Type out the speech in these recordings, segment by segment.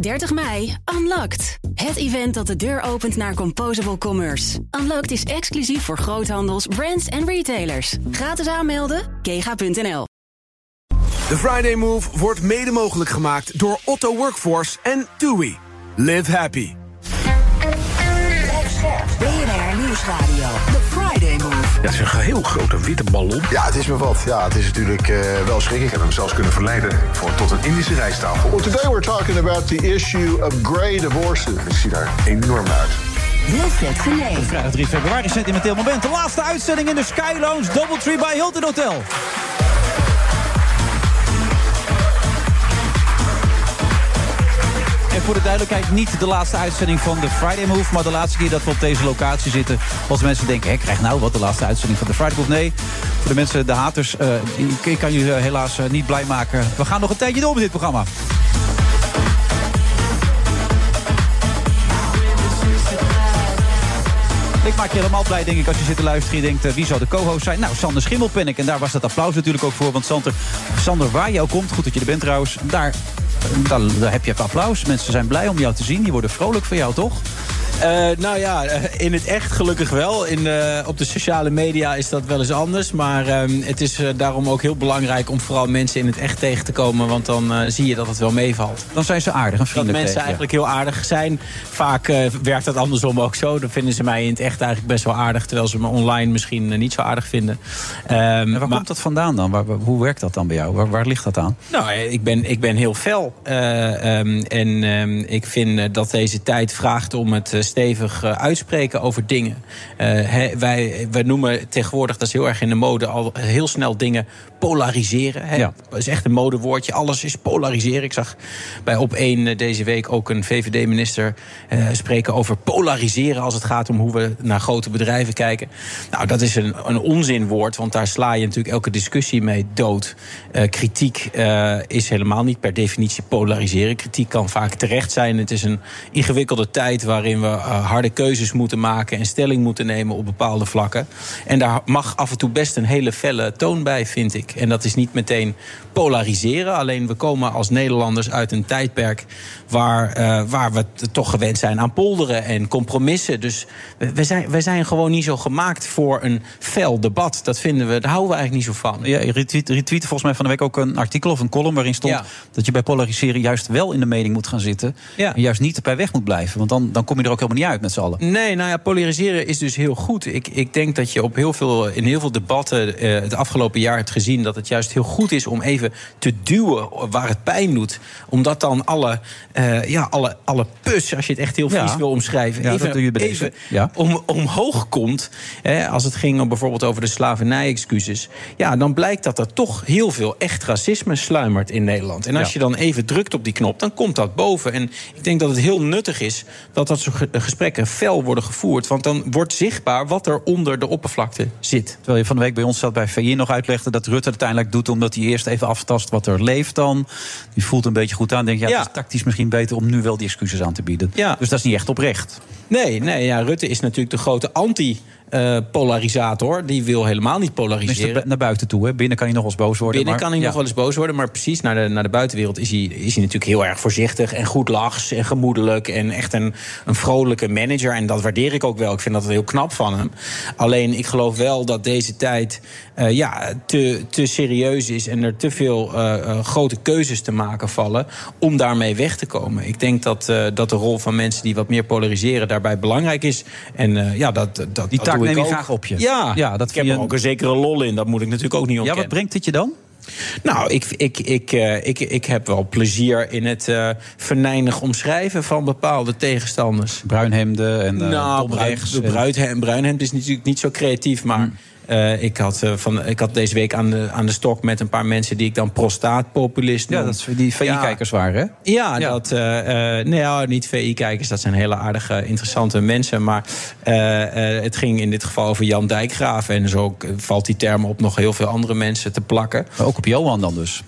30 mei, Unlocked. Het event dat de deur opent naar Composable Commerce. Unlocked is exclusief voor groothandels, brands en retailers. Gratis aanmelden, kega.nl. De Friday Move wordt mede mogelijk gemaakt door Otto Workforce en TUI. Live happy. BNR Nieuwsradio. The Friday Move. Ja, het is een heel grote witte ballon. Ja, het is me wat. Ja, het is natuurlijk uh, wel schrikkelijk. Ik heb hem zelfs kunnen verleiden voor, tot een Indische rijsttafel. Well, today we're talking about the issue of grey divorces. Het ziet er enorm uit. Wilfred Genee. Vrijdag 3 februari, sentimenteel moment. De laatste uitzending in de Sky Lounge Doubletree bij Hilton Hotel. Voor de duidelijkheid, niet de laatste uitzending van de Friday Move... maar de laatste keer dat we op deze locatie zitten. Als mensen denken, hé, krijg nou wat, de laatste uitzending van de Friday Move. Nee, voor de mensen, de haters, uh, ik kan je helaas uh, niet blij maken. We gaan nog een tijdje door met dit programma. Ik maak je helemaal blij, denk ik, als je zit te luisteren... en je denkt, wie zou de co-host zijn? Nou, Sander Schimmelpennik. En daar was dat applaus natuurlijk ook voor. Want Sander, Sander waar je ook komt, goed dat je er bent trouwens... daar, daar heb je het applaus. Mensen zijn blij om jou te zien. Die worden vrolijk voor jou, toch? Uh, nou ja, in het echt gelukkig wel. In, uh, op de sociale media is dat wel eens anders. Maar uh, het is daarom ook heel belangrijk om vooral mensen in het echt tegen te komen. Want dan zie je dat het wel meevalt. Dan zijn ze aardig en vriendelijk. Dat mensen eigenlijk heel aardig zijn. Vaak werkt dat andersom ook zo. Dan vinden ze mij in het echt eigenlijk best wel aardig. Terwijl ze me online misschien niet zo aardig vinden. Ehm, en waar maar, komt dat vandaan dan? Waar, hoe werkt dat dan bij jou? Waar, waar ligt dat aan? Nou, ik ben, ik ben heel fel. Um, en um, ik vind dat deze tijd vraagt om het stevig uh, uitspreken over dingen. He, wij, wij noemen tegenwoordig, dat is heel erg in de mode, al heel snel dingen polariseren. Ja. Dat is echt een modewoordje. Alles is polariseren. Ik zag bij op één deze week ook een VVD-minister uh, spreken over polariseren als het gaat om hoe we naar grote bedrijven kijken. Nou, dat is een, een onzinwoord, want daar sla je natuurlijk elke discussie mee dood. kritiek is helemaal niet per definitie polariseren. Kritiek kan vaak terecht zijn. Het is een ingewikkelde tijd waarin we harde keuzes moeten maken en stelling moeten nemen op bepaalde vlakken. En daar mag af en toe best een hele felle toon bij, vind ik. En dat is niet meteen polariseren. Alleen we komen als Nederlanders uit een tijdperk waar, uh, waar we toch gewend zijn aan polderen en compromissen. Dus we zijn, we zijn gewoon niet zo gemaakt voor een fel debat. Dat vinden we, daar houden we eigenlijk niet zo van. Ja, je retweet, retweet volgens mij van de week ook een artikel of een column waarin stond ja. dat je bij polariseren juist wel in de mening moet gaan zitten. Ja. En juist niet bij weg moet blijven. Want dan, dan kom je er ook helemaal niet uit met z'n allen. Nee, nou ja, polariseren is dus heel goed. Ik, ik denk dat je op heel veel, in heel veel debatten uh, het afgelopen jaar hebt gezien dat het juist heel goed is om even te duwen waar het pijn doet. Omdat dan alle, uh, ja, alle, alle pus, als je het echt heel vies ja. wil omschrijven, ja, even, ja. om, omhoog komt. Hè, als het ging om bijvoorbeeld over de slavernij-excuses. Ja, dan blijkt dat er toch heel veel echt racisme sluimert in Nederland. En als je dan even drukt op die knop, dan komt dat boven. En ik denk dat het heel nuttig is dat dat soort gesprekken fel worden gevoerd. Want dan wordt zichtbaar wat er onder de oppervlakte zit. Terwijl je van de week bij ons zat bij VI nog uitlegde dat Rutte uiteindelijk doet omdat hij eerst even aftast wat er leeft dan. Die voelt een beetje goed aan. Denk ja, ja. het is tactisch misschien beter om nu wel die excuses aan te bieden. Ja. Dus dat is niet echt oprecht. Nee, nee ja, Rutte is natuurlijk de grote anti. Uh, polarisator. Die wil helemaal niet polariseren. Naar buiten toe, hè? Binnen kan hij nog wel eens boos worden. Binnen maar, kan hij ja. nog wel eens boos worden. Maar precies naar de, naar de buitenwereld is hij, is hij natuurlijk heel erg voorzichtig. En goed lachs en gemoedelijk. En echt een, een vrolijke manager. En dat waardeer ik ook wel. Ik vind dat heel knap van hem. Alleen ik geloof wel dat deze tijd uh, ja, te, te serieus is. En er te veel uh, uh, grote keuzes te maken vallen. Om daarmee weg te komen. Ik denk dat, dat de rol van mensen die wat meer polariseren daarbij belangrijk is. En ja, dat, dat, die neem je ook. graag op je. Ja, ja dat ik heb er ook een zekere lol in. Dat moet ik natuurlijk ook niet ontkennen. Ja, wat brengt het je dan? Nou, ik, ik, ik, uh, ik, ik heb wel plezier in het uh, venijnig omschrijven van bepaalde tegenstanders. Bruinhemden en uh, nou, bruin, bruinhemd, bruinhemd is natuurlijk niet zo creatief, maar... Hmm. Uh, ik, had, uh, van, ik had deze week aan de, aan de stok met een paar mensen die ik dan prostaatpopulist noem. Ja, dat die VI-kijkers ja. waren, hè? Ja, ja. Dat, nee, ja, niet VI-kijkers. Dat zijn hele aardige, interessante mensen. Maar het ging in dit geval over Jan Dijkgraaf. En zo valt die term op nog heel veel andere mensen te plakken. Maar ook op Johan dan dus?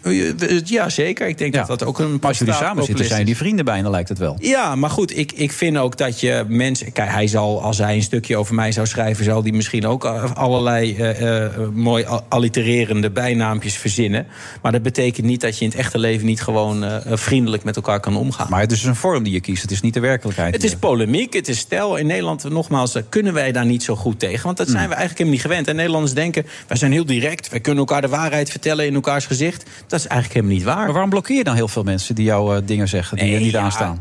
Ja, zeker. Ik denk ja. dat dat ook een Als jullie samen zitten, zijn die vrienden bijna, lijkt het wel. Ja, maar goed, ik, ik vind ook dat je mensen... Kijk, hij zal, als hij een stukje over mij zou schrijven... zou die misschien ook allerlei eh, eh, mooi al- allitererende bijnaampjes verzinnen. Maar dat betekent niet dat je in het echte leven niet gewoon eh, vriendelijk met elkaar kan omgaan. Maar het is een vorm die je kiest. Het is niet de werkelijkheid. Het is polemiek, het is stijl. In Nederland, nogmaals, kunnen wij daar niet zo goed tegen. Want dat zijn we eigenlijk helemaal niet gewend. En Nederlanders denken, wij zijn heel direct. Wij kunnen elkaar de waarheid vertellen in elkaars gezicht. Dat is eigenlijk helemaal niet waar. Maar waarom blokkeer je dan heel veel mensen die jouw dingen zeggen, die je niet ja, aanstaan?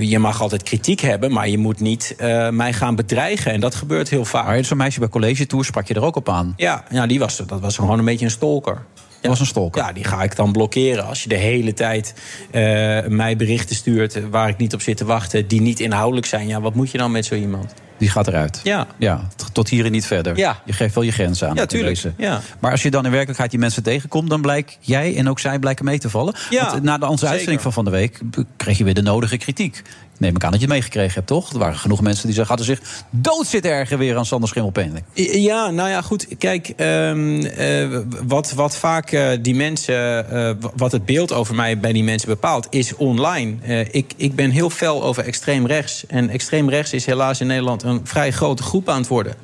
Je mag altijd kritiek hebben, maar je moet niet mij gaan bedreigen. En dat gebeurt heel vaak. Maar zo'n meisje bij college tour sprak je er ook op aan. Ja, ja die was, dat was gewoon een beetje een stalker. Dat was een stalker. Ja, die ga ik dan blokkeren. Als je de hele tijd eh, mij berichten stuurt waar ik niet op zit te wachten, die niet inhoudelijk zijn, ja, wat moet je dan met zo iemand? Die gaat eruit. Ja. ja tot hier en niet verder. Ja. Je geeft wel je grenzen aan. Ja, tuurlijk. Ja. Maar als je dan in werkelijkheid die mensen tegenkomt... dan blijk jij en ook zij blijken mee te vallen. Ja, Want na de onze zeker. uitzending van van de week... kreeg je weer de nodige kritiek. Neem ik aan dat je het meegekregen hebt, toch? Er waren genoeg mensen die zeggen... hadden zich dood zitten erger weer aan Sander Schimmelpenning. Ja, nou ja, goed. Kijk, ehm, eh, wat, wat vaak eh, die mensen, eh, wat het beeld over mij bij die mensen bepaalt, is online. Ik, ik ben heel fel over extreem rechts. En extreem rechts is helaas in Nederland een vrij grote groep aan het worden.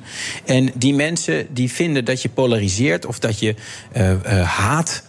En die mensen die vinden dat je polariseert of dat je haat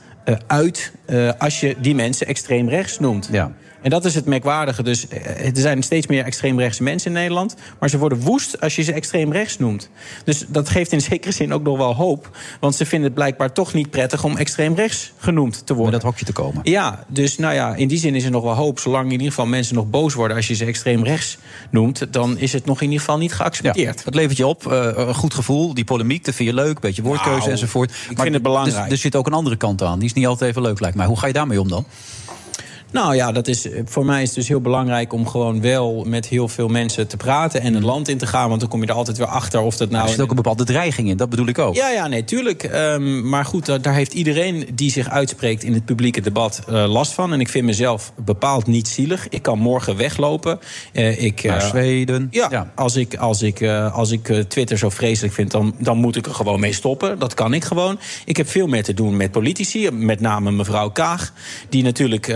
uit als je die mensen extreem rechts noemt. Ja. En dat is het merkwaardige. Dus eh, er zijn steeds meer extreemrechtse mensen in Nederland. Maar ze worden woest als je ze extreem rechts noemt. Dus dat geeft in zekere zin ook nog wel hoop. Want ze vinden het blijkbaar toch niet prettig om extreem rechts genoemd te Om worden. dat hokje te komen. Ja, dus nou ja, in die zin is er nog wel hoop. Zolang in ieder geval mensen nog boos worden als je ze extreem rechts noemt, dan is het nog in ieder geval niet Ja, geaccepteerd. dat levert je op. eh, een goed gevoel, die polemiek, dat vind je leuk. Beetje woordkeuze Nou, enzovoort. ik vind het belangrijk. Er, er zit ook een andere kant aan. Die is niet altijd even leuk, lijkt mij. Hoe ga je daarmee om dan? Nou ja, dat is, voor mij is het dus heel belangrijk om gewoon wel met heel veel mensen te praten en het land in te gaan. Want dan kom je er altijd weer achter of dat nou. Er zit ook een bepaalde dreiging in, dat bedoel ik ook. Ja, ja, nee, tuurlijk. Ehm, maar goed, daar, daar heeft iedereen die zich uitspreekt in het publieke debat eh, last van. En ik vind mezelf bepaald niet zielig. Ik kan morgen weglopen. Eh, ik, Naar eh, Zweden. ja, als ik, als ik, als ik Twitter zo vreselijk vind, dan, dan moet ik er gewoon mee stoppen. Dat kan ik gewoon. Ik heb veel meer te doen met politici, met name mevrouw Kaag. Die natuurlijk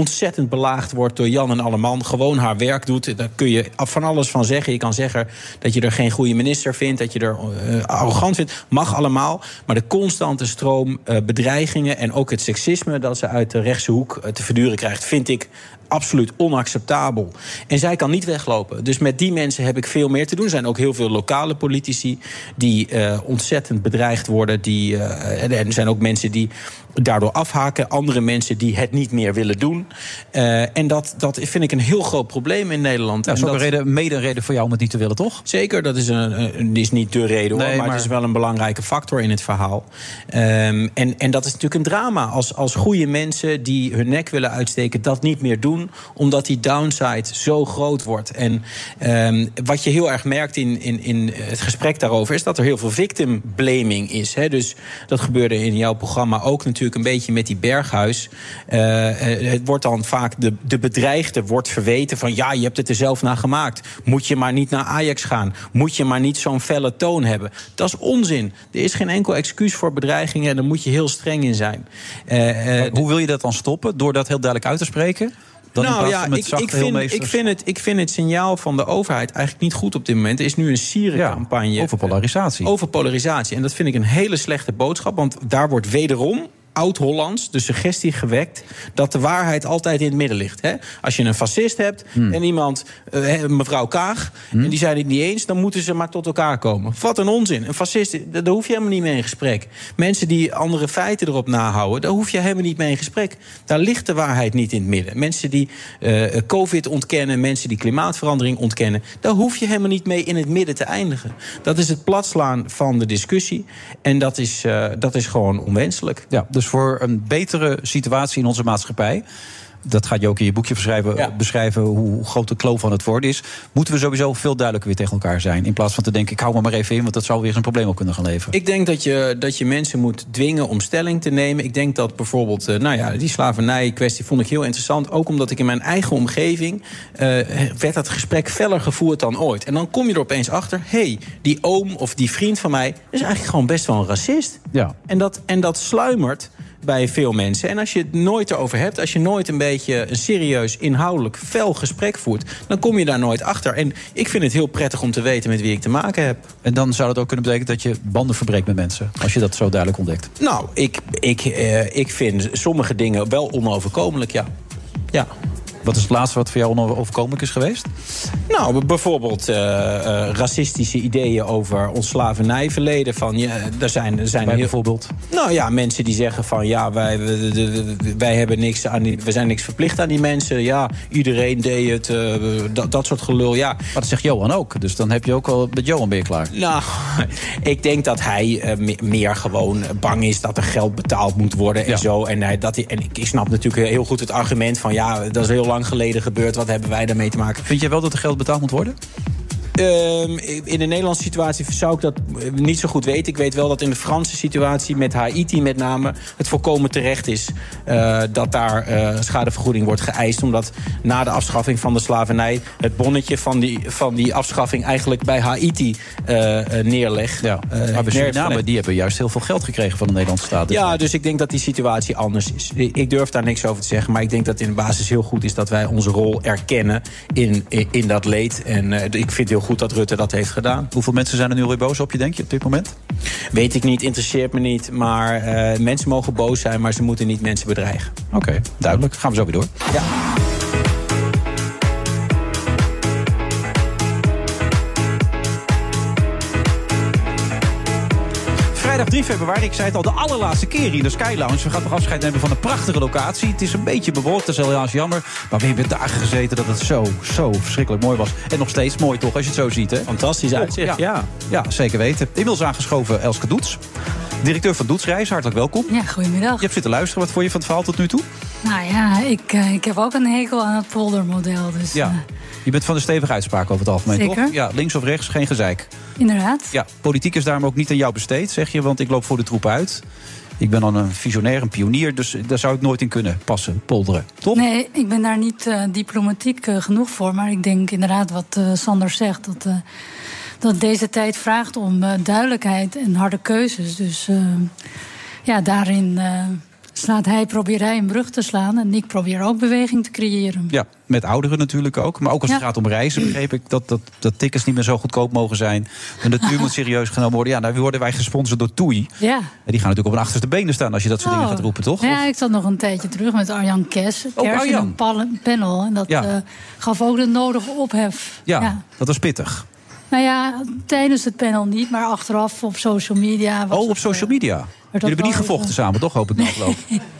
ontzettend belaagd wordt door Jan en Alleman. Gewoon haar werk doet. Daar kun je van alles van zeggen. Je kan zeggen dat je er geen goede minister vindt, dat je er eh, arrogant vindt. Mag allemaal. Maar de constante stroom eh, bedreigingen en ook het seksisme dat ze uit de rechtse hoek eh, te verduren krijgt, vind ik absoluut onacceptabel. En zij kan niet weglopen. Dus met die mensen heb ik veel meer te doen. Er zijn ook heel veel lokale politici die eh, ontzettend bedreigd worden. Die, eh, en er zijn ook mensen die daardoor afhaken. Andere mensen die het niet meer willen doen. Eh, en dat, dat vind ik een heel groot probleem in Nederland. Dat is ook een reden, mede een reden voor jou om het niet te willen, toch? Zeker, dat is, een, een- is niet de reden hoor, Nee, maar, maar- het is wel een belangrijke factor in het verhaal. Ehm, en, en dat is natuurlijk een drama. Als, als goede mensen die hun nek willen uitsteken, dat niet meer doen, omdat die downside zo groot wordt. En ehm, wat je heel erg merkt in, in, in het gesprek daarover, is dat er heel veel victim blaming is. Hè? Dus dat gebeurde in jouw programma ook natuurlijk een beetje met die berghuis. Eh, eh, het wordt dan vaak de, de bedreigde wordt verweten van ja, je hebt het er zelf naar gemaakt. Moet je maar niet naar Ajax gaan. Moet je maar niet zo'n felle toon hebben. Dat is onzin. Er is geen enkel excuus voor bedreigingen en daar moet je heel streng in zijn. Eh, Hoe wil je dat dan stoppen? Door dat heel duidelijk uit te spreken? Dan nou ja, ik, ik, vind, ik, vind het, ik vind het signaal van de overheid eigenlijk niet goed op dit moment. Er is nu een sierencampagne. over polarisatie. Over polarisatie. En dat vind ik een hele slechte boodschap. Want daar wordt wederom oud-Hollands de suggestie gewekt dat de waarheid altijd in het midden ligt. Hè? Als je een fascist hebt Hmm. en iemand, eh, mevrouw Kaag, en die zijn het niet eens, dan moeten ze maar tot elkaar komen. Wat een onzin. Een fascist, daar daar hoef je helemaal niet mee in gesprek. Mensen die andere feiten erop nahouden, daar hoef je helemaal niet mee in gesprek. Daar ligt de waarheid niet in het midden. Mensen die eh, COVID ontkennen, mensen die klimaatverandering ontkennen, daar hoef je helemaal niet mee in het midden te eindigen. Dat is het platslaan van de discussie. En dat is, eh, dat is gewoon onwenselijk. Ja, dus voor een betere situatie in onze maatschappij. Dat gaat je ook in je boekje beschrijven, Ja. beschrijven hoe, groot de kloof van het worden is. Moeten we sowieso veel duidelijker weer tegen elkaar zijn. In plaats van te denken, ik hou me maar even in, want dat zou weer een probleem op kunnen gaan leveren. Ik denk dat je, dat je mensen moet dwingen om stelling te nemen. Ik denk dat bijvoorbeeld, eh, nou ja, die slavernij-kwestie vond ik heel interessant. Ook omdat ik in mijn eigen omgeving eh, werd dat gesprek feller gevoerd dan ooit. En dan kom je er opeens achter, hé, hey, die oom of die vriend van mij is eigenlijk gewoon best wel een racist. Ja. En dat, en dat sluimert bij veel mensen. En als je het nooit erover hebt, als je nooit een beetje een serieus, inhoudelijk, fel gesprek voert, dan kom je daar nooit achter. En ik vind het heel prettig om te weten met wie ik te maken heb. En dan zou dat ook kunnen betekenen dat je banden verbreekt met mensen. Als je dat zo duidelijk ontdekt. Nou, ik, ik, eh, ik vind sommige dingen wel onoverkomelijk, ja. Ja. Wat is het laatste wat voor jou onoverkomelijk is geweest? Nou, bijvoorbeeld uh, uh, racistische ideeën over ons slavernijverleden. Van, ja, er zijn, er zijn heel, bijvoorbeeld? Nou ja, mensen die zeggen van ja, wij, wij, hebben niks aan die, we zijn niks verplicht aan die mensen. Ja, iedereen deed het, uh, dat, dat soort gelul. Ja. Maar dat zegt Johan ook. Dus dan heb je ook al met Johan je klaar. Nou, ik denk dat hij meer gewoon bang is dat er geld betaald moet worden en Ja. zo. En, hij, dat hij, en ik snap natuurlijk heel goed het argument van ja, dat is heel lang geleden gebeurd. Wat hebben wij daarmee te maken? Vind jij wel dat er geld betaald moet worden? Ehm, in de Nederlandse situatie zou ik dat eh, niet zo goed weten. Ik weet wel dat in de Franse situatie, met Haiti met name... het volkomen terecht is eh, dat daar eh, schadevergoeding wordt geëist. Omdat na de afschaffing van de slavernij... het bonnetje van die, van die afschaffing eigenlijk bij Haiti eh, neerlegt. Ja. Maar bij neergelegd. Suriname, die hebben juist heel veel geld gekregen van de Nederlandse staat. Ja, dus ik denk dat die situatie anders is. Ik durf daar niks over te zeggen. Maar ik denk dat het in de basis heel goed is dat wij onze rol erkennen in, in, in dat leed. En ik vind het heel goed dat Rutte dat heeft gedaan. Hoeveel mensen zijn er nu weer boos op je, denk je, op dit moment? Weet ik niet, interesseert me niet. Maar eh, mensen mogen boos zijn, maar ze moeten niet mensen bedreigen. Oké, duidelijk. Gaan we zo weer door. Ja. Vrijdag 3 februari, ik zei het al, de allerlaatste keer hier in de Sky Lounge. We gaan nog afscheid nemen van een prachtige locatie. Het is een beetje bewolkt, dat is helaas jammer. Maar we hebben dagen gezeten dat het zo, zo verschrikkelijk mooi was. En nog steeds mooi toch, als je het zo ziet, hè? Fantastisch uitzicht, ja. Ja, zeker weten. Inmiddels aangeschoven Elske Doets. Directeur van Doetsreis, hartelijk welkom. Ja, goedemiddag. Je hebt zitten luisteren. Wat vond je van het verhaal tot nu toe? Nou ja, ik, eh, ik heb ook een hekel aan het poldermodel. Dus Ja. eh, Je bent van de stevige uitspraak over het algemeen, Zeker. toch? Ja, links of rechts, geen gezeik. inderdaad. Ja, politiek is daarom ook niet aan jou besteed, zeg je, want ik loop voor de troep uit. Ik ben dan een visionair, een pionier, dus daar zou ik nooit in kunnen passen, polderen. Toch? Nee, ik ben daar niet eh, diplomatiek eh, genoeg voor. Maar ik denk inderdaad wat eh, Sander zegt. Dat, dat deze tijd vraagt om duidelijkheid en harde keuzes. Dus ja, daarin slaat hij, probeert hij een brug te slaan. En ik probeer ook beweging te creëren. Ja, met ouderen natuurlijk ook. Maar ook als het Ja. gaat om reizen, begreep ik dat, dat, dat tickets niet meer zo goedkoop mogen zijn. De natuur moet serieus genomen worden. Ja, daar worden wij gesponsord door TUI. Ja. En die gaan natuurlijk op hun achterste benen staan als je dat soort dingen Oh. gaat roepen, toch? Ja, ik zat nog een tijdje terug met Arjan Kes. Oh, Kers in Arjan. een panel. En dat Ja. eh, gaf ook de nodige ophef. Ja, dat was pittig. Nou ja, tijdens het panel niet, maar achteraf op social media. Was Oh, op het, social eh, media. Jullie hebben niet gevochten even- samen, toch? Hoop ik na afloop.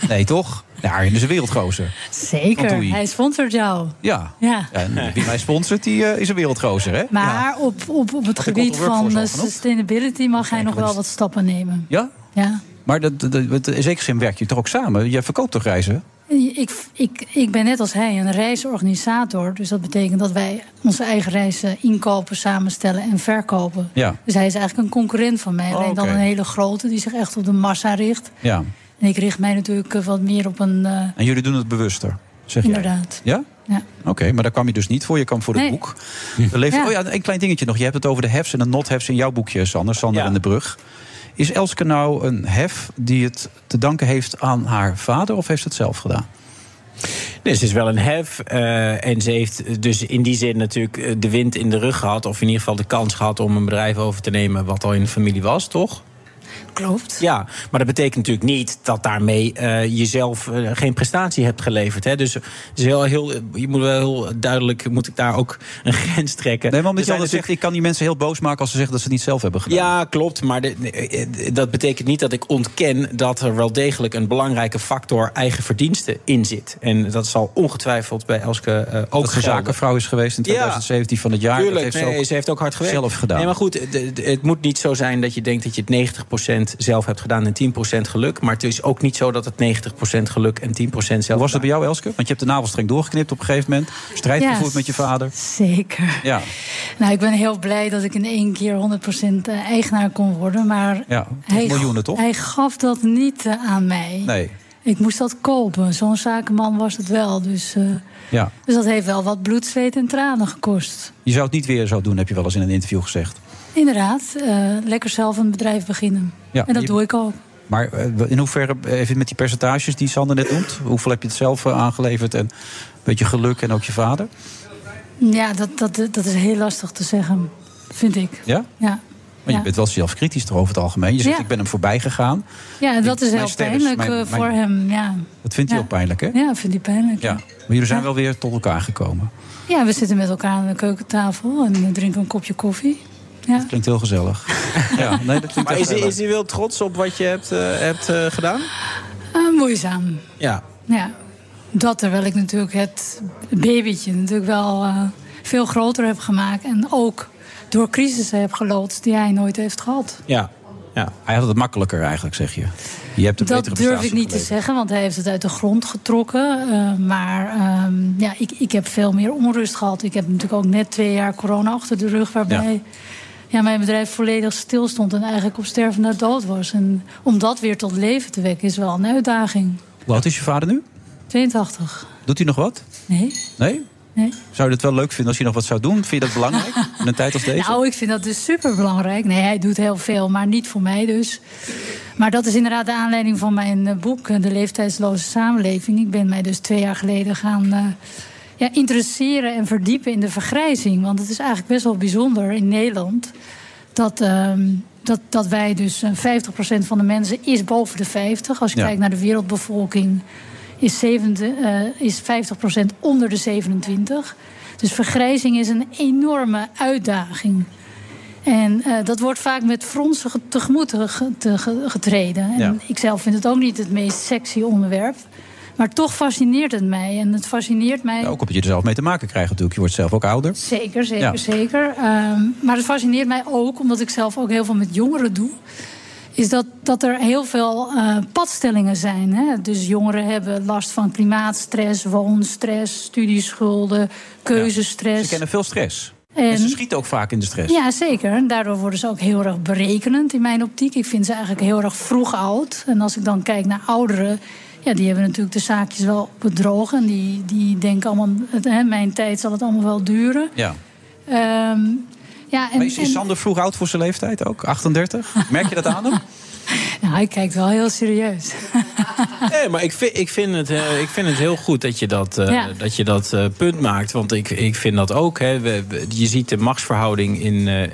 Nee, toch? Ja, Arjen is een wereldgozer. Zeker, hij sponsort jou. Ja. Ja. En wie mij sponsort, die eh, is een wereldgozer, hè? Maar Ja. op, op, op het gebied van eh, sustainability mag hij nog wel wat stappen nemen. Ja? Ja. Maar dat, dat, dat- in zekere zin werk je toch ook samen? Je verkoopt toch reizen? Ik, ik, ik ben net als hij een reisorganisator. Dus dat betekent dat wij onze eigen reizen inkopen, samenstellen en verkopen. Ja. Dus hij is eigenlijk een concurrent van mij. Oh, Alleen dan een hele grote die zich echt op de massa richt. Ja. En ik richt mij natuurlijk eh, wat meer op een. eh, En jullie doen het bewuster, zeg jij? inderdaad. Ja? Ja. Oké, maar daar kwam je dus niet voor. Je kwam voor het Nee. boek. Ja. Oh ja, een klein dingetje nog. Je hebt het over de hefs en de not-hefs in jouw boekje, Sander. Sander Ja. en de Brug. Is Elske nou een hef die het te danken heeft aan haar vader... of heeft ze het zelf gedaan? Dus het is wel een hef. eh, en ze heeft dus in die zin natuurlijk eh, de wind in de rug gehad. Of in ieder geval de kans gehad om een bedrijf over te nemen. wat al in de familie was, toch? Klopt. Ja, maar dat betekent natuurlijk niet dat daarmee eh, jezelf eh, geen prestatie hebt geleverd. Hè? Dus, dus heel, heel, je moet wel heel duidelijk, moet ik daar ook een grens trekken. Nee, zijn altijd zegt... ik kan die mensen heel boos maken als ze zeggen dat ze het niet zelf hebben gedaan. Ja, klopt. Maar de- eh, dat betekent niet dat ik ontken dat er wel degelijk een belangrijke factor eigen verdiensten in zit. En dat zal ongetwijfeld bij Elske eh, ook dat ze gelden. zakenvrouw is geweest in Ja. 2017 van het jaar. dat Tuurlijk, heeft ze ook ze heeft ook hard gewerkt. zelf gedaan. Nee, maar goed, het moet niet zo zijn dat je denkt dat je het 90% zelf hebt gedaan en 10% geluk. Maar het is ook niet zo dat het 90% geluk en 10% zelf Hoe was dat bij jou, Elske? Want je hebt de navelstreng doorgeknipt op een gegeven moment. Strijd Ja, gevoerd met je vader. Zeker. Ja, Nou, ik ben heel blij dat ik in één keer 100% eigenaar kon worden. Maar ja. hij, miljoenen toch? hij gaf dat niet eh, aan mij. Nee, Ik moest dat kopen. Zo'n zakenman was het wel. Dus, eh, ja. dus dat heeft wel wat bloed, zweet en tranen gekost. Je zou het niet weer zo doen, heb je wel eens in een interview gezegd. Inderdaad, eh, lekker zelf een bedrijf beginnen. Ja, en dat je- doe ik ook. Maar eh, in hoeverre, even met die percentages die Sander net noemt... hoeveel heb je het zelf eh, aangeleverd en een beetje geluk en ook je vader? Ja, dat, dat, dat is heel lastig te zeggen, vind ik. Ja? Ja. Maar je bent wel zelfkritisch toch over het algemeen. Je zegt, Ja. ik ben hem voorbij gegaan. Ja, dat is heel pijnlijk mijn- eh, mijn- voor hem. Ja. Dat vindt hij Ja. ook pijnlijk, hè? ja, vindt hij pijnlijk. Ja. Maar jullie zijn wel weer tot elkaar gekomen. Ja, we zitten met elkaar aan de keukentafel en drinken een kopje koffie. Ja. Klinkt heel gezellig. ja, nee, dat klinkt Maar is hij, is hij wel trots op wat je hebt, eh, hebt eh, gedaan? Eh, moeizaam. Ja. Ja, dat terwijl ik natuurlijk het babytje natuurlijk wel eh, veel groter heb gemaakt. En ook door crisissen heb geloodst die hij nooit heeft gehad. Ja. ja. Hij had het makkelijker eigenlijk, zeg je. Je hebt een Dat durf ik niet te zeggen, want hij heeft het uit de grond getrokken. Eh, maar ehm, ja, ik, ik heb veel meer onrust gehad. Ik heb natuurlijk ook net twee jaar corona achter de rug... waarbij ja. Mijn bedrijf volledig stilstond en eigenlijk op sterven na dood was. En om dat weer tot leven te wekken is wel een uitdaging. Hoe oud is je vader nu? 82. Doet hij nog wat? Nee? Nee? Nee. Zou je het wel leuk vinden als hij nog wat zou doen? Vind je dat belangrijk in een tijd als deze? Nou, ik vind dat dus super belangrijk. Nee, hij doet heel veel, maar niet voor mij dus. Maar dat is inderdaad de aanleiding van mijn eh, boek, eh, De Leeftijdsloze Samenleving. Ik ben mij dus twee jaar geleden gaan eh, ja, interesseren en verdiepen in de vergrijzing. Want het is eigenlijk best wel bijzonder in Nederland dat. ehm, dat, dat wij dus eh, 50% van de mensen is boven de 50. Als je Ja. kijkt naar de wereldbevolking, is, 70, eh, is 50% onder de 27. Dus vergrijzing is een enorme uitdaging. En eh, dat wordt vaak met fronsen ge- tegemoet ge- te- ge- getreden. En Ja. ik zelf vind het ook niet het meest sexy onderwerp. Maar toch fascineert het mij. En het fascineert mij. Ja, ook omdat je er zelf mee te maken krijgt natuurlijk. Je wordt zelf ook ouder. Zeker, zeker, Ja. zeker. Ehm, maar het fascineert mij ook, omdat ik zelf ook heel veel met jongeren doe. Is dat, dat er heel veel eh, padstellingen zijn. Hè? Dus jongeren hebben last van klimaatstress, woonstress, studieschulden, keuzestress. Ze kennen veel stress. En- En ze schieten ook vaak in de stress. Ja, zeker. En daardoor worden ze ook heel erg berekenend in mijn optiek. Ik vind ze eigenlijk heel erg vroeg oud. En als ik dan kijk naar ouderen, ja, die hebben natuurlijk de zaakjes wel bedrogen. En die, die denken allemaal, het, hè, mijn tijd zal het allemaal wel duren. Ja. Ehm, ja, en, Maar is, is Sander vroeg oud voor zijn leeftijd ook? 38? Merk je dat aan hem? nou, hij kijkt wel heel serieus. Nee, maar ik vind, ik vind, het, eh, ik vind het heel goed dat je dat, eh, Ja. dat, je dat eh, punt maakt. Want ik, ik vind dat ook. Hè, je ziet de machtsverhouding in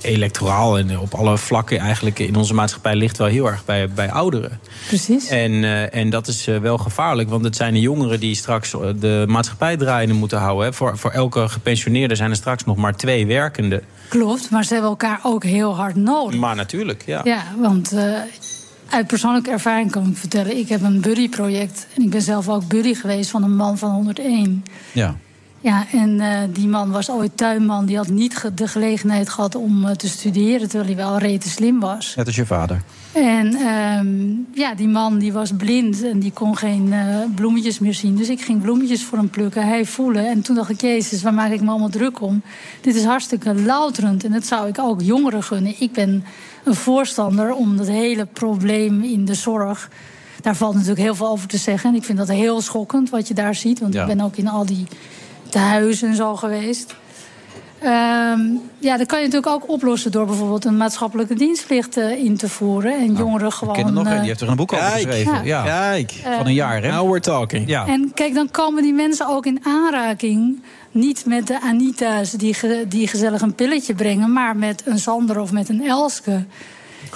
electoraal en op alle vlakken eigenlijk in onze maatschappij ligt wel heel erg bij, bij ouderen. Precies. En, en dat is wel gevaarlijk, want het zijn de jongeren die straks de maatschappij draaiende moeten houden. Hè. Voor, voor elke gepensioneerde zijn er straks nog maar twee werkende. Klopt, maar ze hebben elkaar ook heel hard nodig. Maar natuurlijk, ja. Ja, want eh, uit persoonlijke ervaring kan ik vertellen... ik heb een buddy-project en ik ben zelf ook buddy geweest van een man van 101... Ja. Ja, en eh, die man was ooit tuinman. Die had niet ge- de gelegenheid gehad om eh, te studeren... terwijl hij wel rete slim was. Net als je vader. En ehm, ja, die man die was blind en die kon geen eh, bloemetjes meer zien. Dus ik ging bloemetjes voor hem plukken, hij voelen. En toen dacht ik, jezus, waar maak ik me allemaal druk om? Dit is hartstikke louterend en dat zou ik ook jongeren gunnen. Ik ben een voorstander om dat hele probleem in de zorg... daar valt natuurlijk heel veel over te zeggen. En ik vind dat heel schokkend wat je daar ziet. Want Ja. ik ben ook in al die tehuizen en zo geweest... Ehm, ja, dat kan je natuurlijk ook oplossen door bijvoorbeeld een maatschappelijke dienstplicht eh, in te voeren. En jongeren gewoon. Ik ken nog, eh, die heeft er een boek over Kijk. geschreven. Ja. Ja. Kijk. Van een jaar, hè? Now we're talking. Ja. En kijk, dan komen die mensen ook in aanraking. Niet met de Anita's die, ge- die gezellig een pilletje brengen, maar met een Sander of met een Elske.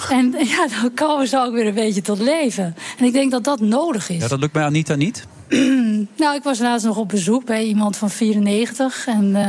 En ja, dan komen ze ook weer een beetje tot leven. En ik denk dat dat nodig is. Ja, dat lukt bij Anita niet. nou, ik was laatst nog op bezoek bij iemand van 94. En eh,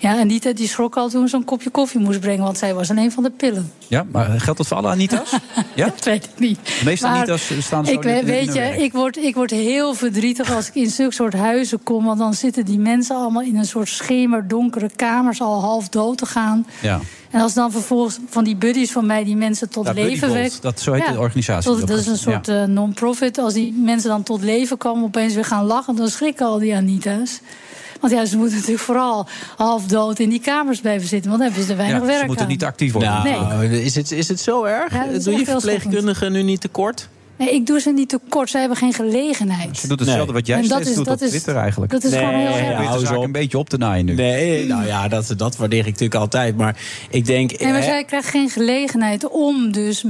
ja, Anita die schrok al toen ze een kopje koffie moest brengen, want zij was alleen van de pillen. Ja, maar geldt dat voor alle Anita's? Ja? Dat weet ik niet. De meeste Maar Anita's staan zo ik, in- weet je, ik word, ik word heel verdrietig als ik in zulke soort huizen kom. Want dan zitten die mensen allemaal in een soort schemerdonkere kamers al half dood te gaan. Ja. En als dan vervolgens van die buddies van mij die mensen tot Ja, leven wekt. dat- zo heet de organisatie tot- dat is een soort eh, non-profit. Als die mensen dan tot leven komen, opeens weer gaan lachen, dan schrikken al die Anita's. Want ja, ze moeten natuurlijk vooral half dood in die kamers blijven zitten. Want dan hebben ze er weinig Ja, werk ze moeten aan. niet actief worden. Nou, is, het, is het zo erg? Ja, Doe je verpleegkundigen nu niet tekort? Nee, ik doe ze niet tekort. Ze hebben geen gelegenheid. Ze doet hetzelfde Nee. wat jij En dat steeds is- doet dat op is- Twitter eigenlijk. dat is gewoon heel erg. Ja, hou op. een beetje op te naaien nu. Nee, nou ja, dat, dat waardeer ik natuurlijk altijd. Maar ik denk... Nee, maar hè, zij krijgen geen gelegenheid om dus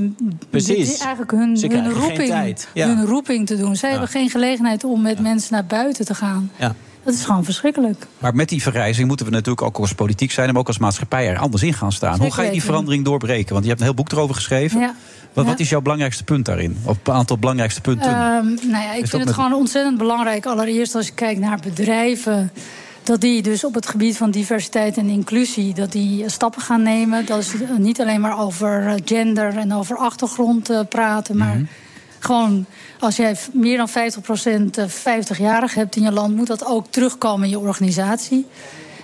Precies. eigenlijk hun, Ze hun, roeping, tijd. Ja. hun roeping te doen. Zij Ja. hebben geen gelegenheid om met mensen naar buiten te gaan. ja. Dat is gewoon verschrikkelijk. Maar met die vergrijzing moeten we natuurlijk ook als politiek zijn... maar ook als maatschappij er anders in gaan staan. Hoe ga je die verandering doorbreken? Want je hebt een heel boek erover geschreven. Ja. Wat, Ja. wat is jouw belangrijkste punt daarin? Of een aantal belangrijkste punten? Ehm, nou ja, ik vind met- het gewoon ontzettend belangrijk. Allereerst als je kijkt naar bedrijven. Dat die dus op het gebied van diversiteit en inclusie... dat die stappen gaan nemen. Dat is eh, niet alleen maar over eh, gender en over achtergrond eh, praten... maar Mhm. Gewoon als jij meer dan 50% eh, 50-jarig hebt in je land... moet dat ook terugkomen in je organisatie.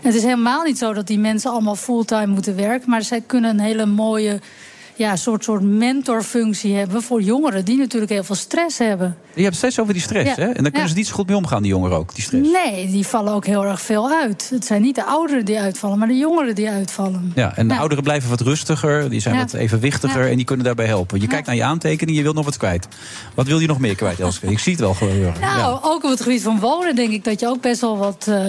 Het is helemaal niet zo dat die mensen allemaal fulltime moeten werken... maar zij kunnen een hele mooie ja, soort, soort mentorfunctie hebben voor jongeren... die natuurlijk heel veel stress hebben. Je hebt steeds over die stress, Ja. hè? En dan kunnen Ja. ze niet zo goed mee omgaan, die jongeren ook, die stress. Nee, die vallen ook heel erg veel uit. Het zijn niet de ouderen die uitvallen, maar de jongeren die uitvallen. Ja, en de Ja. ouderen blijven wat rustiger, die zijn wat evenwichtiger... En die kunnen daarbij helpen. Je kijkt naar je aantekeningen, je wilt nog wat kwijt. Wat wil je nog meer kwijt, Elske? Ik zie het wel gebeuren. Nou, ook op het gebied van wonen denk ik dat je ook best wel wat, eh,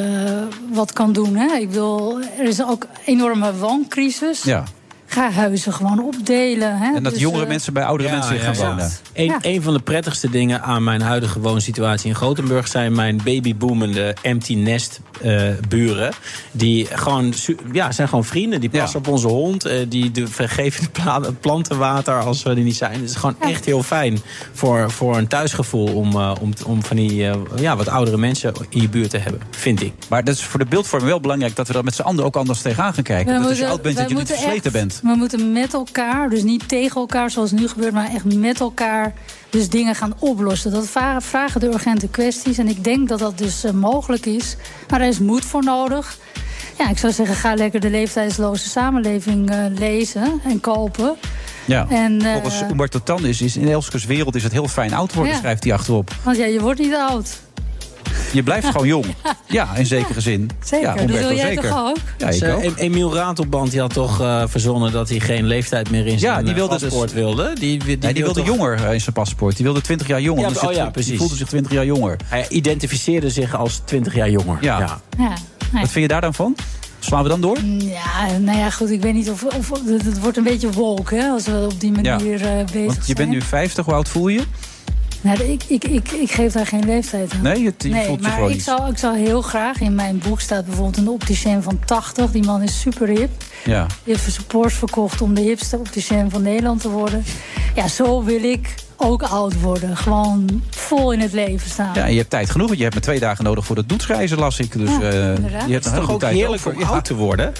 wat kan doen. Hè? Ik wil, er is ook een enorme wooncrisis. ja. Ga huizen gewoon opdelen. Hè? En dat Dus, jongere eh, mensen bij oudere mensen ja, gaan ja. wonen. Een, Ja. een van de prettigste dingen aan mijn huidige woonsituatie in Gothenburg zijn mijn babyboomende empty nest eh, buren. Die gewoon, ja, zijn gewoon vrienden. Die Ja. passen op onze hond. eh, die de, vergeven de pla- plantenwater als we er niet zijn. Het is gewoon echt heel fijn voor, voor een thuisgevoel om, eh, om, om van die ja, wat oudere mensen in je buurt te hebben. Vind ik. Maar dat is voor de beeldvorming wel belangrijk... dat we daar met z'n allen ook anders tegenaan gaan kijken. we dat als je moeten- oud bent, dat je niet moeten versleten echt- bent. We moeten met elkaar, dus niet tegen elkaar zoals nu gebeurt... maar echt met elkaar dus dingen gaan oplossen. Dat vragen de urgente kwesties. En ik denk dat dat dus eh, mogelijk is. Maar er is moed voor nodig. Ja, ik zou zeggen, ga lekker de leeftijdsloze samenleving eh, lezen en kopen. Ja. En, eh, Volgens Umberto Tan is, is in Elskes wereld is het heel fijn oud worden, Ja. schrijft hij achterop. Want ja, je wordt niet oud. Je blijft gewoon jong. Ja, in zekere zin. Zeker, ja, dat wil jij zeker. toch ook? Ja, ik ook. Em- Emiel Ratelband die had toch eh, verzonnen dat hij geen leeftijd meer in zijn Ja, die eh, wilde dus- paspoort wilde. Die, die, die wilde toch- jonger eh, in zijn paspoort. Die wilde 20 jaar jonger. Ja, Dus oh het- ja, Die precies. voelde zich 20 jaar jonger. Hij identificeerde zich als 20 jaar jonger. Ja. Ja, nee. Wat vind je daar dan van? Slaan we dan door? Ja, nou ja, goed, ik weet niet of... of het, wordt een beetje woke, hè, als we op die manier eh, bezig Want je zijn. bent nu 50, hoe oud voel je? Nou, ik, ik, ik, ik geef daar geen leeftijd aan. Nee, het, je nee, voelt je maar gewoon ik zou, ik zou heel graag... In mijn boek staat bijvoorbeeld een opticien van 80. Die man is super hip. Ja. Die heeft zijn Porsche verkocht om de hipste opticien van Nederland te worden. Ja, zo wil ik ook oud worden. Gewoon vol in het leven staan. ja, en je hebt tijd genoeg. Want je hebt maar twee dagen nodig voor dat doetsreizen, las ik. Dus Ja, eh, inderdaad. je hebt Het een is toch ook tijd heerlijk om Ja. oud te worden?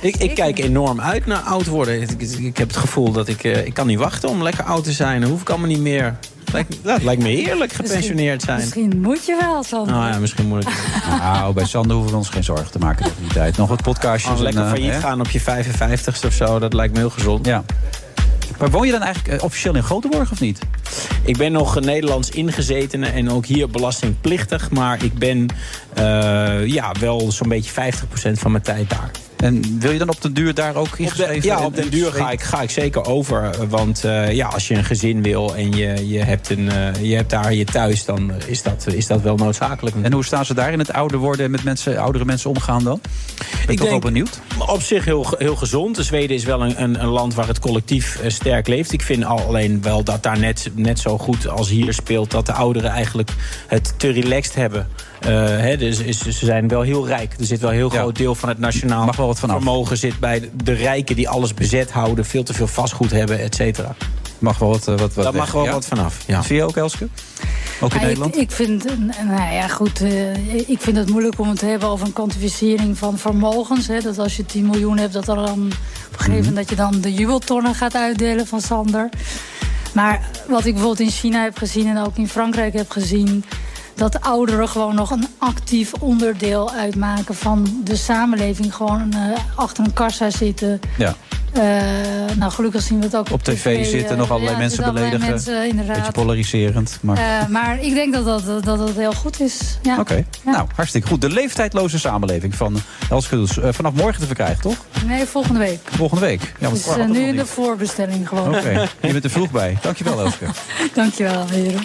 Ik, ik kijk enorm uit naar oud worden. Ik, ik, ik heb het gevoel dat ik... eh, ik kan niet wachten om lekker oud te zijn. Dan hoef ik allemaal niet meer. Lijkt, lijkt me heerlijk gepensioneerd zijn. Misschien moet je wel, Sander. Nou ja, misschien moet ik Nou, bij Sander hoeven we ons geen zorgen te maken tegen die tijd. Nog wat podcastjes. en, lekker eh, failliet hè? gaan op je 55ste of zo. Dat lijkt me heel gezond. Ja. Maar woon je dan eigenlijk eh, officieel in Grotenborg of niet? Ik ben nog Nederlands ingezetene en ook hier belastingplichtig. Maar ik ben eh, ja, wel zo'n beetje 50% van mijn tijd daar. En wil je dan op de duur daar ook Op de, ingeschreven? ja, en- op den duur ga ik, ga ik zeker over. eh, Want eh, ja, als je een gezin wil en je, je, hebt, een, eh, je hebt daar je thuis... dan is dat, is dat wel noodzakelijk. En hoe staan ze daar in het ouder worden en met mensen, oudere mensen omgaan dan? Ben ik, Ik toch wel benieuwd. Op zich heel, heel gezond. De Zweden is wel een, een, een land waar het collectief sterk leeft. Ik vind al alleen wel dat daar net, net zo goed als hier speelt... dat de ouderen eigenlijk het te relaxed hebben. Eh, hè, dus is, ze zijn wel heel rijk. Er zit wel een heel Ja. groot deel van het nationaal Mag wel wat vanaf. vermogen... zit bij de- rijken die alles bezet houden... veel te veel vastgoed hebben, et cetera. Mag wel wat, eh, wat, wat Daar mag wel Ja? wat vanaf. Ja. Zie je ook, Elske? Ook in Ja, Nederland? Ik, ik vind, nou ja, goed, eh, ik vind het moeilijk om het te hebben over een kwantificering van vermogens. Hè, dat als je 10 miljoen hebt, dat er dan op een gegeven moment dat je dan de jubeltonnen gaat uitdelen van Sander. Maar wat ik bijvoorbeeld in China heb gezien en ook in Frankrijk heb gezien. Dat ouderen gewoon nog een actief onderdeel uitmaken van de samenleving. Gewoon eh, achter een kassa zitten. Ja. Eh, nou, gelukkig zien we het ook op, Op tv zitten nog allerlei ja, mensen allerlei beledigen. Mensen, inderdaad. Beetje polariserend. Maar... Eh, maar ik denk dat dat, dat, dat heel goed is. Ja. Oké, nou hartstikke goed. De leeftijdloze samenleving van Elske. Eh, vanaf morgen te verkrijgen, toch? Nee, volgende week. Volgende week. Ja, dus eh, nu niet. de voorbestelling gewoon. Oké, je bent er vroeg bij. Dankjewel, Elske. Dankjewel, heren.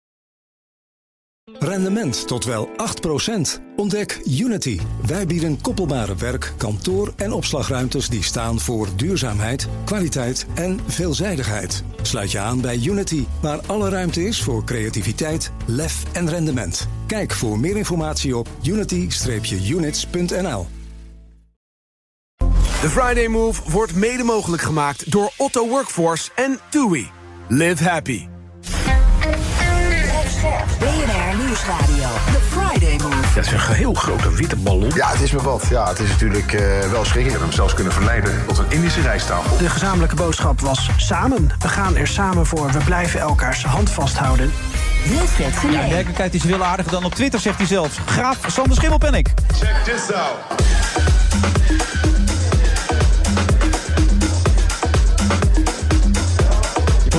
Rendement tot wel 8%. Ontdek Unity. Wij bieden koppelbare werk, kantoor en opslagruimtes die staan voor duurzaamheid, kwaliteit en veelzijdigheid. Sluit je aan bij Unity, waar alle ruimte is voor creativiteit, lef en rendement. Kijk voor meer informatie op unity-units.nl. De Friday Move wordt mede mogelijk gemaakt door Otto Workforce en TUI. Live happy. BNR Nieuwsradio. The Friday Move. Dat is een heel grote witte ballon. Ja, het is me wat. Ja, het is natuurlijk eh, wel schrikken. Je hebt hem zelfs kunnen verleiden tot een Indische rijsttafel. De gezamenlijke boodschap was samen. We gaan er samen voor. We blijven elkaars hand vasthouden. Wilfred Ja, in Genee. werkelijkheid is hij veel aardiger dan op Twitter, zegt hij zelfs. Graaf Sander Schimmelpennik. Check this out.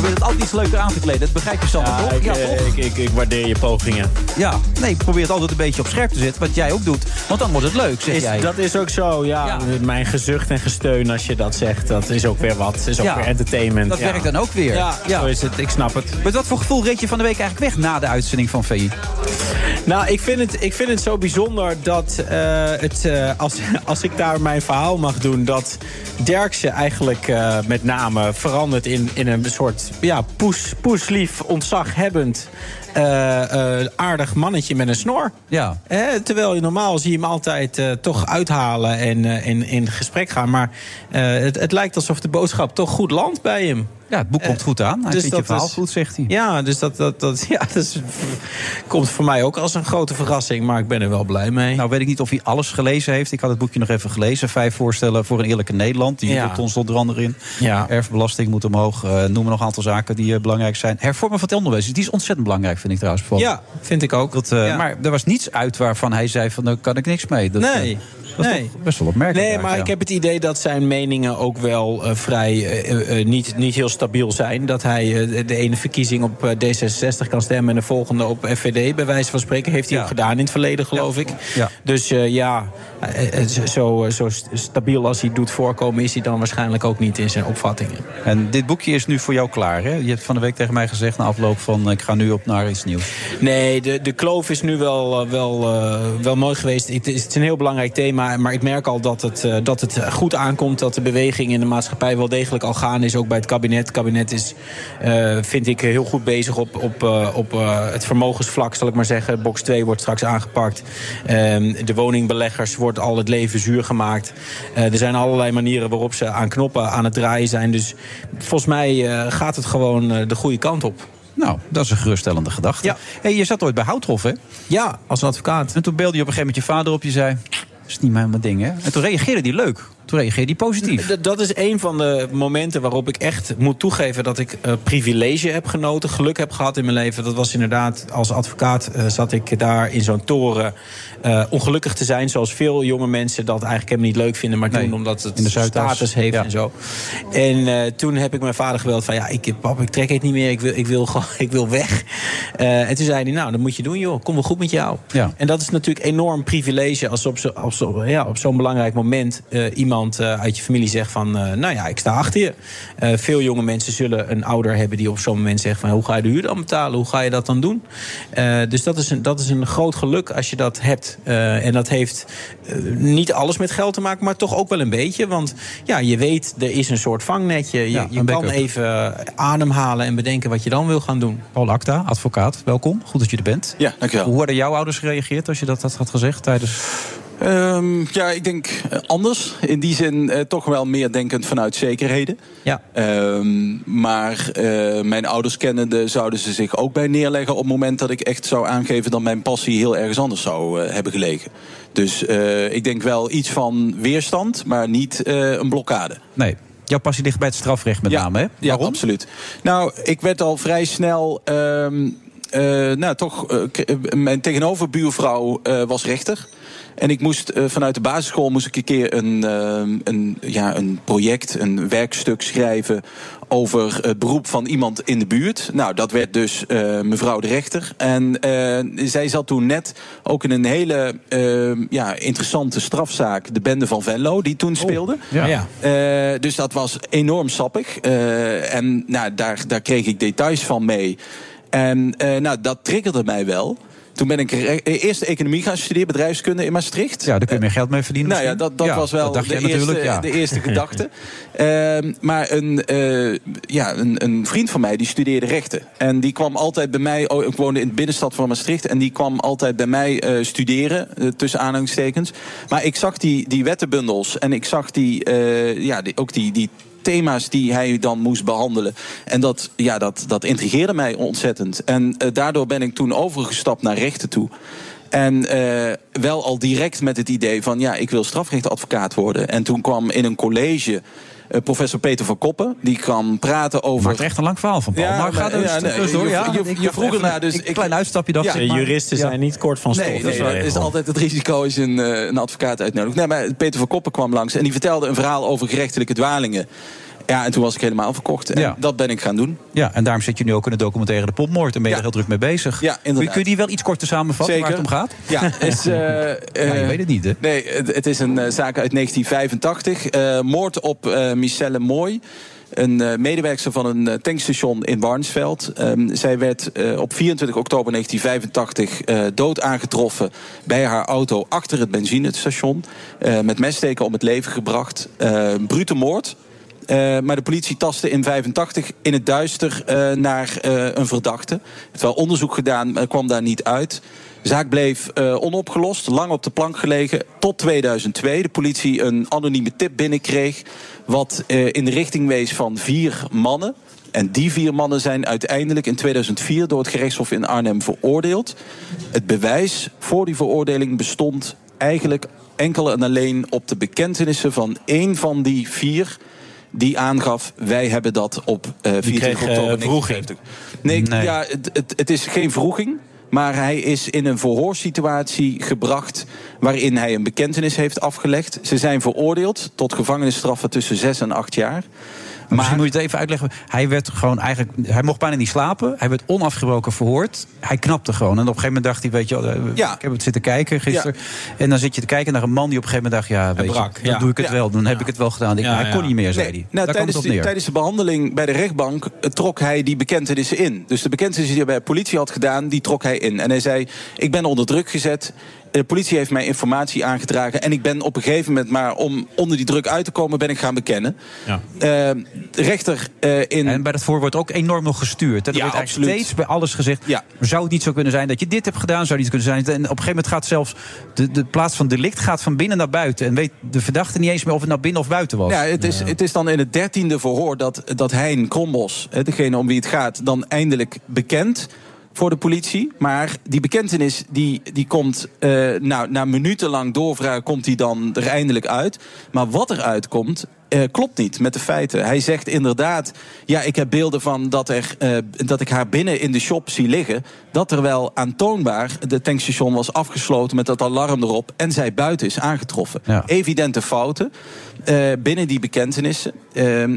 Je probeert het altijd iets leuker aan te kleden. Dat begrijp je, Sander, toch? ik, ja, eh, toch? ik, ik, ik waardeer je pogingen. Ja, nee, ik probeer het altijd een beetje op scherp te zetten. Wat jij ook doet. Want dan wordt het leuk, zeg Is, jij. dat is ook zo, ja. Ja. Mijn gezucht en gesteun als je dat zegt, dat is ook weer wat. is ook Ja. weer entertainment. Dat ja. werkt dan ook weer. Ja, Ja. zo is het. Ik snap het. Met wat voor gevoel reed je van de week eigenlijk weg na de uitzending van VI? Nou, ik vind het, ik vind het zo bijzonder dat eh, het, eh, als, als ik daar mijn verhaal mag doen... dat Derksen eigenlijk eh, met name verandert in, in een soort ja, poes, poeslief, ontzaghebbend... aardig mannetje met een snor. Ja. Terwijl je normaal zie je hem altijd toch uithalen en in, in gesprek gaan. Maar het, het lijkt alsof de boodschap toch goed landt bij hem. Ja, het boek komt goed aan. Hij dus vindt je verhaal is- goed, zegt hij. Ja, dus dat, dat, dat, ja, dat is, komt voor mij ook als een grote verrassing. Maar ik ben er wel blij mee. Nou weet ik niet of hij alles gelezen heeft. Ik had het boekje nog even gelezen. Vijf voorstellen voor een eerlijke Nederland. Die Ja. ton stond er andere in. Ja. Erfbelasting moet omhoog. Eh noem nog een aantal zaken die eh, belangrijk zijn. Hervormen van het onderwijs. Die is ontzettend belangrijk, vind ik trouwens. Van. Ja, vind ik ook. Dat, eh, Ja. Maar er was niets uit waarvan hij zei van daar kan ik niks mee. Dat, Nee. Dat is Nee. toch best wel opmerkelijk. Nee, maar ik heb het idee dat zijn meningen ook wel eh, vrij eh, eh, niet, niet heel stabiel zijn. Dat hij de ene verkiezing op eh, D66 kan stemmen en de volgende op FVD, bij wijze van spreken. Heeft hij Ja. ook gedaan in het verleden, geloof ik. Ja. Dus eh, ja, zo, zo stabiel als hij doet voorkomen, is hij dan waarschijnlijk ook niet in zijn opvattingen. En dit boekje is nu voor jou klaar. Hè? Je hebt van de week tegen mij gezegd na afloop van ik ga nu op naar iets nieuws. Nee, de, de kloof is nu wel, eh, wel, eh, wel mooi geweest. Het is, een heel belangrijk thema. Maar ik merk al dat het, eh, dat het goed aankomt. Dat de beweging in de maatschappij wel degelijk al gaan is. Ook bij het kabinet. Het kabinet is, eh, vind ik, heel goed bezig op, op, eh, op eh, het vermogensvlak, zal ik maar zeggen. Box 2 wordt straks aangepakt. Ehm, de woningbeleggers wordt al het leven zuur gemaakt. Eh, er zijn allerlei manieren waarop ze aan knoppen aan het draaien zijn. Dus volgens mij eh, gaat het gewoon eh, de goede kant op. Nou, dat is een geruststellende gedachte. Ja. Hey, je zat ooit bij Houthof, hè? Ja, als advocaat. En toen beelde je op een gegeven moment je vader op. Je zei, dat is niet mijn ding, hè? En toen reageerde hij leuk. Toen reageerde hij positief. D- Dat is een van de momenten waarop ik echt moet toegeven dat ik privilege heb genoten, geluk heb gehad in mijn leven. Dat was inderdaad, als advocaat zat ik daar in zo'n toren eh, ongelukkig te zijn, zoals veel jonge mensen dat eigenlijk helemaal niet leuk vinden, maar Nee, doen omdat het status heeft Ja. en zo. En eh, toen heb ik mijn vader gebeld van ja, ik, pap, ik trek het niet meer, ik wil, ik wil, gewoon, ik wil weg. Eh, en toen zei hij, nou, dat moet je doen joh, kom wel goed met jou. Ja. En dat is natuurlijk enorm privilege als op, zo, op, zo, ja, op zo'n belangrijk moment eh, iemand eh, uit je familie zegt van, eh, nou ja, ik sta achter je. Eh, veel jonge mensen zullen een ouder hebben die op zo'n moment zegt van, hoe ga je de huur dan betalen? Hoe ga je dat dan doen? Eh, dus dat is, een, dat is een groot geluk als je dat hebt. Eh, en dat heeft eh, niet alles met geld te maken, maar toch ook wel een beetje. Want ja, je weet, er is een soort vangnetje. Je, Ja, je kan even ademhalen en bedenken wat je dan wil gaan doen. Paul Acta, advocaat, welkom. Goed dat je er bent. Ja, dankjewel. Hoe hadden jouw ouders gereageerd als je dat had gezegd tijdens... Ehm, ja, ik denk eh, anders. In die zin eh, toch wel meer denkend vanuit zekerheden. Ja. Ehm, maar eh, mijn ouders kennende zouden ze zich ook bij neerleggen... op het moment dat ik echt zou aangeven... dat mijn passie heel ergens anders zou hebben gelegen. Dus ik denk wel iets van weerstand, maar niet een blokkade. Nee. jouw passie ligt bij het strafrecht met Ja, name, hè? Ja, absoluut. Nou, ik werd al vrij snel. ehm, eh, nou, toch. mijn tegenoverbuurvrouw was rechter. En ik moest eh, vanuit de basisschool moest ik een keer een, ehm, een, ja, een project, een werkstuk schrijven over het beroep van iemand in de buurt. Nou, dat werd dus eh, mevrouw de rechter. En eh, zij zat toen net ook in een hele ja, interessante strafzaak, de Bende van Venlo, die toen speelde. Ja. Ja. Eh, dus dat was enorm sappig. Eh, en nou, daar, daar kreeg ik details van mee. En eh, nou, dat triggerde mij wel. Toen ben ik re- eerst economie gaan studeren, bedrijfskunde in Maastricht. Ja, daar kun je meer geld mee verdienen. Nou ja, dat, dat was wel dat de, eerste, ja. de eerste gedachte. Ehm, maar een, eh, ja, een, een vriend van mij die studeerde rechten. En die kwam altijd bij mij. Oh, ik woonde in de binnenstad van Maastricht. En die kwam altijd bij mij eh, studeren, eh, tussen aanhalingstekens. Maar ik zag die, die wettenbundels en ik zag die, eh, ja, die, ook die. die thema's die hij dan moest behandelen. En dat, ja, dat, dat intrigeerde mij ontzettend. En eh, daardoor ben ik toen overgestapt naar rechten toe. En eh, wel al direct met het idee van ja, ik wil strafrechtadvocaat worden. En toen kwam in een college professor Peter van Koppen. Die kwam praten over. Maakt echt een lang verhaal van, Paul. Ja, maar ga dus, ja, nee, dus door. je- Ja, je- vroeg ernaar, dus Een klein uitstapje dacht Ja, ik. maar- Juristen ja. zijn niet kort van stof. Nee, dat is nee, er altijd het risico als je een, eh, een advocaat uitnodigt. Nee, maar Peter van Koppen kwam langs en die vertelde een verhaal over gerechtelijke dwalingen. Ja, en toen was ik helemaal verkocht. En Ja. dat ben ik gaan doen. Ja, en daarom zit je nu ook in de documentaire De Popmoord. En ben je er heel druk mee bezig. Ja, inderdaad. Kun je die wel iets korter samenvatten waar het om gaat? Ja, is, eh, Ja, je eh, weet het niet, hè? Nee, het, het is een eh, zaak uit 1985. Eh, moord op Michelle Mooi. Een medewerker van een tankstation in Warnsveld. Ehm, zij werd op 24 oktober 1985 eh, dood aangetroffen bij haar auto achter het benzinestation. Met messteken om het leven gebracht. Brute moord. Eh, maar de politie tastte in 85 in het duister eh, naar eh, een verdachte. Er werd wel onderzoek gedaan, maar kwam daar niet uit. De zaak bleef onopgelost, lang op de plank gelegen, tot 2002. De politie een anonieme tip binnenkreeg, wat in de richting wees van vier mannen. En die vier mannen zijn uiteindelijk in 2004 door het gerechtshof in Arnhem veroordeeld. Het bewijs voor die veroordeling bestond eigenlijk enkel en alleen op de bekentenissen van één van die vier die aangaf, wij hebben dat op eh 24 kreeg, eh, oktober vroeging. 1950. Nee, Nee. Ja, het, het, het is geen vroeging. Maar hij is in een verhoorsituatie gebracht waarin hij een bekentenis heeft afgelegd. Ze zijn veroordeeld tot gevangenisstraffen tussen 6 en 8 jaar. Maar misschien moet je het even uitleggen. Hij werd gewoon eigenlijk. Hij mocht bijna niet slapen. Hij werd onafgebroken verhoord. Hij knapte gewoon. En op een gegeven moment dacht hij: Weet je, eh, Ja. ik heb het zitten kijken gisteren. En dan zit je te kijken naar een man die op een gegeven moment dacht: Ja, weet brak, je, dan doe ik het wel. Dan heb ik het wel gedaan. Ik, hij kon niet meer, zei Nee, hij. nou, tijdens, de, tijdens de behandeling bij de rechtbank eh, trok hij die bekentenissen in. Dus de bekentenissen die hij bij de politie had gedaan, die trok hij in. En hij zei: Ik ben onder druk gezet. De politie heeft mij informatie aangedragen. En ik ben op een gegeven moment, maar om onder die druk uit te komen, ben ik gaan bekennen. Ja. Eh, de rechter eh, in. En bij dat voor wordt ook enorm nog gestuurd. hè. Er Ja, wordt absoluut. steeds bij alles gezegd. Ja. Zou het niet zo kunnen zijn dat je dit hebt gedaan? Zou het niet kunnen zijn? En op een gegeven moment gaat zelfs de, de plaats van delict gaat van binnen naar buiten. En weet de verdachte niet eens meer of het nou binnen of buiten was. Ja, het is, het is dan in het dertiende verhoor dat, dat Hein Krombos, hè, degene om wie het gaat, dan eindelijk bekend voor de politie. Maar die bekentenis die, die komt, eh, nou, na minutenlang doorvragen, komt die dan er eindelijk uit. Maar wat eruit komt, eh, klopt niet met de feiten. Hij zegt inderdaad, ja, ik heb beelden van dat, er, eh, dat ik haar binnen in de shop zie liggen. Dat er wel aantoonbaar de tankstation was afgesloten met dat alarm erop. En zij buiten is aangetroffen. Ja. Evidente fouten eh, binnen die bekentenissen.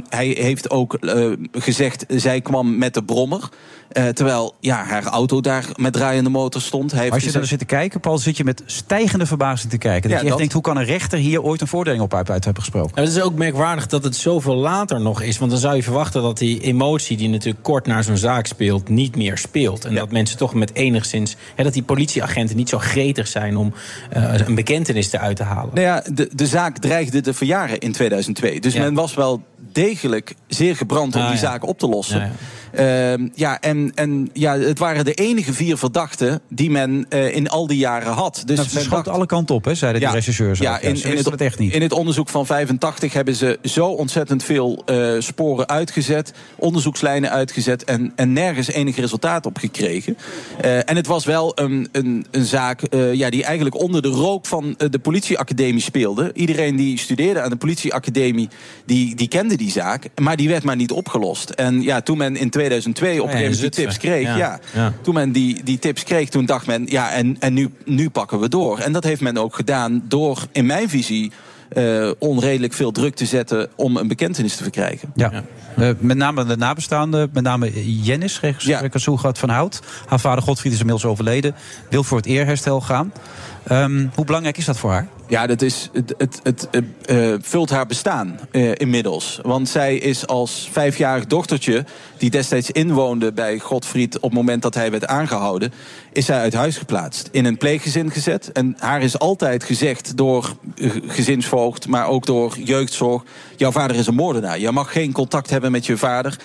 Hij heeft ook eh, gezegd, zij kwam met de brommer. Eh, terwijl ja, haar auto daar met draaiende motor stond. Hij heeft Als je gezegd- er zit te kijken, Paul, zit je met stijgende verbazing te kijken. Dat Ja, je echt dat- denkt, hoe kan een rechter hier ooit een voordeel op uit hebben gesproken? Ja, het is ook merkwaardig dat het zoveel later nog is. Want dan zou je verwachten dat die emotie die natuurlijk kort na zo'n zaak speelt, niet meer speelt. En dat mensen toch met enigszins. Hè, dat die politieagenten niet zo gretig zijn om eh, een bekentenis eruit te halen. Nou ja, de, de zaak dreigde te verjaren in 2002. Dus Ja. men was wel degelijk zeer gebrand om Ah, die ja. zaak op te lossen. Ja, Ja, ja, en, en ja, het waren de enige vier verdachten die men eh, in al die jaren had. Dus Nou, men dacht- alle kanten op, hè, zeiden die rechercheurs Ja, in, in, het, het echt niet. in het onderzoek van 85 hebben ze zo ontzettend veel eh, sporen uitgezet, onderzoekslijnen uitgezet en, en nergens enig resultaat op gekregen. Eh, en het was wel een, een, een zaak eh, ja, die eigenlijk onder de rook van de politieacademie speelde. Iedereen die studeerde aan de politieacademie, die, die kende die zaak, maar die werd maar niet opgelost. En ja, toen men in 2002 op een Ja, in gegeven moment die tips kreeg, Ja. ja, Ja. toen men die, die tips kreeg, toen dacht men, ja, en, en nu, nu pakken we door. En dat heeft men ook gedaan door, in mijn visie, eh, onredelijk veel druk te zetten om een bekentenis te verkrijgen. Ja. Eh, met name de nabestaanden, met name Jennis, regisseur van Hout. Haar vader Godfried is inmiddels overleden. Wil voor het eerherstel gaan. Ehm, hoe belangrijk is dat voor haar? Ja, dat is, het, het, het eh, eh, vult haar bestaan eh, inmiddels. Want zij is als vijfjarig dochtertje, die destijds inwoonde bij Godfried op het moment dat hij werd aangehouden, is zij uit huis geplaatst. In een pleeggezin gezet. En haar is altijd gezegd door gezinsvoogd, maar ook door jeugdzorg: jouw vader is een moordenaar. Je mag geen contact hebben met je vader.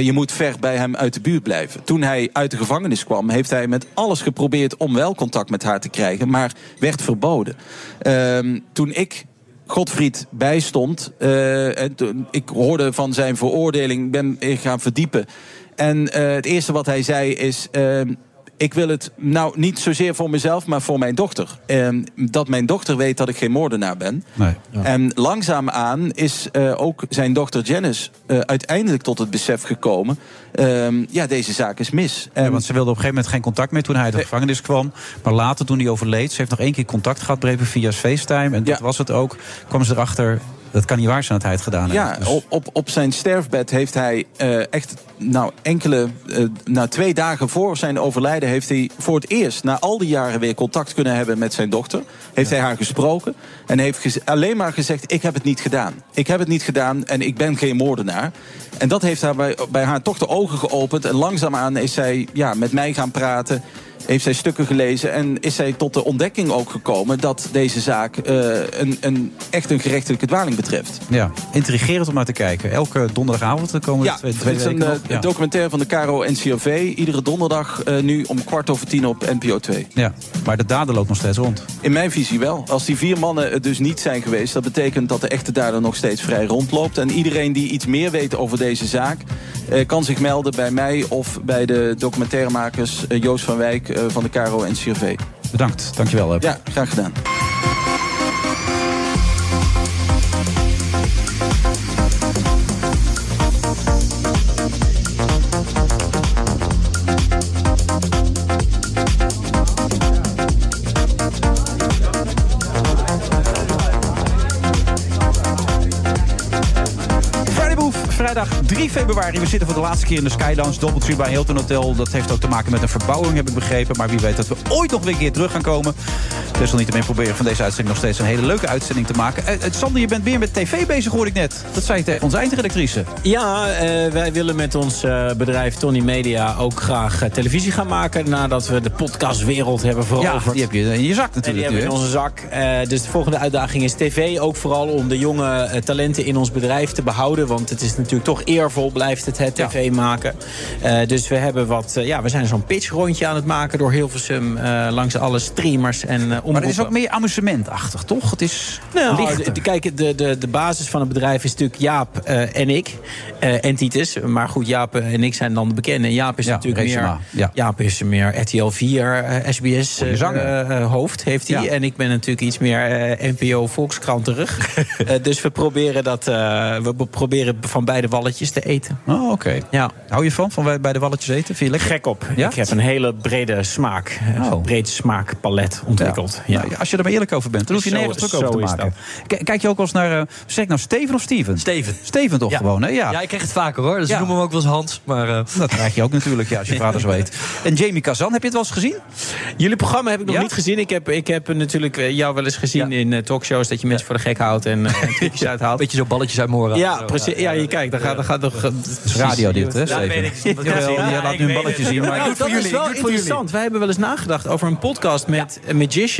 Je moet ver bij hem uit de buurt blijven. Toen hij uit de gevangenis kwam, heeft hij met alles geprobeerd om wel contact met haar te krijgen, maar werd verboden. Ehm, toen ik Godfried bijstond. eh, en toen- ik hoorde van zijn veroordeling, ben ik gaan verdiepen. En eh, het eerste wat hij zei is. ehm, ik wil het nou niet zozeer voor mezelf, maar voor mijn dochter. Ehm, dat mijn dochter weet dat ik geen moordenaar ben. Nee. En langzaamaan is eh, ook zijn dochter Janice eh, uiteindelijk tot het besef gekomen. ehm, ja, deze zaak is mis. Ja, want ze wilde op een gegeven moment geen contact meer toen hij uit de gevangenis kwam. Maar later, toen hij overleed, ze heeft nog één keer contact gehad, breven via FaceTime. En dat was het ook. kwam ze erachter, dat kan niet waar zijn dat hij het gedaan Ja, heeft. Dus- op, op, op zijn sterfbed heeft hij eh, echt, nou enkele, eh, na twee dagen voor zijn overlijden, heeft hij voor het eerst na al die jaren weer contact kunnen hebben met zijn dochter. Heeft hij haar gesproken en heeft gez- alleen maar gezegd: Ik heb het niet gedaan. Ik heb het niet gedaan en ik ben geen moordenaar. En dat heeft haar bij, bij haar toch de ogen geopend. En langzaamaan is zij ja, met mij gaan praten. Heeft zij stukken gelezen en is zij tot de ontdekking ook gekomen dat deze zaak eh, een, een, echt een gerechtelijke dwaling betreft. Ja, intrigerend om naar te kijken. Elke donderdagavond de komende Ja, twee, twee het is een weken eh. Ja. documentaire van de Caro NCRV. Iedere donderdag eh, nu om kwart over tien op NPO 2. ja, maar de dader loopt nog steeds rond. In mijn visie wel. Als die vier mannen het dus niet zijn geweest... dat betekent dat de echte dader nog steeds vrij rondloopt. En iedereen die iets meer weet over deze zaak... kan zich melden bij mij of bij de documentairemakers... Joost van Wijk van de Caro NCRV. Bedankt, dankjewel. Huub. Ja, graag gedaan. Vrijdag 3 februari. We zitten voor de laatste keer in de Skylands Doubletree bij Hilton Hotel. Dat heeft ook te maken met een verbouwing, heb ik begrepen. Maar wie weet dat we ooit nog weer een keer terug gaan komen. Desalniettemin proberen van deze uitzending nog steeds een hele leuke uitzending te maken. Eh, eh, Sander, je bent weer met tv bezig, hoor ik net. Dat zei je tegen onze eindredactrice. Ja, eh, wij willen met ons bedrijf Tony Media ook graag televisie gaan maken. Nadat we de podcastwereld hebben veroverd. Ja, die heb je in je zak En die natuurlijk. hebben we in onze zak. Dus de volgende uitdaging is tv. Ook vooral om de jonge talenten in ons bedrijf te behouden. Want het is natuurlijk toch eervol, blijft het, het tv maken. Dus we hebben wat. ja, we zijn zo'n pitchrondje aan het maken door Hilversum. langs alle streamers en uh, Maar het is ook meer amusementachtig, toch? Het is nou, lichter. de- kijk, de, de, de basis van het bedrijf is natuurlijk Jaap eh, en ik. eh, en Titus. Maar goed, Jaap en ik zijn dan de bekende. Jaap is Ja, natuurlijk Reesema, meer... ja. Jaap is meer RTL 4, eh, SBS eh, eh, hoofd heeft hij. Ja. En ik ben natuurlijk iets meer eh, NPO Volkskrant terug. Eh, dus we proberen, dat, eh, we proberen van beide walletjes te eten. Oh, oké. Ja. Hou je van, van bij- bij de walletjes eten? Vind je lekker? Gek op. Ja? Ik heb een hele brede smaak. Oh. Een breed smaakpalet ontwikkeld. Ja. Nou, als je er maar eerlijk over bent, dan hoef je nergens druk zo over te maken. Kijk je ook wel eens naar, eh, zeg ik nou Steven of Steven? Steven. Steven toch Ja. gewoon, hè? Ja. Ja, ik krijg het vaker hoor. Dus Ja. ik noem hem ook wel eens Hans. Maar, eh, Dat krijg je ook natuurlijk, ja, als je vader zo heet. En Jamie Kazan, heb je het wel eens gezien? Jullie programma heb ik nog Ja? niet gezien. Ik heb, ik heb natuurlijk eh, jou wel eens gezien in talkshows... dat je mensen voor de gek houdt en uh, trucjes uithaalt. beetje zo balletjes uit Mora. Ja, precies. Ja, je kijkt, dan gaat, dan gaat is radio dit, hè, Ja, Steven? weet ik. Jawel, je laat nu een balletje zien, maar... Nou, dat is wel interessant. Wij hebben wel eens nagedacht over een podcast met eh,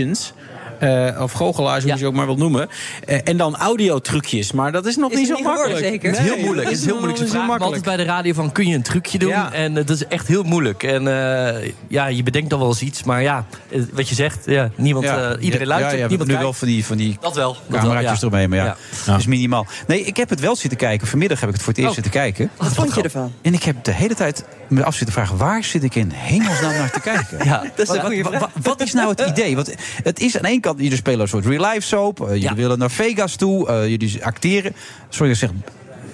magicians. Eh, of goochelaars, hoe je ze ook maar wilt noemen. Eh, en dan audiotrucjes. Maar dat is nog Is niet zo niet geworden, makkelijk. zeker? Het is heel moeilijk. Het is heel moeilijk. Ze vragen me altijd bij de radio van kun je een trucje doen? Ja. En eh, dat is echt heel moeilijk. En eh, ja, je bedenkt dan wel eens iets. Maar ja, wat je zegt, ja, niemand, Ja, eh, iedereen luistert, ja, je hebt niemand nu kijkt. wel van die, van die Dat wel. Dat cameraatjes wel, ja. eromheen, maar ja, Ja. dat is minimaal. Nee, ik heb het wel zitten kijken. Vanmiddag heb ik het voor het eerst Oh. zitten kijken. Wat vond je ervan? En ik heb de hele tijd me af zitten vragen... waar zit ik in hemelsnaam naar te kijken? Ja. Dat is een Wat, goede wat, vraag. wat- wat is nou het idee? Want het is aan één kant, jullie spelen een soort real-life soap. eh, jullie Ja. willen naar Vegas toe. eh, jullie acteren. Sorry, ik zeg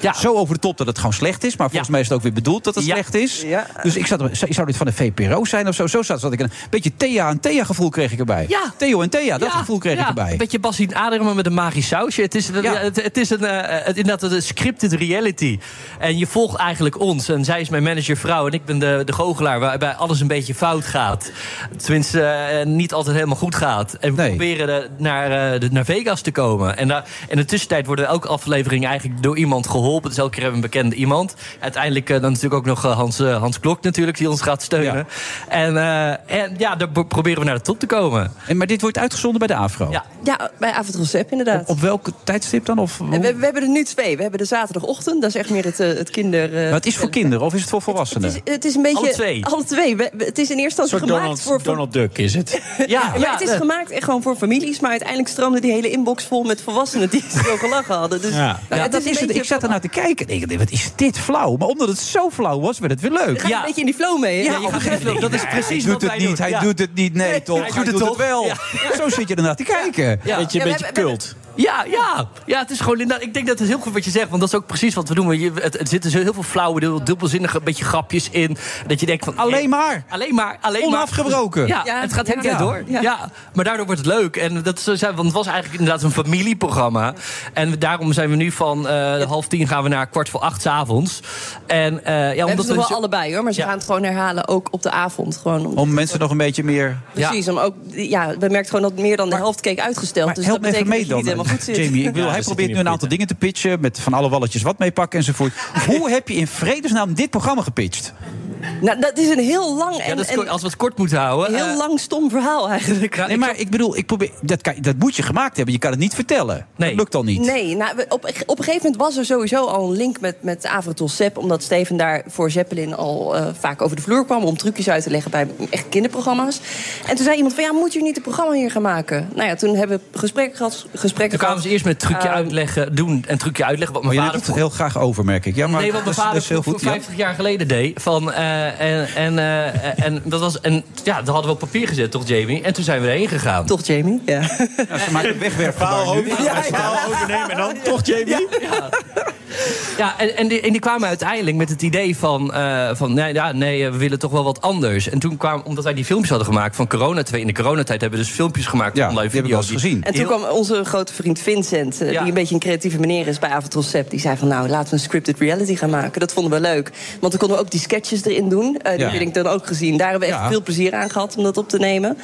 Ja. zo over de top dat het gewoon slecht is. Maar volgens Ja. mij is het ook weer bedoeld dat het Ja. slecht is. Ja. Dus ik zat, er- zou dit van de VPRO zijn of zo? Zo zat zat ik een beetje Thea en Thea gevoel kreeg ik erbij. Ja. Theo en Thea, dat Ja, gevoel kreeg ja, ik erbij. Een beetje Bassie Aderen met een magisch sausje. Het is, Ja. het, het is een, eh, het, inderdaad een scripted reality. En je volgt eigenlijk ons. En zij is mijn manager vrouw en ik ben de, de goochelaar... waarbij alles een beetje fout gaat. Tenminste, eh, niet altijd helemaal goed gaat. En we Nee. proberen de- naar, eh, de, naar Vegas te komen. En daar- in de tussentijd worden elke aflevering eigenlijk door iemand geholpen. Dus elke keer hebben we een bekende iemand. Uiteindelijk eh, dan natuurlijk ook nog eh, Hans, eh, Hans Klok natuurlijk... die ons gaat steunen. En, eh, en ja, daar pro- proberen we naar de top te komen. En, maar dit wordt uitgezonden bij de AVRO. Ja. Ja, bij Avondconcept inderdaad. Op welk tijdstip dan? Of, we, we hebben er nu twee. We hebben de zaterdagochtend, dat is echt meer het, eh, het kinder... eh, maar het is voor kinderen of is het voor volwassenen? Het is, het is een beetje... Alle twee. Alle twee. We- we- het is in eerste instantie gemaakt Donald, voor... Donald Duck is het. Ja, Ja, maar ja, het is gemaakt echt gewoon voor families. Maar uiteindelijk stroomde die hele inbox vol met volwassenen die zo gelachen hadden. Dus, Ja. nou, dat is het. beetje Ik zat er te kijken. en Ik dacht, wat is dit flauw? Maar omdat het zo flauw was, werd het weer leuk. Ga je Ja. een beetje in die flow mee. hè? Ja, je gaat geen Dat is Hij precies doet wat het wij niet, doen. hij Ja. doet het niet. Nee, toch? hij Hij, doet doet het wel. Ja. Zo zit je ernaar te kijken. Ja. Beetje, Ja, we beetje cult. Ja, ja. ja, het is gewoon inderdaad. Ik denk dat het heel goed wat je zegt, want dat is ook precies wat we doen. Je, het, het zitten zo heel veel flauwe, dubbelzinnige beetje grapjes in. Dat je denkt van. Alleen maar. Alleen maar. Alleen Onafgebroken. Maar. Ja, Ja, het gaat de hele tijd ja. door. Ja. Ja. maar daardoor wordt het leuk. En dat is, want het was eigenlijk inderdaad een familieprogramma. En daarom zijn we nu van eh, half tien gaan we naar kwart voor acht 's avonds. En eh, ja, We hebben omdat we. wel allebei hoor, maar ze Ja. gaan het gewoon herhalen ook op de avond. Gewoon om, Om mensen nog een beetje meer... precies, om ook, ja, we merken gewoon dat meer dan de helft keek uitgesteld. Maar dus help dat me even betekent mee dan, helemaal goed zit. Jamie. Ik wil, hij zit probeert nu een aantal dingen te pitchen... met van alle walletjes wat meepakken enzovoort. Hoe heb je in vredesnaam dit programma gepitcht? Nou, dat is een heel lang Ja, en, dat is, en als we het kort moeten houden. heel eh, lang stom verhaal eigenlijk. Nee, maar ik bedoel, ik probeer, dat, kan, dat moet je gemaakt hebben. Je kan het niet vertellen. Nee. Dat lukt al niet. Nee, nou, op, op een gegeven moment was er sowieso al een link met, met Avrotol Sepp. Omdat Steven daar voor Zeppelin al eh, vaak over de vloer kwam... om trucjes uit te leggen bij echt kinderprogramma's. En toen zei iemand van, ja, moet je niet een programma hier gaan maken? Nou ja, toen hebben we gesprekken gehad. Gesprekken Toen kwamen ze eerst met trucje Ehm, uitleggen, doen en trucje uitleggen. Wat Maar mijn je vader het heel graag over, merk ik. Ja, maar nee, wat mijn dat is- vader dat is heel voor goed. ja. 50 jaar geleden deed. Van, eh, en, en, eh, en dat was. En ja, dat hadden we op papier gezet, toch, Jamie? En toen zijn we erheen gegaan. Toch, Jamie? Ja. Ja, ze nu. Ja, verhaal overnemen en dan toch, Jamie? Ja, en, en, die, en die kwamen uiteindelijk met het idee van... eh, van nee, ja, nee, we willen toch wel wat anders. En toen kwam, omdat wij die filmpjes hadden gemaakt van corona 2 In de coronatijd hebben we dus filmpjes gemaakt Ja, van online die heb ik wel video's. eens gezien. En toen kwam onze grote vriend Vincent, eh, Ja. die een beetje een creatieve meneer is bij Sepp. Die zei van, nou, laten we een scripted reality gaan maken. Dat vonden we leuk. Want dan konden we ook die sketches erin doen. Eh, die Ja. heb ik dan ook gezien. Daar hebben we echt Ja. veel plezier aan gehad om dat op te nemen.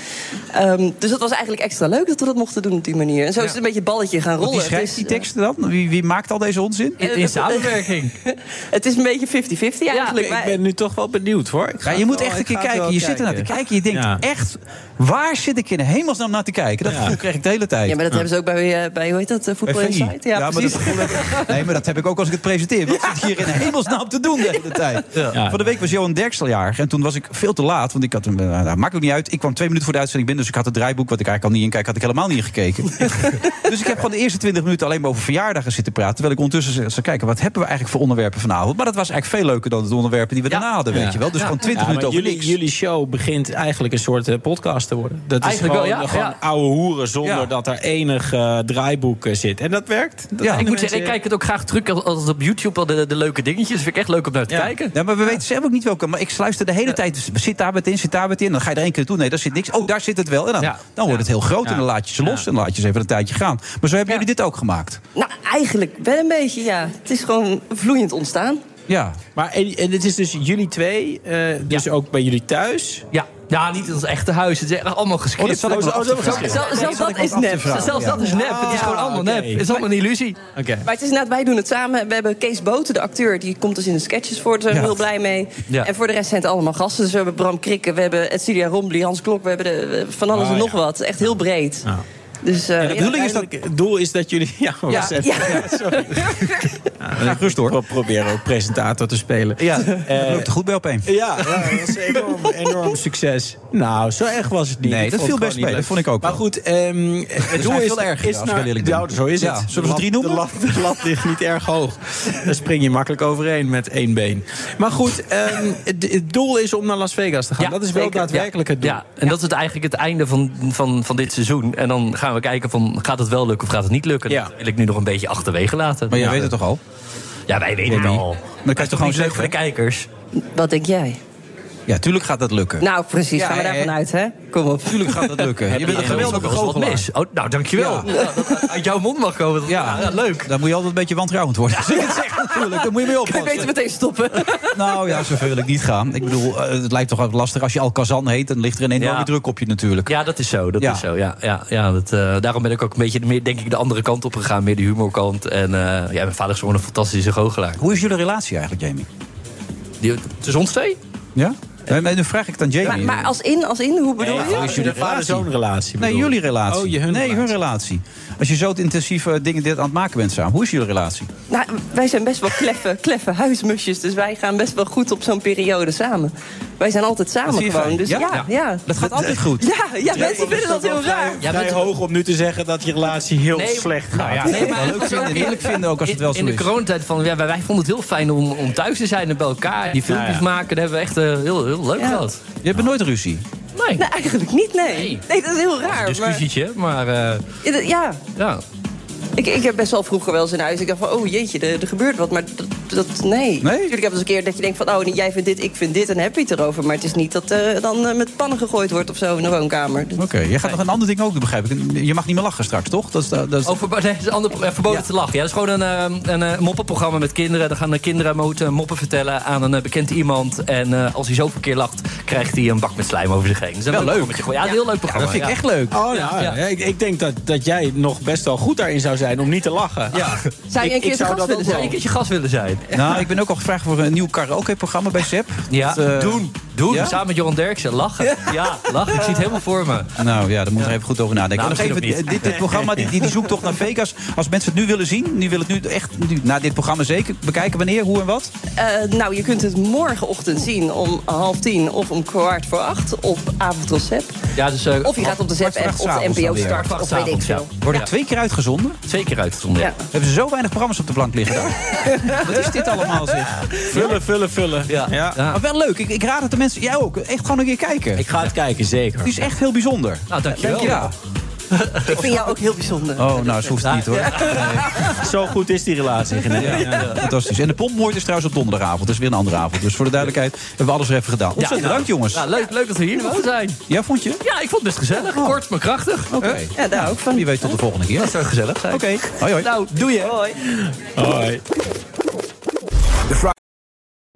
Ehm, dus dat was eigenlijk extra leuk dat we dat mochten doen op die manier. En zo is het een beetje balletje gaan rollen. Wie schrijft die teksten dan? Wie, wie maakt al deze onzin? In, in samenwerking. Het is een beetje 50-50 eigenlijk. Ik Wij- ben nu toch wel benieuwd, hoor. Ik Ja, je moet wel- echt een ik keer kijken. Je zit er naar te kijken. Je denkt Ja. echt, waar zit ik in hemelsnaam naar te kijken? Dat Ja. gevoel krijg ik de hele tijd. Ja, maar dat hebben ze ook bij, eh, bij hoe heet dat, eh, Voetbal. Insight? Ja, maar dat nee, maar dat heb ik ook als ik het presenteer. Wat zit hier in hemelsnaam te doen de hele tijd? Ja. Van de week was Johan Derksen jarig. En toen was ik veel te laat. Want ik had hem, uh, maakt ook niet uit. Ik kwam twee minuten voor de uitzending binnen. Dus ik had het draaiboek, wat ik eigenlijk al niet inkijk, had ik helemaal niet ingekeken. dus ik heb van de eerste twintig minuten alleen maar over verjaardagen zitten praten. Terwijl ik ondertussen kijken, wat hebben we eigenlijk voor onderwerpen vanavond? Maar dat was eigenlijk veel leuker dan de onderwerpen die we daarna hadden, weet je wel. Dus gewoon twintig Ja, maar minuten over jullie, niks. jullie show begint eigenlijk een soort eh, podcast te worden. Dat is Eigenlijk wel, gewoon, ja, gewoon ja. oude hoeren zonder Ja. dat er enig eh, draaiboek eh, zit. En dat werkt. Dat Ja. Ik moet zeggen, ik kijk het ook graag terug als- op YouTube al de, de leuke dingetjes. Vind ik echt leuk om naar te Ja. kijken. Ja, maar we weten zelf ook niet welke. Maar ik sluister de hele tijd. Zit daar wat in, zit daar wat in. Dan ga je er één keer naartoe. Nee, daar zit niks. Oh, daar zit het wel. En dan, Ja. dan wordt het heel groot. Ja. En dan laat je ze los. En dan laat je ze even een tijdje gaan. Maar zo hebben jullie dit ook gemaakt. Nou, eigenlijk wel een beetje, ja. Het is gewoon vloeiend ontstaan. Ja. Maar en, en het is dus jullie twee, eh, dus ook bij jullie thuis. Ja. ja, niet in ons echte huis. Het is echt allemaal Oh, dat gescript. af te vragen. Zelfs- Zelfs zelfs dat dat is nep. Zelfs dat is nep. Het is gewoon allemaal nep. Het is allemaal een illusie. Oké. Maar het is inderdaad, wij doen het samen. We hebben Kees Boten, de acteur, die komt dus in de sketches voor. Daar zijn we Ja. heel blij mee. Ja. En voor de rest zijn het allemaal gasten. Dus we hebben Bram Krikke, we hebben Edcilia Rombly, Hans Klok. We hebben de, van alles Oh, en nog ja. wat. Echt heel breed. Ja. Dus, eh, En het, doel is dat, het doel is dat jullie... Ja, Ja, even- ja. sorry. Ja, rust hoor. We proberen ook presentator te spelen. Ja, Eh, loopt er goed bij op één. Ja, ja, dat was een enorm, enorm succes. Nou, zo erg was het niet. Nee, dat viel best mee. Dat vond ik ook Maar wel. goed, ehm, het doel is, veel erger, is. Ja, zo is Ja, het. zullen we De drie lat- noemen? De lat, de lat ligt niet erg hoog. Daar spring je makkelijk overheen met één been. Maar goed, ehm, het, het doel is om naar Las Vegas te gaan. dat is wel zeker. daadwerkelijk het doel. Ja, en dat is het eigenlijk het einde van, van, van dit seizoen. En dan gaan we kijken van, gaat het wel lukken of gaat het niet lukken? Dat wil ik nu nog een beetje achterwege laten. Maar jij Ja. weet het toch al? Ja, wij weten het al. Maar dan kan je toch gewoon leuk voor zeggen? de kijkers. Wat denk jij? Ja, tuurlijk gaat dat lukken. Nou, precies. Ja, gaan we daarvan uit, hè? Kom op. Tuurlijk gaat dat lukken. Je bent een geweldige goochelaar. mis. Oh, nou, dankjewel. Ja. Ja, dat uit jouw mond mag komen. Ja, ja, leuk. Dan moet je altijd een beetje wantrouwend worden. Als ik het zeg natuurlijk, dan moet je mee Kun je oppassen. beter meteen stoppen? Nou ja, zover wil ik niet gaan. Ik bedoel, eh, het lijkt toch ook lastig. Als je al Kazan heet, dan ligt er een enorme Ja. druk op je natuurlijk. Ja, dat is zo. Dat Ja. is zo. Ja, ja, ja, dat, eh, daarom ben ik ook een beetje meer, denk ik, de andere kant op gegaan. Meer de humorkant. En eh, ja, mijn vader is gewoon een fantastische goochelaar. Hoe is jullie relatie eigenlijk, Jamie? Die, tussen ons twee? Ja? Maar nu vraag ik dan Jamie. Maar, maar als in, als in, hoe bedoel Nee, je? hoe is jullie vader-zoon relatie. Nee, jullie relatie. Oh, je hun nee, relatie. hun relatie. Als je zo intensieve dingen dit aan het maken bent samen, hoe is jullie relatie? Nou, wij zijn best wel kleffe, kleffe huismusjes. Dus wij gaan best wel goed op zo'n periode samen. Wij zijn altijd samen gewoon. Dus Ja? ja, Ja. ja. Dat gaat altijd goed. Ja, ja, mensen vinden dat heel raar. Ja, vrij hoog om nu te zeggen dat je relatie heel Nee, slecht gaat. nou ja, nee, maar- leuk vinden, heerlijk vinden ook als het wel zo in, in is. de coronatijd van, ja, wij, vonden het heel fijn om, om thuis te zijn en bij elkaar. Die filmpjes Ja, ja. maken, dat hebben we echt eh, heel, heel leuk gehad. Je hebt nooit ruzie. Nee, Nee, eigenlijk niet, nee. Nee, dat is heel raar. een Maar, discussietje, maar eh, Ja, dat- ja, ja. Ik, ik heb best wel vroeger wel eens in huis. Ik dacht van, oh jeetje, er, er gebeurt wat. Maar dat, dat nee. Natuurlijk heb je eens een keer dat je denkt van, oh, jij vindt dit, ik vind dit. En dan heb je het erover. Maar het is niet dat er dan eh, met pannen gegooid wordt of zo in de woonkamer. Oké, jij gaat nog een ander ding ook doen, begrijp ik. Je mag niet meer lachen straks, toch? Dat is, dat is... Over, nee, is een ander, eh, verboden te lachen. Ja, dat is gewoon een, eh, een eh, moppenprogramma met kinderen. Dan gaan de kinderen moeten moppen vertellen aan een eh, bekend iemand. En eh, als hij zoveel keer lacht, krijgt hij een bak met slijm over zich heen. Dus dat is Wel een leuk. Ja, een heel leuk programma. dat vind ik ja. echt leuk. Oh, nou, ja. Ik, ik denk dat, dat jij nog best wel goed daarin zou zijn om niet te lachen. Ja. Zou je een Ik- keer ik zijn zou gast dat willen ook Zou je zijn? een keertje gast willen zijn? Nou, ik ben ook al gevraagd voor een nieuw karaoke-programma bij Sepp. Ja, Dat, eh, doen. Doen. ja? Samen met Johan Derksen. Lachen. Ja, lachen. Ik zie het helemaal voor me. Nou ja, daar moet er even goed over nadenken. Nou, nog even, dit, dit programma, die, die, zoektocht naar Vegas. Als mensen het nu willen zien, nu willen het nu echt nu, na dit programma zeker bekijken. Wanneer, hoe en wat? Eh, nou, je kunt het morgenochtend zien om half tien of om kwart voor acht op Avondros Zep. Ja, dus, eh, Of je gaat op de Zep app op de NPO start of weet ik veel. Wordt het twee keer uitgezonden? Twee keer uitgezonden. Ja. Hebben ze zo weinig programma's op de plank liggen daar? Wat is dit allemaal zeg? Vullen, vullen, vullen. Ja. Ja. Ja. Maar wel leuk. Ik, ik raad het de mensen, jij ook, echt gewoon een keer kijken. Ik ga het kijken, zeker. Het is echt heel bijzonder. Nou, dankjewel. Ja. Ik vind jou ook heel bijzonder. Oh, nou, zo hoeft het niet hoor. Zo goed is die relatie. Fantastisch. En de pompmoord is trouwens op donderdagavond. Dat is weer een andere avond. Dus voor de duidelijkheid hebben we alles weer even gedaan. Ontzettend bedankt, jongens. Ja, leuk, leuk dat we hier mogen zijn. Ja, vond je? Ja, ik vond het best gezellig. Kort, maar krachtig. Oké. Ja, daar ook van. Wie weet tot de volgende keer. Dat zou gezellig zijn. Oké. Hoi, hoi. Nou, doe je. Hoi. Hoi.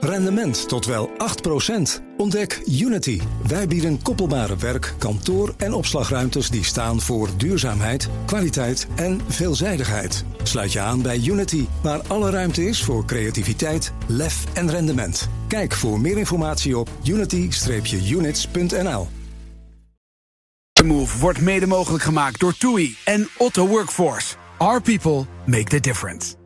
Rendement tot wel 8%. Ontdek Unity. Wij bieden koppelbare werk, kantoor en opslagruimtes die staan voor duurzaamheid, kwaliteit en veelzijdigheid. Sluit je aan bij Unity, waar alle ruimte is voor creativiteit, lef en rendement. Kijk voor meer informatie op unity-units.nl. De Move wordt mede mogelijk gemaakt door TUI en Otto Workforce. Our people make the difference.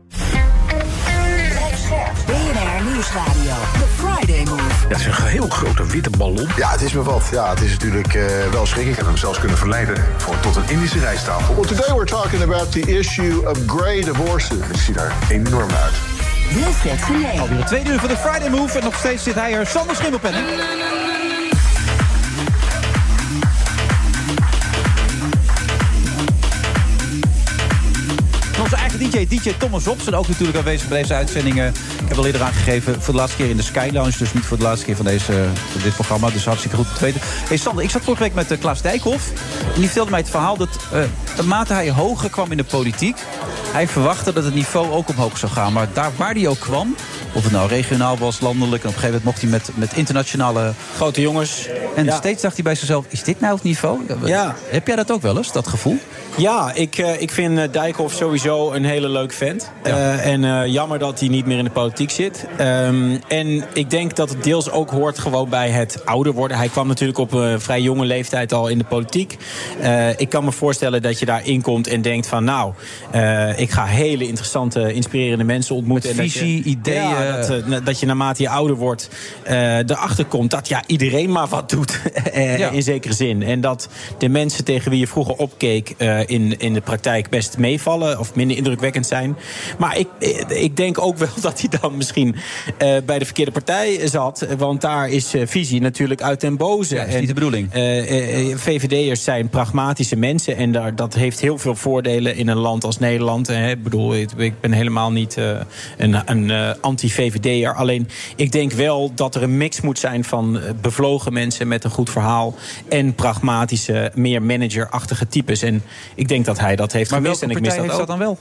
BNR Nieuwsradio. The Friday Move. Dat is een heel grote witte ballon. Ja, het is me wat. Ja, het is natuurlijk eh, wel schrik. Ik Ik heb hem zelfs kunnen verleiden voor tot een Indische rijsttafel. Well, today we're talking about the issue of gray divorces. Het ziet er enorm uit. Wilfred Genee. Alweer tweede uur van de Friday Move. En nog steeds zit hij er. Sander Schimmelpenning. DJ, DJ Thomas Robson, ook natuurlijk aanwezig bij deze uitzendingen. Ik heb al eerder aangegeven voor de laatste keer in de Sky Lounge. Dus niet voor de laatste keer van, deze, van dit programma. Dus hartstikke goed te weten. Hey Sander, ik zat vorige week met uh, Klaas Dijkhoff. En die vertelde mij het verhaal dat uh, naarmate hij hoger kwam in de politiek... hij verwachtte dat het niveau ook omhoog zou gaan. Maar daar waar hij ook kwam, Of het nou regionaal was, landelijk. En op een gegeven moment mocht hij met, met internationale... Grote jongens. En Ja. steeds dacht hij bij zichzelf, is dit nou het niveau? Ja. Heb jij dat ook wel eens, dat gevoel? Ja, ik, eh, ik vind eh, Dijkhoff sowieso een hele leuk vent. Eh, en jammer dat hij niet meer in de politiek zit. Ehm, en ik denk dat het deels ook hoort gewoon bij het ouder worden. Hij kwam natuurlijk op een vrij jonge leeftijd al in de politiek. Ik kan me voorstellen dat je daar inkomt en denkt van... nou, ik ga hele interessante, inspirerende mensen ontmoeten. Met En dat je- visie, ideeën. Ja, dat, eh, dat je naarmate je ouder wordt eh, erachter komt dat ja, iedereen maar wat doet. eh, Ja. In zekere zin. En dat de mensen tegen wie je vroeger opkeek eh, in, in de praktijk best meevallen of minder indrukwekkend zijn. Maar ik, eh, ik denk ook wel dat hij dan misschien eh, bij de verkeerde partij zat. Want daar is eh, visie natuurlijk uit den boze. Ja, is niet de bedoeling. Eh, eh, eh, VVD'ers zijn pragmatische mensen. En daar, dat heeft heel veel voordelen in een land als Nederland. Ik bedoel, ik, ben helemaal niet eh, een, eh, anti-VVD'er. Alleen, ik denk wel dat er een mix moet zijn van eh, bevlogen mensen met een goed verhaal. En pragmatische, meer managerachtige types. En ik denk dat hij dat heeft Maar gemist. en ik mis dat heeft ook. dat dan wel?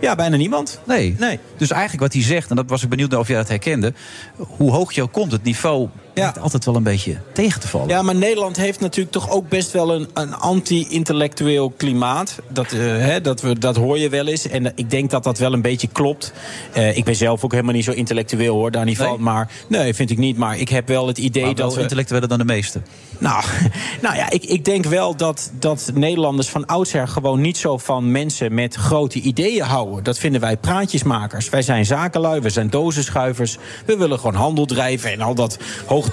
Ja, bijna niemand. Nee. nee. Dus eigenlijk wat hij zegt, en dat was ik benieuwd naar of jij dat herkende... hoe hoog je ook komt, het niveau lijkt altijd wel een beetje tegen te vallen. Ja, maar Nederland heeft natuurlijk toch ook best wel een, een anti-intellectueel klimaat. Dat, eh, hè, dat, we, dat hoor je wel eens. En eh, ik denk dat dat wel een beetje klopt. Eh, ik ben zelf ook helemaal niet zo intellectueel hoor, daar niet van. Maar nee, vind ik niet. Maar ik heb wel het idee wel dat we. intellectueler dan de meesten. Nou, nou ja, ik, ik denk wel dat, dat Nederlanders van oudsher gewoon niet zo van mensen met grote ideeën houden. Dat vinden wij praatjesmakers. Wij zijn zakenlui, we zijn dozenschuivers. We willen gewoon handel drijven en al dat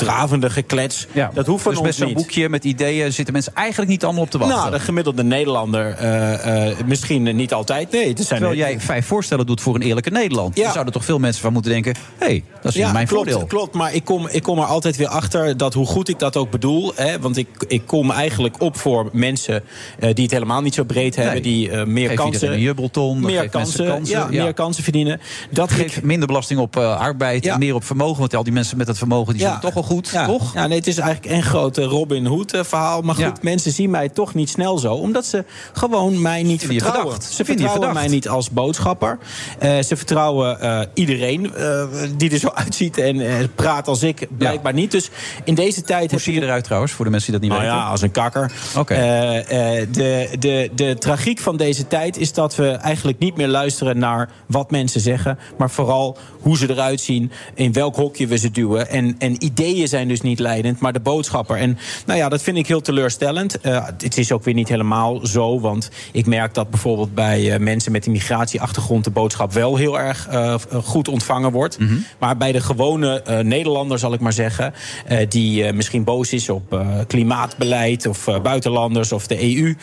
hoogdravende geklets. dat hoeft van dus ons met zo'n niet. boekje met ideeën zitten mensen eigenlijk niet allemaal op te wachten. Nou, de gemiddelde Nederlander eh, eh, misschien niet altijd. Nee, er zijn Terwijl jij vijf voorstellen doet voor een eerlijke Nederland. Ja. Dan zouden toch veel mensen van moeten denken... hé, hey, dat is ja, mijn klopt, voordeel. Klopt, maar ik kom, ik kom er altijd weer achter dat hoe goed ik dat ook bedoel. Hè, want ik, ik kom eigenlijk op voor mensen eh, die het helemaal niet zo breed hebben. Nee. Die meer Geef kansen. een meer kansen, kansen, Ja, meer kansen verdienen. Dat Geef minder belasting op arbeid, en meer op vermogen. Want al die mensen met dat vermogen die zijn toch wel goed, ja. toch? Ja, nee, het is eigenlijk een groot eh, Robin Hood eh, verhaal. Maar goed, Ja. mensen zien mij toch niet snel zo. Omdat ze gewoon mij niet Vinden je vertrouwen. verdacht. Ze vertrouwen verdacht. mij niet als boodschapper. Eh, ze vertrouwen eh, iedereen die er zo uitziet en praat als ik blijkbaar niet. Dus in deze tijd... Hoe zie je eruit trouwens, voor de mensen die dat niet Nou weten? ja, als een kakker. Oké. De, de, de tragiek van deze tijd is dat we eigenlijk niet meer luisteren naar wat mensen zeggen, maar vooral hoe ze eruit zien, in welk hokje we ze duwen. En, en ideeën zijn dus niet leidend, maar de boodschapper. En nou ja, dat vind ik heel teleurstellend. Eh, het is ook weer niet helemaal zo, want ik merk dat bijvoorbeeld bij eh, mensen met een migratieachtergrond de boodschap wel heel erg eh, goed ontvangen wordt. Maar bij de gewone Nederlander, zal ik maar zeggen, die misschien boos is op klimaatbeleid of buitenlanders of de EU,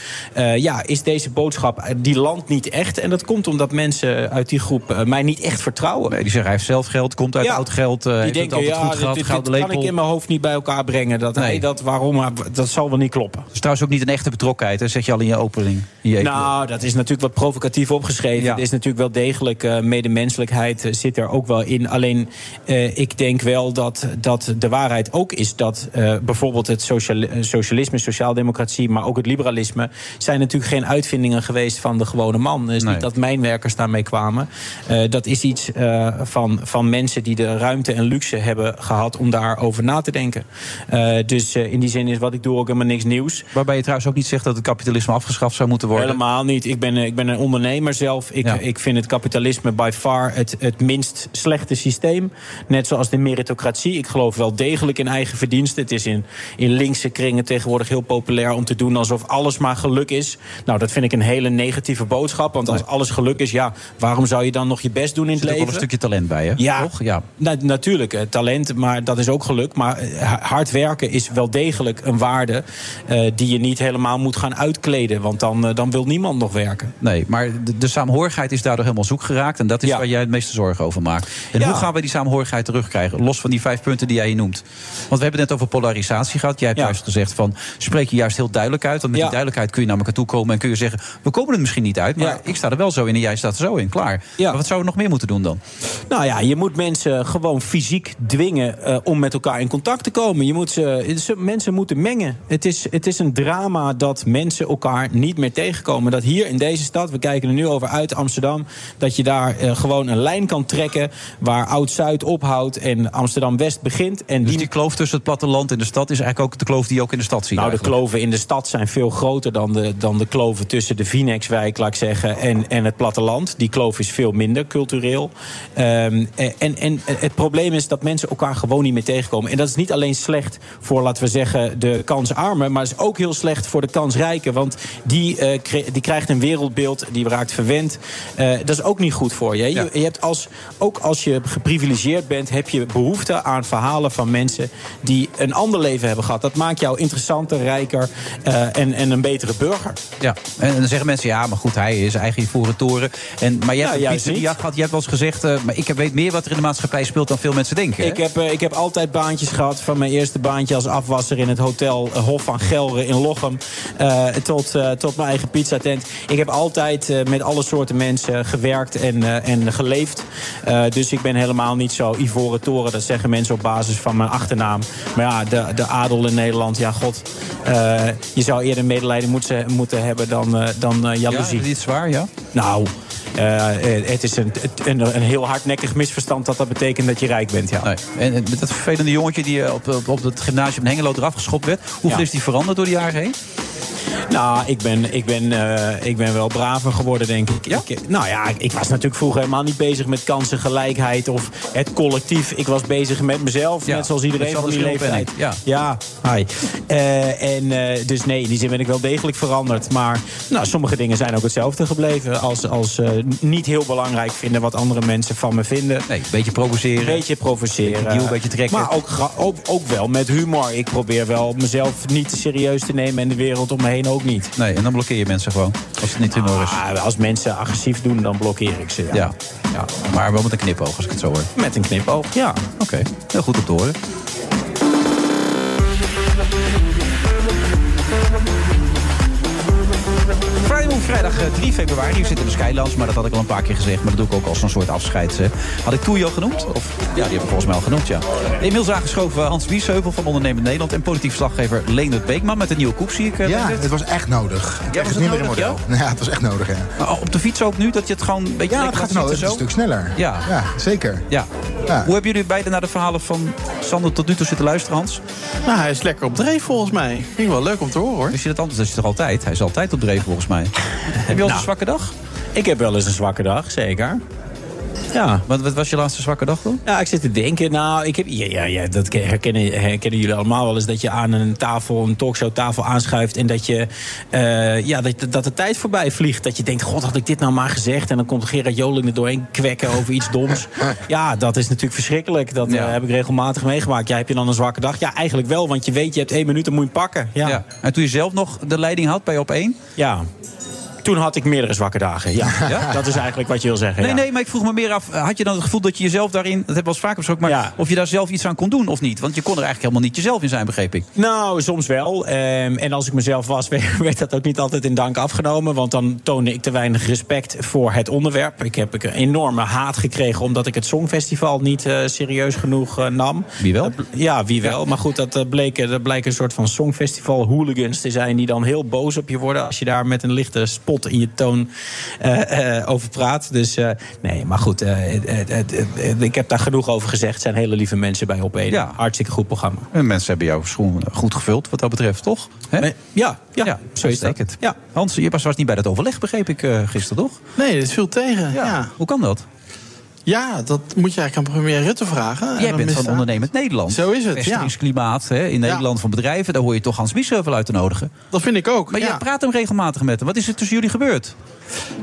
ja, is deze boodschap die landt niet echt. En dat komt omdat mensen uit die groep mij niet echt vertrouwen. Nee, die zeggen hij heeft zelf geld, komt uit Ja. oud geld, Die heeft het altijd ja, goed gehad, gouden. Ik in mijn hoofd niet bij elkaar brengen. Dat Nee. dat waarom, dat zal wel niet kloppen. is trouwens ook niet een echte betrokkenheid, hè? zeg je al in je opening. In je Nou, dat is natuurlijk wat provocatief opgeschreven. Ja. Er is natuurlijk wel degelijk eh, medemenselijkheid eh, zit er ook wel in. Alleen eh, ik denk wel dat, dat de waarheid ook is dat bijvoorbeeld het sociali- socialisme, sociaaldemocratie, maar ook het liberalisme, zijn natuurlijk geen uitvindingen geweest van de gewone man. Het is Nee. niet dat mijnwerkers daarmee kwamen. Dat is iets van, van mensen die de ruimte en luxe hebben gehad om daarover na te denken. Eh, dus eh, in die zin is wat ik doe ook helemaal niks nieuws. Waarbij je trouwens ook niet zegt dat het kapitalisme afgeschaft zou moeten worden. Helemaal niet. Ik ben, eh, ik ben een ondernemer zelf. Ik, Ja. ik vind het kapitalisme by far het, het minst slechte systeem. Net zoals de meritocratie. Ik geloof wel degelijk in eigen verdiensten. Het is in, in linkse kringen tegenwoordig heel populair om te doen alsof alles maar geluk is. Nou, dat vind ik een hele negatieve boodschap. Want als alles geluk is, ja, waarom zou je dan nog je best doen in Er het zit ook leven? wel een stukje talent bij, hè? Ja, Toch? Ja. Na- natuurlijk, talent, maar dat is ook geluk. Maar eh, ha- hard werken is wel degelijk een waarde eh, die je niet helemaal moet gaan uitkleden. Want dan, eh, dan wil niemand nog werken. Nee, maar de, de saamhorigheid is daardoor helemaal zoek geraakt. En dat is Ja. waar jij het meeste zorgen over maakt. En Ja. hoe gaan we die saamhorigheid terugkrijgen? Los van die vijf punten die jij hier noemt. Want we hebben het net over polarisatie gehad. Jij hebt Ja. juist gezegd van spreek je juist heel duidelijk uit. Want met die duidelijkheid kun je naar elkaar toe komen en kun je zeggen... we komen er misschien niet uit, maar ik sta er wel zo in en jij staat er zo in. Klaar. Maar wat zouden we nog meer moeten doen dan? Nou ja, je moet mensen gewoon fysiek dwingen om met elkaar elkaar in contact te komen. Je moet ze, mensen moeten mengen. Het is, het is een drama dat mensen elkaar niet meer tegenkomen. Dat hier in deze stad, we kijken er nu over uit Amsterdam... dat je daar eh, gewoon een lijn kan trekken waar Oud-Zuid ophoudt... en Amsterdam-West begint. En Dus die kloof tussen het platteland en de stad is eigenlijk ook de kloof die je ook in de stad ziet. nou, de kloven in de stad zijn veel groter dan de, dan de kloven tussen de Vinexwijk, laat ik zeggen, en, en het platteland. Die kloof is veel minder cultureel. Ehm, en, en het probleem is dat mensen elkaar gewoon niet meer tegenkomen. En dat is niet alleen slecht voor, laten we zeggen, de kansarmen, maar is ook heel slecht voor de kansrijken. Want die, eh, die krijgt een wereldbeeld, die raakt verwend. Eh, dat is ook niet goed voor je. Je, je hebt als, ook als je geprivilegeerd bent, heb je behoefte aan verhalen van mensen die een ander leven hebben gehad. Dat maakt jou interessanter, rijker eh, en, en een betere burger. Ja, en dan zeggen mensen, ja, maar goed, hij is eigen ivoren toren. En, maar hebt een pizzeria niet. gehad, je hebt wel eens gezegd... maar ik weet meer wat er in de maatschappij speelt dan veel mensen denken. hè? Ik heb, ik heb altijd baantjes gehad. Van mijn eerste baantje als afwasser in het hotel eh, Hof van Gelre in Lochem. eh, tot, eh, tot mijn eigen pizzatent. Ik heb altijd met alle soorten mensen gewerkt en, en geleefd. Dus ik ben helemaal niet zo ivoren toren. Dat zeggen mensen op basis van mijn achternaam. Maar ja, de, de adel in Nederland, ja god. je zou eerder medelijden moeten, moeten hebben dan, dan jaloezie. Ja, is dit zwaar, ja? Nou, eh, het is een, een, een heel hardnekkig misverstand dat dat betekent dat je rijk bent, ja. Nee. En met dat vervelende jongetje die eh, op, op, op het gymnasium in Hengelo eraf geschopt werd... hoeveel Ja. is die veranderd door de jaren heen? Nou, ik ben, ik, ben, eh, ik ben wel braver geworden, denk ik. ik. Nou ja, ik, was natuurlijk vroeger helemaal niet bezig met kansengelijkheid of het collectief. Ik was bezig met mezelf, Ja, net zoals iedereen van die leeftijd. ja. ja hi. Eh, en eh, dus nee, in die zin ben ik wel degelijk veranderd. Maar nou, sommige dingen zijn ook hetzelfde gebleven. Als, als eh, niet heel belangrijk vinden wat andere mensen van me vinden. Nee, een beetje provoceren. Een beetje provoceren. Beetje een beetje trekken. Maar ook, ook, ook wel met humor. Ik probeer wel mezelf niet serieus te nemen en de wereld om me heen ook niet. Nee, en dan blokkeer je mensen gewoon. Als het niet humor is. Ah, als mensen agressief doen, dan blokkeer ik ze. Ja. Ja. ja, maar wel met een knipoog als ik het zo hoor. Met een knipoog, ja. Oké, heel goed om te horen. 3 februari. We zitten in de Skylands, maar dat had ik al een paar keer gezegd. Maar dat doe ik ook als een soort afscheid. eh. Had ik Toei al genoemd? Of, ja, die heb ik volgens mij al genoemd, ja. Inmiddels aangeschoven Hans Biesheuvel van Ondernemend Nederland... en politiek verslaggever Leendert Beekman met een nieuwe koek, zie ik. eh, Ja, het was echt nodig. Ik Ja, was het het niet meer in nodig, model. Ja? het was echt nodig, ja. Maar op de fiets ook nu, dat je het gewoon een beetje Ja, het gaat zitten een zo? stuk sneller. Ja. ja zeker. Ja. Ja. Hoe hebben jullie beiden naar de verhalen van Sander tot nu toe zitten luisteren, Hans? Nou, hij is lekker op dreef volgens mij. Vind ik wel leuk om te horen hoor. Is je dat anders? Dat is toch altijd? Hij is altijd op dreef volgens mij. Heb je al eens een zwakke dag? Ik heb wel eens een zwakke dag, zeker. Ja. Wat, wat was je laatste zwakke dag dan? Ja, ik zit te denken. Nou, ik heb, ja, ja, ja, dat herkennen, herkennen jullie allemaal wel eens. Dat je aan een tafel, een talkshowtafel aanschuift. En dat, je, eh, ja, dat, dat de tijd voorbij vliegt. Dat je denkt, god, had ik dit nou maar gezegd? En dan komt Gerard Joling er doorheen kwekken over iets doms. ja, dat is natuurlijk verschrikkelijk. Dat eh, heb ik regelmatig meegemaakt. Ja, heb je dan een zwakke dag? Ja, eigenlijk wel. Want je weet, je hebt één minuut, dan moet je pakken. Ja. Ja. En toen je zelf nog de leiding had bij op één? Ja. Toen had ik meerdere zwakke dagen. Ja, Ja? dat is eigenlijk wat je wil zeggen. Nee, ja. nee, maar ik vroeg me meer af. had je dan het gevoel dat je jezelf daarin. Dat hebben we al vaker besproken. Maar of je daar zelf iets aan kon doen of niet? Want je kon er eigenlijk helemaal niet jezelf in zijn, begreep ik. Nou, soms wel. Ehm, en als ik mezelf was, werd dat ook niet altijd in dank afgenomen. Want dan toonde ik te weinig respect voor het onderwerp. Ik heb een enorme haat gekregen omdat ik het Songfestival niet eh, serieus genoeg eh, nam. Wie wel? Ja, wie wel. Maar goed, dat, eh, bleek, eh, dat blijkt een soort van Songfestival hooligans te zijn... die dan heel boos op je worden als je daar met een lichte spot in je toon eh, eh, over praat. Dus eh, nee, maar goed, eh, het- het- het- het- ik heb daar genoeg over gezegd. Het zijn hele lieve mensen bij Op1. Ja. Hartstikke goed programma. En mensen hebben jouw schoen goed gevuld, wat dat betreft, toch? Hè? Nee, ja, ja, zo is dat. uitstekend. Ja. Hans, je was was niet bij dat overleg, begreep ik eh, gisteren, toch? Nee, dit viel tegen. Ja. Hoe kan dat? Ja, dat moet je eigenlijk aan premier Rutte vragen. En Jij bent van. Ondernemend Nederland. Zo is het, ja. Vestigingsklimaat hè, in Nederland van bedrijven. Daar hoor je toch Hans Biesheuvel uit te nodigen. Dat vind ik ook. Maar ja. je praat hem regelmatig met hem. Wat is er tussen jullie gebeurd?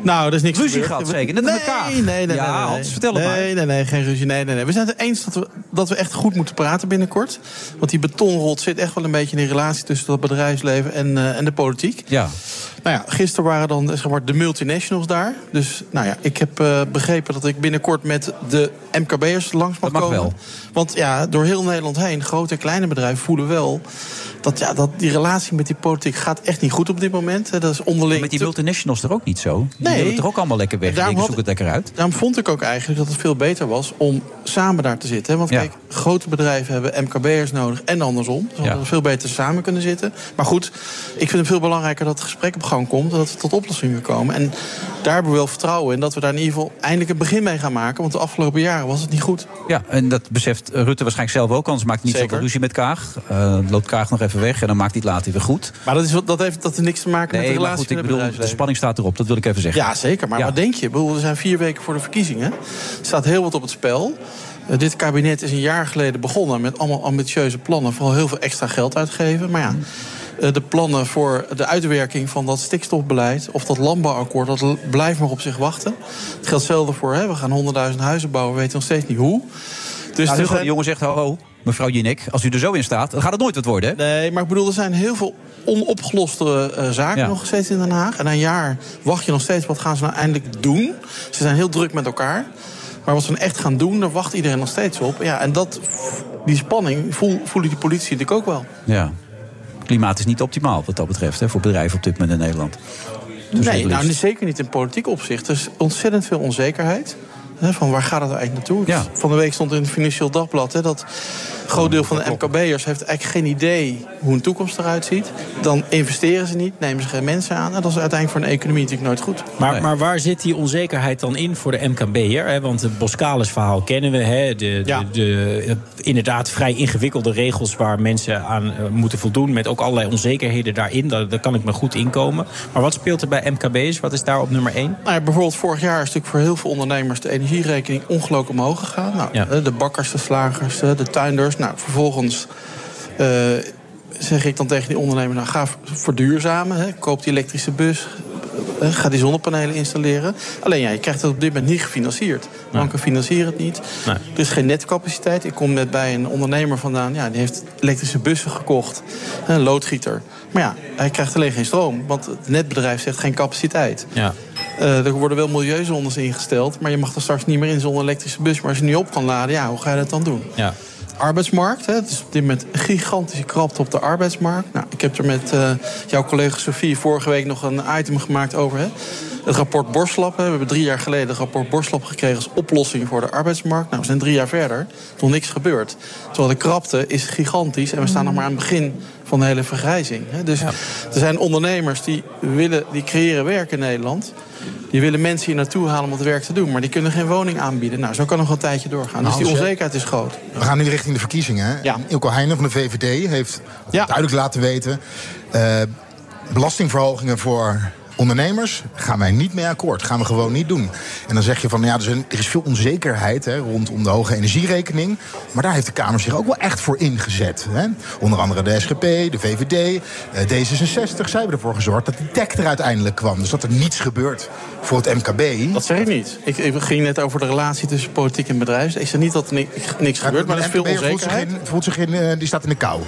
Nou, er is niks Ruzie gebeurd. gehad zeker, net nee, elkaar. Nee, nee, nee. Ja, nee, nee. Hans, vertel het nee, maar. Nee, nee, geen ruzie. Nee, nee, nee. We zijn het eens dat we, dat we echt goed moeten praten binnenkort. Want die betonrot zit echt wel een beetje in die relatie tussen dat bedrijfsleven en, eh, en de politiek. Ja. Nou ja, gisteren waren dan zeg maar, de multinationals daar. Dus nou ja, ik heb eh, begrepen dat ik binnenkort met de MKB'ers langs mag, Dat mag komen. wel. Want ja, door heel Nederland heen, grote en kleine bedrijven voelen wel... dat, ja, dat die relatie met die politiek gaat echt niet goed op dit moment. Dat is onderling... Met die multinationals er ook niet zo. Die Nee. willen toch ook allemaal lekker weg. Daarom denken, had- zoek het lekker uit. Daarom vond ik ook eigenlijk dat het veel beter was om samen daar te zitten. Want Ja. kijk, grote bedrijven hebben MKB'ers nodig en andersom. Dus we veel beter samen kunnen zitten. Maar goed, ik vind het veel belangrijker dat het gesprek op gang komt... en dat we tot oplossingen komen. En daar hebben we wel vertrouwen in dat we daar in ieder geval eindelijk een begin mee gaan maken. Want de afgelopen jaren was het niet goed. Ja, en dat beseft Rutte waarschijnlijk zelf ook. Anders maakt niet Zeker. zoveel ruzie met Kaag. Eh, loopt Kaag nog even weg en dan maakt hij het later weer goed. Maar dat, is, dat heeft dat heeft niks te maken met de relatie goed, ik bedoel, de spanning staat erop. Dat wil ik even zeggen. Ja, zeker. Maar wat denk je? Bedoel, er zijn vier weken voor de verkiezingen. Er staat heel wat op het spel. Eh, dit kabinet is een jaar geleden begonnen met allemaal ambitieuze plannen. Vooral heel veel extra geld uitgeven. Maar ja, eh, de plannen voor de uitwerking van dat stikstofbeleid... of dat landbouwakkoord, dat blijft maar op zich wachten. Het geldt hetzelfde voor, hè, we gaan 100.000 huizen bouwen. We weten nog steeds niet hoe. Dus nou, de jongen zegt, ho, ho, mevrouw Jinek, als u er zo in staat... dan gaat het nooit wat worden, hè? Nee, maar ik bedoel, er zijn heel veel onopgeloste eh, zaken Ja. nog steeds in Den Haag. En na een jaar wacht je nog steeds, wat gaan ze nou eindelijk doen? Ze zijn heel druk met elkaar. Maar wat ze nou echt gaan doen, daar wacht iedereen nog steeds op. Ja, en dat, die spanning voel, voelen die politie natuurlijk ook wel. Ja. Klimaat is niet optimaal wat dat betreft, hè, voor bedrijven op dit moment in Nederland. Dus nee, nou, zeker niet in politiek opzicht. Er is ontzettend veel onzekerheid. Van waar gaat het nou eigenlijk naartoe? Van de week stond in het Financieel Dagblad... Hè, dat groot deel van de MKB'ers heeft eigenlijk geen idee... hoe een toekomst eruit ziet. Dan investeren ze niet, nemen ze geen mensen aan. En dat is uiteindelijk voor een economie natuurlijk nooit goed. Maar, maar waar zit die onzekerheid dan in voor de MKB'er? Want het Boskalis verhaal kennen we. Hè? De, de, de, inderdaad vrij ingewikkelde regels waar mensen aan eh, moeten voldoen. Met ook allerlei onzekerheden daarin. Daar, daar kan ik me goed inkomen. Maar wat speelt er bij MKB'ers? Wat is daar op nummer 1? Nou ja, bijvoorbeeld vorig jaar is natuurlijk voor heel veel ondernemers... de energierekening ongelooflijk omhoog gegaan. Nou, eh, De bakkers, de slagers, eh, de tuinders. Nou, vervolgens eh, zeg ik dan tegen die ondernemer... Nou, ga verduurzamen, hè. koop die elektrische bus... eh, Ga die zonnepanelen installeren. Alleen ja, je krijgt het op dit moment niet gefinancierd. Banken financieren het niet. Nee. Er is geen netcapaciteit. Ik kom net bij een ondernemer vandaan. Ja, die heeft elektrische bussen gekocht. Een loodgieter. Maar ja, hij krijgt alleen geen stroom. Want het netbedrijf zegt geen capaciteit. Ja. Eh, er worden wel milieuzones ingesteld, maar je mag er straks niet meer in zo'n elektrische bus. Maar als je niet op kan laden, ja, hoe ga je dat dan doen? Ja. Arbeidsmarkt, hè, het is op dit moment gigantische krapte op de arbeidsmarkt. Nou, ik heb er met eh, jouw collega Sofie vorige week nog een item gemaakt over. Hè. Het rapport Borslap. We hebben drie jaar geleden het rapport Borslap gekregen als oplossing voor de arbeidsmarkt. Nou, we zijn drie jaar verder, nog niks gebeurd. Terwijl de krapte is gigantisch en we staan nog maar aan het begin van de hele vergrijzing. Dus er zijn ondernemers die, willen, die creëren werk in Nederland. Die willen mensen hier naartoe halen om het werk te doen. Maar die kunnen geen woning aanbieden. Nou, zo kan nog een tijdje doorgaan. Dus die Hans, hè? onzekerheid is groot. We gaan nu richting de verkiezingen. Ja. Ilko Heijnen van de VVD heeft duidelijk laten weten... eh, belastingverhogingen voor ondernemers gaan wij niet mee akkoord. Gaan we gewoon niet doen. En dan zeg je van, ja, er is, er veel onzekerheid hè, rondom de hoge energierekening. Maar daar heeft de Kamer zich ook wel echt voor ingezet. Hè. Onder andere de SGP, de VVD, eh, D66. Zij hebben ervoor gezorgd dat die dek er uiteindelijk kwam. Dus dat er niets gebeurt voor het MKB. Dat zeg ik niet. Ik, ik ging net over de relatie tussen politiek en bedrijf. Ik zeg niet dat er ni- niks gebeurt, maar er is veel MKB voelt zich onzekerheid. in- voelt zich in, eh, die staat in de kou.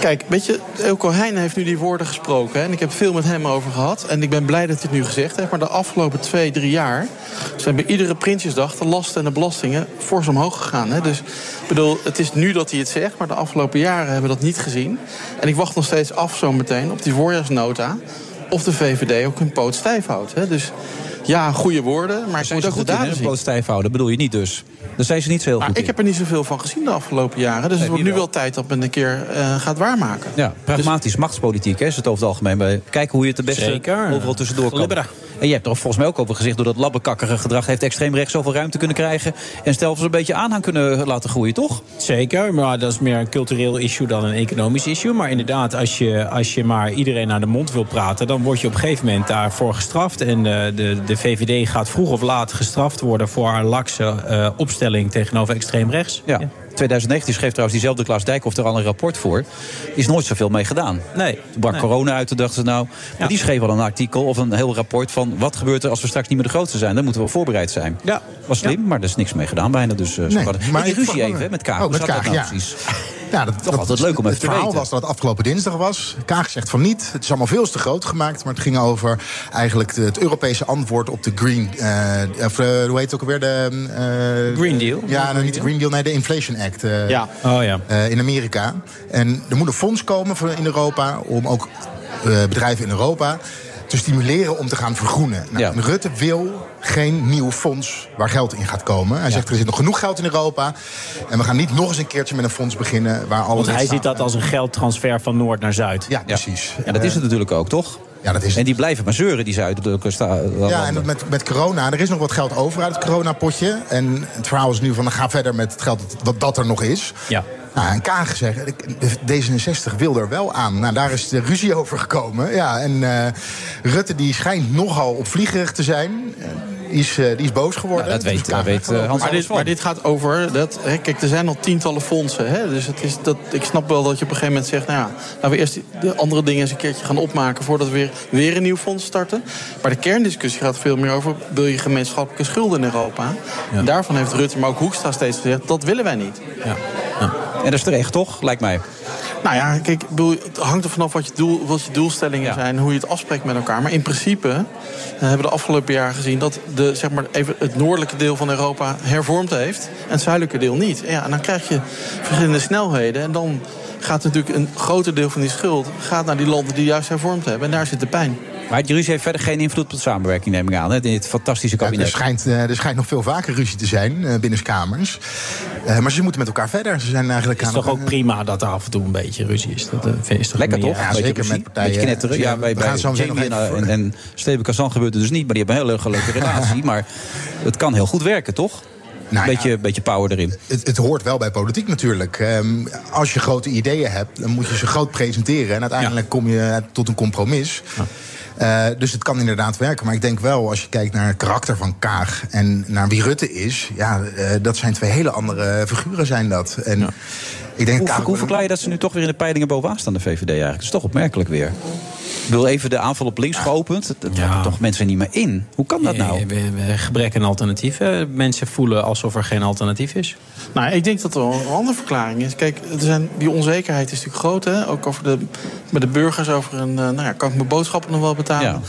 Kijk, weet je, Elko Heijn heeft nu die woorden gesproken. Hè, en ik heb veel met hem over gehad. En ik ben blij dat het nu gezegd heeft. Maar de afgelopen twee, drie jaar... zijn bij iedere Prinsjesdag de lasten en de belastingen fors omhoog gegaan. Hè. Dus bedoel, het is nu dat hij het zegt. Maar de afgelopen jaren hebben we dat niet gezien. En ik wacht nog steeds af zo meteen op die voorjaarsnota... of de VVD ook hun poot stijf houdt. Hè. Dus ja, goede woorden, maar Zijn ze ook de goed in, poot stijf houden? bedoel je niet dus? Daar zijn ze niet zo heel Maar goed ik in. heb er niet zoveel van gezien de afgelopen jaren. Dus het wordt nu wel tijd dat men een keer eh, gaat waarmaken. Ja, pragmatisch machtspolitiek hè, is het over het algemeen. Bij kijken hoe je het het beste Zeker. overal tussendoor kan. En je hebt er volgens mij ook over gezegd... door dat labbekakkige gedrag heeft extreem rechts zoveel ruimte kunnen krijgen... en stel ze een beetje aanhang kunnen laten groeien, toch? Zeker, maar dat is meer een cultureel issue dan een economisch issue. Maar inderdaad, als je, als je maar iedereen naar de mond wil praten... dan word je op een gegeven moment daarvoor gestraft. En eh, de, de VVD gaat vroeg of laat gestraft worden... voor haar lakse eh, opstelling tegenover extreem rechts. Ja. 2019 schreef trouwens diezelfde Klaas Dijkhoff er al een rapport voor. Is nooit zoveel mee gedaan. Nee. Toen brak Nee. corona uit, toen dachten ze nou... Maar die schreef al een artikel of een heel rapport van... wat gebeurt er als we straks niet meer de grootste zijn? Dan moeten we voorbereid zijn. Ja. Was slim, maar er is niks mee gedaan bijna. Dus, uh, Nee, maar die ruzie even met Kaag. Oh, met Kaag, nou ja. precies? Ja, dat, Toch altijd leuk om het even te verhaal weten. was dat het afgelopen dinsdag was. Kaag zegt van niet. Het is allemaal veel te groot gemaakt. Maar het ging over eigenlijk de- het Europese antwoord op de Green... eh, of, eh, hoe heet het ook alweer? De, eh, Green Deal? Ja, nou, niet de Green Deal, nee, de Inflation Act. Ja. Oh ja. eh, in Amerika. En er moet een fonds komen voor- in Europa... om ook eh, bedrijven in Europa te stimuleren om te gaan vergroenen. Nou, en Rutte wil geen nieuw fonds waar geld in gaat komen. Hij zegt er zit nog genoeg geld in Europa. En we gaan niet nog eens een keertje met een fonds beginnen waar alle Want hij ziet dat als een geldtransfer van Noord naar Zuid. Ja, precies. Ja, dat is het natuurlijk ook, toch? Ja, dat is En die blijven maar zeuren, die zuidelijke sta- Ja, en met, met corona, er is nog wat geld over uit het coronapotje. En het verhaal is nu van, ga verder met het geld dat, dat er nog is. Ja. Nou, en Kaag zegt, D66 wil er wel aan. Nou, daar is de ruzie over gekomen. Ja, en eh, Rutte die schijnt nogal opvliegerig te zijn. Eh, Die is, die is boos geworden. dat weet- Dus Kaag daar weet, eh, Hans Maar dit, maar dit gaat over. Dat, hè, kijk, er zijn al tientallen fondsen. Hè, dus het is dat, ik snap wel dat je op een gegeven moment zegt. Nou ja, laten we eerst de andere dingen eens een keertje gaan opmaken. voordat we weer, weer een nieuw fonds starten. Maar de kerndiscussie gaat veel meer over. wil je gemeenschappelijke schulden in Europa? En daarvan heeft Rutte, maar ook Hoekstra steeds gezegd. dat willen wij niet. En dat is terecht, toch? Lijkt mij. Nou ja, kijk, ik bedoel, het hangt er vanaf wat je, doel, wat je doelstellingen zijn, hoe je het afspreekt met elkaar. Maar in principe eh, hebben we de afgelopen jaren gezien dat de, zeg maar, even het noordelijke deel van Europa hervormd heeft en het zuidelijke deel niet. Ja, en dan krijg je verschillende snelheden en dan gaat natuurlijk een groter deel van die schuld gaat naar die landen die juist hervormd hebben. En daar zit de pijn. Maar die ruzie heeft verder geen invloed op de samenwerking, neem ik aan. Hè, in dit fantastische Ja, kabinet. er, schijnt, eh, er schijnt nog veel vaker ruzie te zijn uh, binnenkamers. Uh, maar ze moeten met elkaar verder. Ze zijn eigenlijk Het is aan toch ook prima dat er af en toe een beetje ruzie is. Dat uh, is toch Lekker toch? Ja, Beetje zeker ruzie, met partijen. Beetje knetteren. Ja, Ja, bij, we bij gaan zo meteen Jamie nog en, even- en, en Steven Kazan gebeurt het dus niet. Maar die hebben een hele leuke relatie. Maar het kan heel goed werken, toch? Nou ja. beetje, beetje power erin. Het, het hoort wel bij politiek natuurlijk. Ehm, als je grote ideeën hebt, dan moet je ze groot presenteren. En uiteindelijk kom je tot een compromis. Eh, dus het kan inderdaad werken. Maar ik denk wel, als je kijkt naar het karakter van Kaag en naar wie Rutte is, ja, eh, dat zijn twee hele andere figuren zijn dat. En ik denk Hoe, Kaag hoe verklaar je dat ze nu toch weer in de peilingen bovenaan staan, de VVD eigenlijk? Dat is toch opmerkelijk weer. Ik wil even de aanval op links geopend. Dat hebben toch mensen niet meer in. Hoe kan dat nou? Gebrek aan alternatief. Eh, Mensen voelen alsof er geen alternatief is. Nou, ik denk dat er wel een andere verklaring is. Kijk, er zijn, die onzekerheid is natuurlijk groot. Hè? Ook over de, met de burgers over een... eh, Nou ja, kan ik mijn boodschappen nog wel betalen?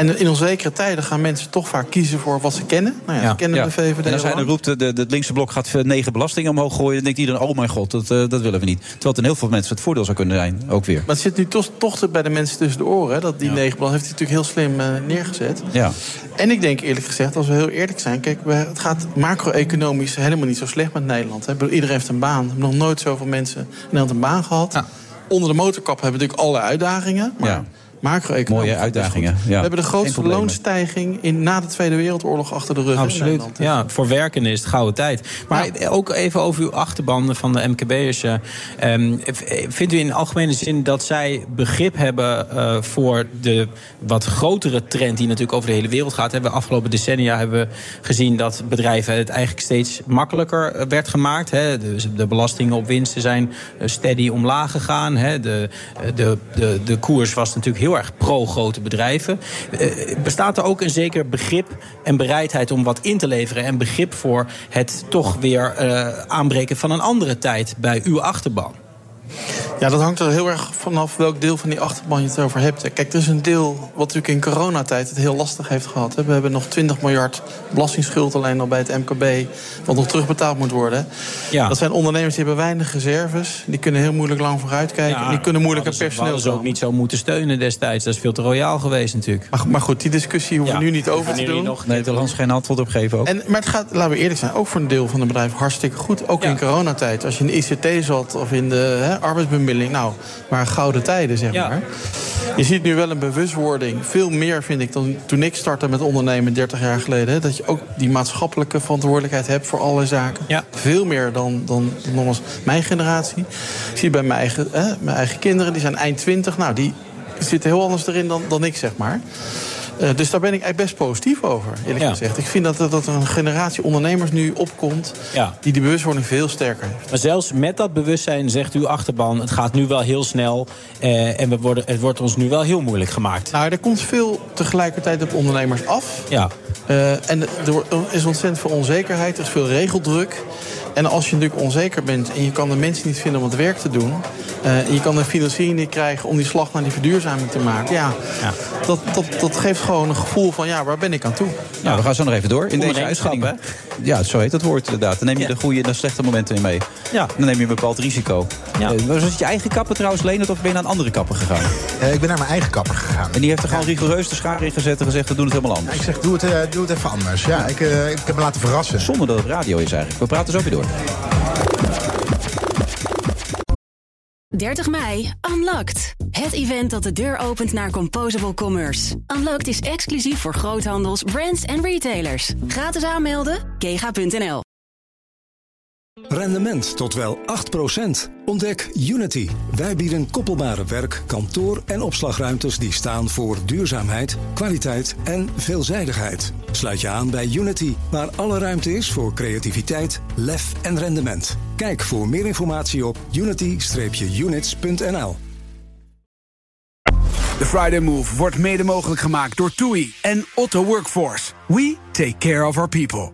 En in onzekere tijden gaan mensen toch vaak kiezen voor wat ze kennen. Nou ja, ze kennen Ja. de VVD En als hij al dan roept, de, de, het linkse blok gaat negen belastingen omhoog gooien... dan denkt iedereen, oh mijn god, dat, eh, dat willen we niet. Terwijl het in heel veel mensen het voordeel zou kunnen zijn, ook weer. Maar het zit nu toch, toch te- bij de mensen tussen de oren. Hè? Dat die negen plan heeft hij natuurlijk heel slim eh, neergezet. Ja. En ik denk eerlijk gezegd, als we heel eerlijk zijn... kijk, we, het gaat macro-economisch helemaal niet zo slecht met Nederland. Hè? Bedoel, Iedereen heeft een baan. We hebben nog nooit zoveel mensen in Nederland een baan gehad. Onder de motorkap hebben we natuurlijk alle uitdagingen. Maar Ja. macro-economisch... Mooie uitdagingen, ja. We hebben de grootste loonstijging in, na de Tweede Wereldoorlog achter de rug. Absoluut. Ja, voor werken is het gouden tijd. Maar ook even over uw achterban van de MKB'ers. eh, ehm, vindt u in algemene zin dat zij begrip hebben eh, voor de wat grotere trend die natuurlijk over de hele wereld gaat? Hebben we afgelopen decennia hebben we gezien dat bedrijven het eigenlijk steeds makkelijker eh, werd gemaakt. Hè? Dus de belastingen op winsten zijn steady omlaag gegaan. Hè? De, de, de, de koers was natuurlijk heel erg pro-grote bedrijven. Eh, bestaat er ook een zeker begrip en bereidheid om wat in te leveren... en begrip voor het toch weer eh, aanbreken van een andere tijd bij uw achterban? Ja, dat hangt er heel erg vanaf welk deel van die achterban je het over hebt. Kijk, er is een deel wat natuurlijk in coronatijd het heel lastig heeft gehad. hè. We hebben nog 20 miljard belastingsschuld alleen al bij het MKB... wat nog terugbetaald moet worden. Ja. Dat zijn ondernemers die hebben weinig reserves. Die kunnen heel moeilijk lang vooruitkijken. en die kunnen moeilijk aan ze- personeel hadden ze ook niet zo moeten steunen destijds. Dat is veel te royaal geweest natuurlijk. Maar, maar goed, die discussie hoeven we nu niet over te doen. nog- Nederlands geen antwoord op geven ook. En, maar het gaat, laten we eerlijk zijn, ook voor een deel van de bedrijven hartstikke goed. Ook in coronatijd. Als je in de ICT zat of in de hè, arbeidsbemiddeling. Nou, waren gouden tijden, zeg maar. Je ziet nu wel een bewustwording. Veel meer, vind ik, dan toen ik startte met ondernemen 30 jaar geleden. Hè, dat je ook die maatschappelijke verantwoordelijkheid hebt voor alle zaken. Veel meer dan, dan, dan nog eens mijn generatie. Ik zie bij mijn eigen, hè, mijn eigen kinderen, die zijn eind 20. Nou, die zitten heel anders erin dan, dan ik, zeg maar. Eh, dus daar ben ik eigenlijk best positief over, eerlijk Ja. gezegd. Ik vind dat, dat er een generatie ondernemers nu opkomt... Ja. die die bewustwording veel sterker heeft. Maar zelfs met dat bewustzijn zegt uw achterban... het gaat nu wel heel snel eh, en we worden, het wordt ons nu wel heel moeilijk gemaakt. Nou, er komt veel tegelijkertijd op ondernemers af. Ja. Eh, en er is ontzettend veel onzekerheid, er is veel regeldruk. En als je natuurlijk onzeker bent en je kan de mensen niet vinden om het werk te doen... eh, en je kan de financiering niet krijgen om die slag naar die verduurzaming te maken... ja, Dat, dat, dat geeft gewoon een gevoel van, ja, waar ben ik aan toe? Nou, we gaan zo nog even door in deze uitzending. Ja, zo heet dat woord inderdaad. Dan neem je de goede en de slechte momenten in mee. Ja. Dan neem je een bepaald risico. Ja. Eh, was het je eigen kapper trouwens, Leonard, of ben je naar een andere kapper gegaan? Eh, ik ben naar mijn eigen kapper gegaan. En die heeft er gewoon rigoureus de schaar in gezet en gezegd, we doen het helemaal anders. Ik zeg, doe het, eh, doe het even anders. Ja, ik, eh, ik heb me laten verrassen. Zonder dat het radio is eigenlijk. We praten zo weer door. 30 mei, Unlocked. Het event dat de deur opent naar Composable Commerce. Unlocked is exclusief voor groothandels, brands en retailers. Gratis aanmelden, kega.nl. Rendement tot wel 8%. Ontdek Unity. Wij bieden koppelbare werk, kantoor en opslagruimtes die staan voor duurzaamheid, kwaliteit en veelzijdigheid. Sluit je aan bij Unity, waar alle ruimte is voor creativiteit, lef en rendement. Kijk voor meer informatie op unity-units.nl. De Friday Move wordt mede mogelijk gemaakt door TUI en Otto Workforce. We take care of our people.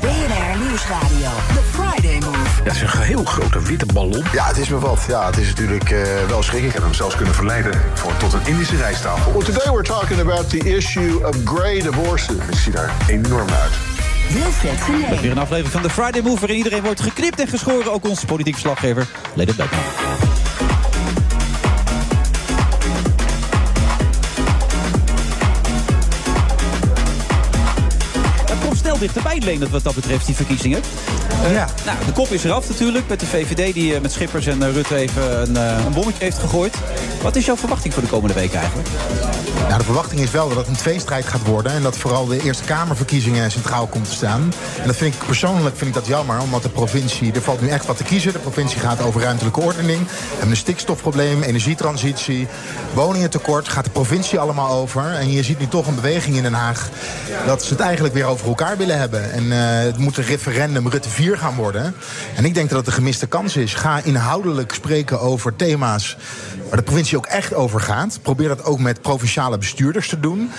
BNR Nieuwsradio. The Friday Move. Dat is een heel grote witte ballon. Ja, het is me wat. Ja, het is natuurlijk eh, wel schrikken. Ik heb hem zelfs kunnen verleiden voor tot een Indische rijsttafel. Well, today we're talking about the issue of gray divorces. Ik zie daar enorm uit. Wilfred Genee. Weer een aflevering van de Friday Move waarin iedereen wordt geknipt en geschoren. Ook onze politiek verslaggever, Leden Beckman. Snel dichterbij, Leendert, wat dat betreft, die verkiezingen. Eh, Ja. Nou, de kop is eraf natuurlijk, met de VVD die eh, met Schippers en eh, Rutte even een, een bommetje heeft gegooid. Wat is jouw verwachting voor de komende weken eigenlijk? Nou, de verwachting is wel dat het een tweestrijd gaat worden. En dat vooral de Eerste Kamerverkiezingen centraal komt te staan. En dat vind ik persoonlijk vind ik dat jammer. Omdat de provincie, er valt nu echt wat te kiezen. De provincie gaat over ruimtelijke ordening. We hebben een stikstofprobleem, energietransitie, woningentekort. Gaat de provincie allemaal over. En je ziet nu toch een beweging in Den Haag. Dat ze het eigenlijk weer over elkaar willen hebben. En eh, het moet een referendum Rutte 4 gaan worden. En ik denk dat het een gemiste kans is. Ga inhoudelijk spreken over thema's waar de provincie ook echt over gaat. Probeer dat ook met provinciale bestuurders te doen.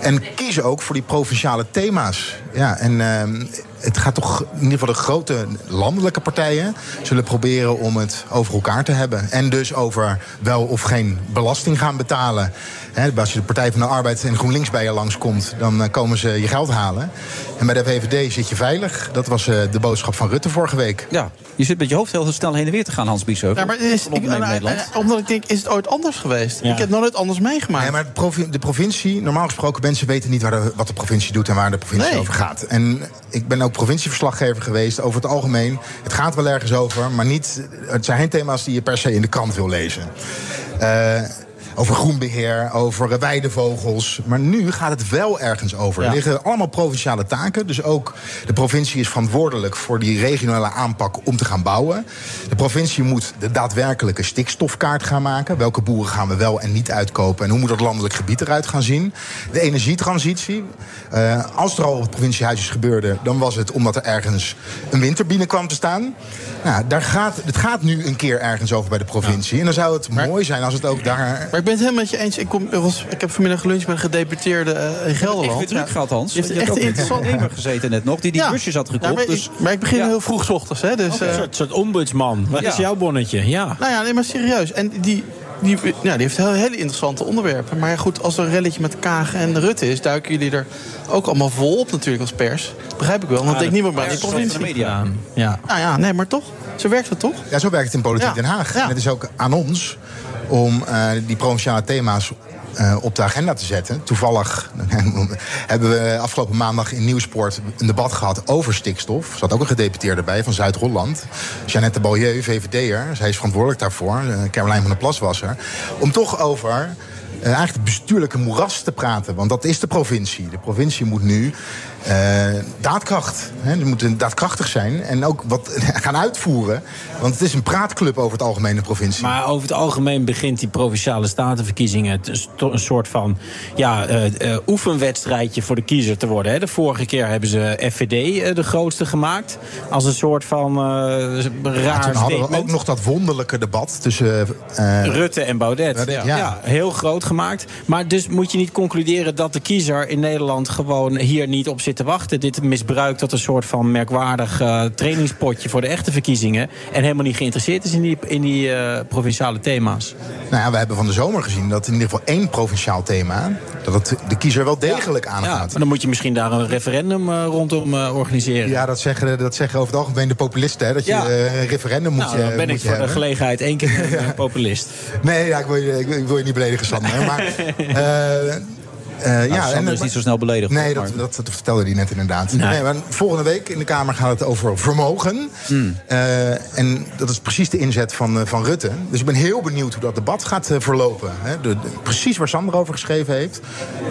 En kies ook voor die provinciale thema's. Ja, en ehm, het gaat toch in ieder geval de grote landelijke partijen zullen proberen om het over elkaar te hebben. En dus over wel of geen belasting gaan betalen. Hè, als je de Partij van de Arbeid en GroenLinks bij je langskomt, dan eh, komen ze je geld halen. En bij de VVD zit je veilig. Dat was eh, de boodschap van Rutte vorige week. Ja, je zit met je hoofd heel snel heen en weer te gaan, Hans Biesheuvel. Ja, maar het is, ik, nou, Nederland. eh, omdat ik denk, is het ooit anders geweest? Ik heb nooit anders meegemaakt. Nee, maar de, provi- de provincie, normaal gesproken, mensen weten niet waar de- wat de provincie doet en waar de provincie Nee. over gaat. En ik ben ook provincieverslaggever geweest. Over het algemeen, het gaat wel ergens over, maar niet, het zijn geen thema's die je per se in de krant wil lezen. Eh, over groenbeheer, over weidevogels. Maar nu gaat het wel ergens over. Er liggen allemaal provinciale taken. Dus ook de provincie is verantwoordelijk voor die regionale aanpak om te gaan bouwen. De provincie moet de daadwerkelijke stikstofkaart gaan maken. Welke boeren gaan we wel en niet uitkopen? En hoe moet het landelijk gebied eruit gaan zien? De energietransitie. Eh, als er al op het provinciehuisjes gebeurde, dan was het omdat er ergens een windturbine kwam te staan. Nou, daar gaat, het gaat nu een keer ergens over bij de provincie. En dan zou het mooi zijn als het ook daar ik ben het helemaal met je eens. Ik, kom, was, ik heb vanmiddag geluncht met een gedeputeerde eh, in Gelderland. Echt weer druk Ja. gehad, Hans. Je hebt echt interessant. een ondernemer gezeten net nog, die die Ja. busjes had Ja, gekocht. maar, dus, ik, maar ik begin Ja. heel vroeg 's ochtends. Hè, dus, Een eh, soort, soort ombudsman. Wat Ja. is jouw bonnetje? Ja. Nou ja, nee, maar serieus. En die, die, ja, die heeft heel, hele interessante onderwerpen. Maar ja, goed, als er een relletje met Kaag en Rutte is... duiken jullie er ook allemaal vol op natuurlijk als pers. Begrijp ik wel, want Ja, de niemand bij de provincie. de media. Ja. Nou ja, nee, maar toch. Zo werkt het toch? Ja, zo werkt het in Politiek Ja. Den Haag. Ja. En het is ook aan ons om eh, die provinciale thema's eh, op de agenda te zetten. Toevallig hebben we afgelopen maandag in Nieuwsport een debat gehad over stikstof. Er zat ook een gedeputeerde bij van Zuid-Holland. Jeannette Balieu, VVD'er. Zij is verantwoordelijk daarvoor. Eh, Caroline van der Plas was er. Om toch over eigenlijk het bestuurlijke moeras te praten. Want dat is de provincie. De provincie moet nu eh, daadkracht. Hè, die moeten daadkrachtig zijn en ook wat gaan uitvoeren. Want het is een praatclub over het algemeen de provincie. Maar over het algemeen begint die provinciale statenverkiezingen een soort van ja, eh, eh, oefenwedstrijdje voor de kiezer te worden. Hè. De vorige keer hebben ze FVD de grootste gemaakt. Als een soort van eh Ja, raar toen hadden we ook nog dat wonderlijke debat tussen... Rutte en Baudet. Baudet, ja. ja. heel groot gemaakt. Maar dus moet je niet concluderen dat de kiezer in Nederland gewoon hier niet op zit te wachten. Dit misbruikt tot een soort van merkwaardig eh, trainingspotje voor de echte verkiezingen. En helemaal niet geïnteresseerd is in die, in die eh, provinciale thema's. Nou ja, we hebben van de zomer gezien dat in ieder geval één provinciaal thema... dat het de kiezer wel degelijk Ja, aangaat. maar dan moet je misschien daar een referendum eh, rondom organiseren. Ja, dat zeggen, dat zeggen over het algemeen de populisten. Hè, dat je Ja. een referendum moet nou, je dan ben moet ik voor de gelegenheid één keer een populist. Nee, ja, ik, wil je, ik, wil- je niet beledigen, Sander. Maar, eh, eh, ja, Sander en, is niet zo snel beledigd. Nee, dat, dat, dat vertelde hij net inderdaad. Nee. Nee, maar volgende week in de Kamer gaat het over vermogen. Hmm. Eh, en dat is precies de inzet van, eh, van Rutte. Dus ik ben heel benieuwd hoe dat debat gaat eh, verlopen. Hè. De, de- precies waar Sander over geschreven heeft.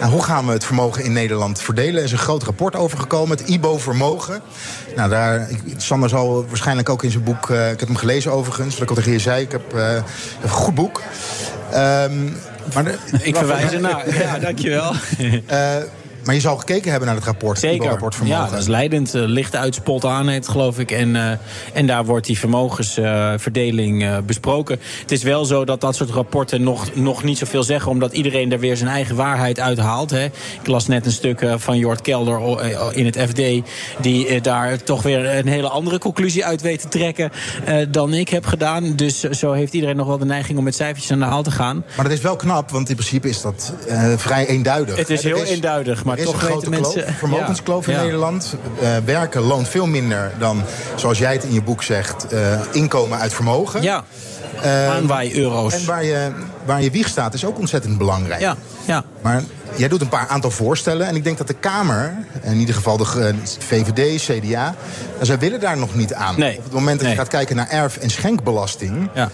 Nou, hoe gaan we het vermogen in Nederland verdelen? Er is een groot rapport over gekomen, het IBO-vermogen. Nou, daar, ik, Sander zal waarschijnlijk ook in zijn boek... eh, ik heb hem gelezen overigens, wat ik al tegen je zei. Ik heb, eh, een goed boek. Ehm, maar de- Ik verwijs ernaar. Ja, dankjewel. Maar je zal gekeken hebben naar het rapport. het Zeker. IBO-rapport vermogen. Ja, dat is leidend. Eh, lichte uitspot aan het, geloof ik. En, eh, en daar wordt die vermogensverdeling eh, besproken. Het is wel zo dat dat soort rapporten nog, nog niet zoveel zeggen... omdat iedereen er weer zijn eigen waarheid uithaalt. Hè. Ik las net een stuk van Jort Kelder in het FD... die daar toch weer een hele andere conclusie uit weet te trekken... dan ik heb gedaan. Dus zo heeft iedereen nog wel de neiging om met cijfertjes aan de haal te gaan. Maar dat is wel knap, want in principe is dat vrij eenduidig. Het is heel eenduidig, maar is toch een grote mensen... kloof, vermogenskloof Ja, in ja. Nederland. Eh, werken loont veel minder dan, zoals jij het in je boek zegt, eh, inkomen uit vermogen. Ja, Eh, aanwaai-euro's. En waar je, waar je wieg staat is ook ontzettend belangrijk. Ja, ja. Maar jij doet een paar aantal voorstellen. En ik denk dat de Kamer, in ieder geval de VVD, CDA... zij willen daar nog niet aan. Nee. Op het moment dat Nee. je gaat kijken naar erf- en schenkbelasting... Ja.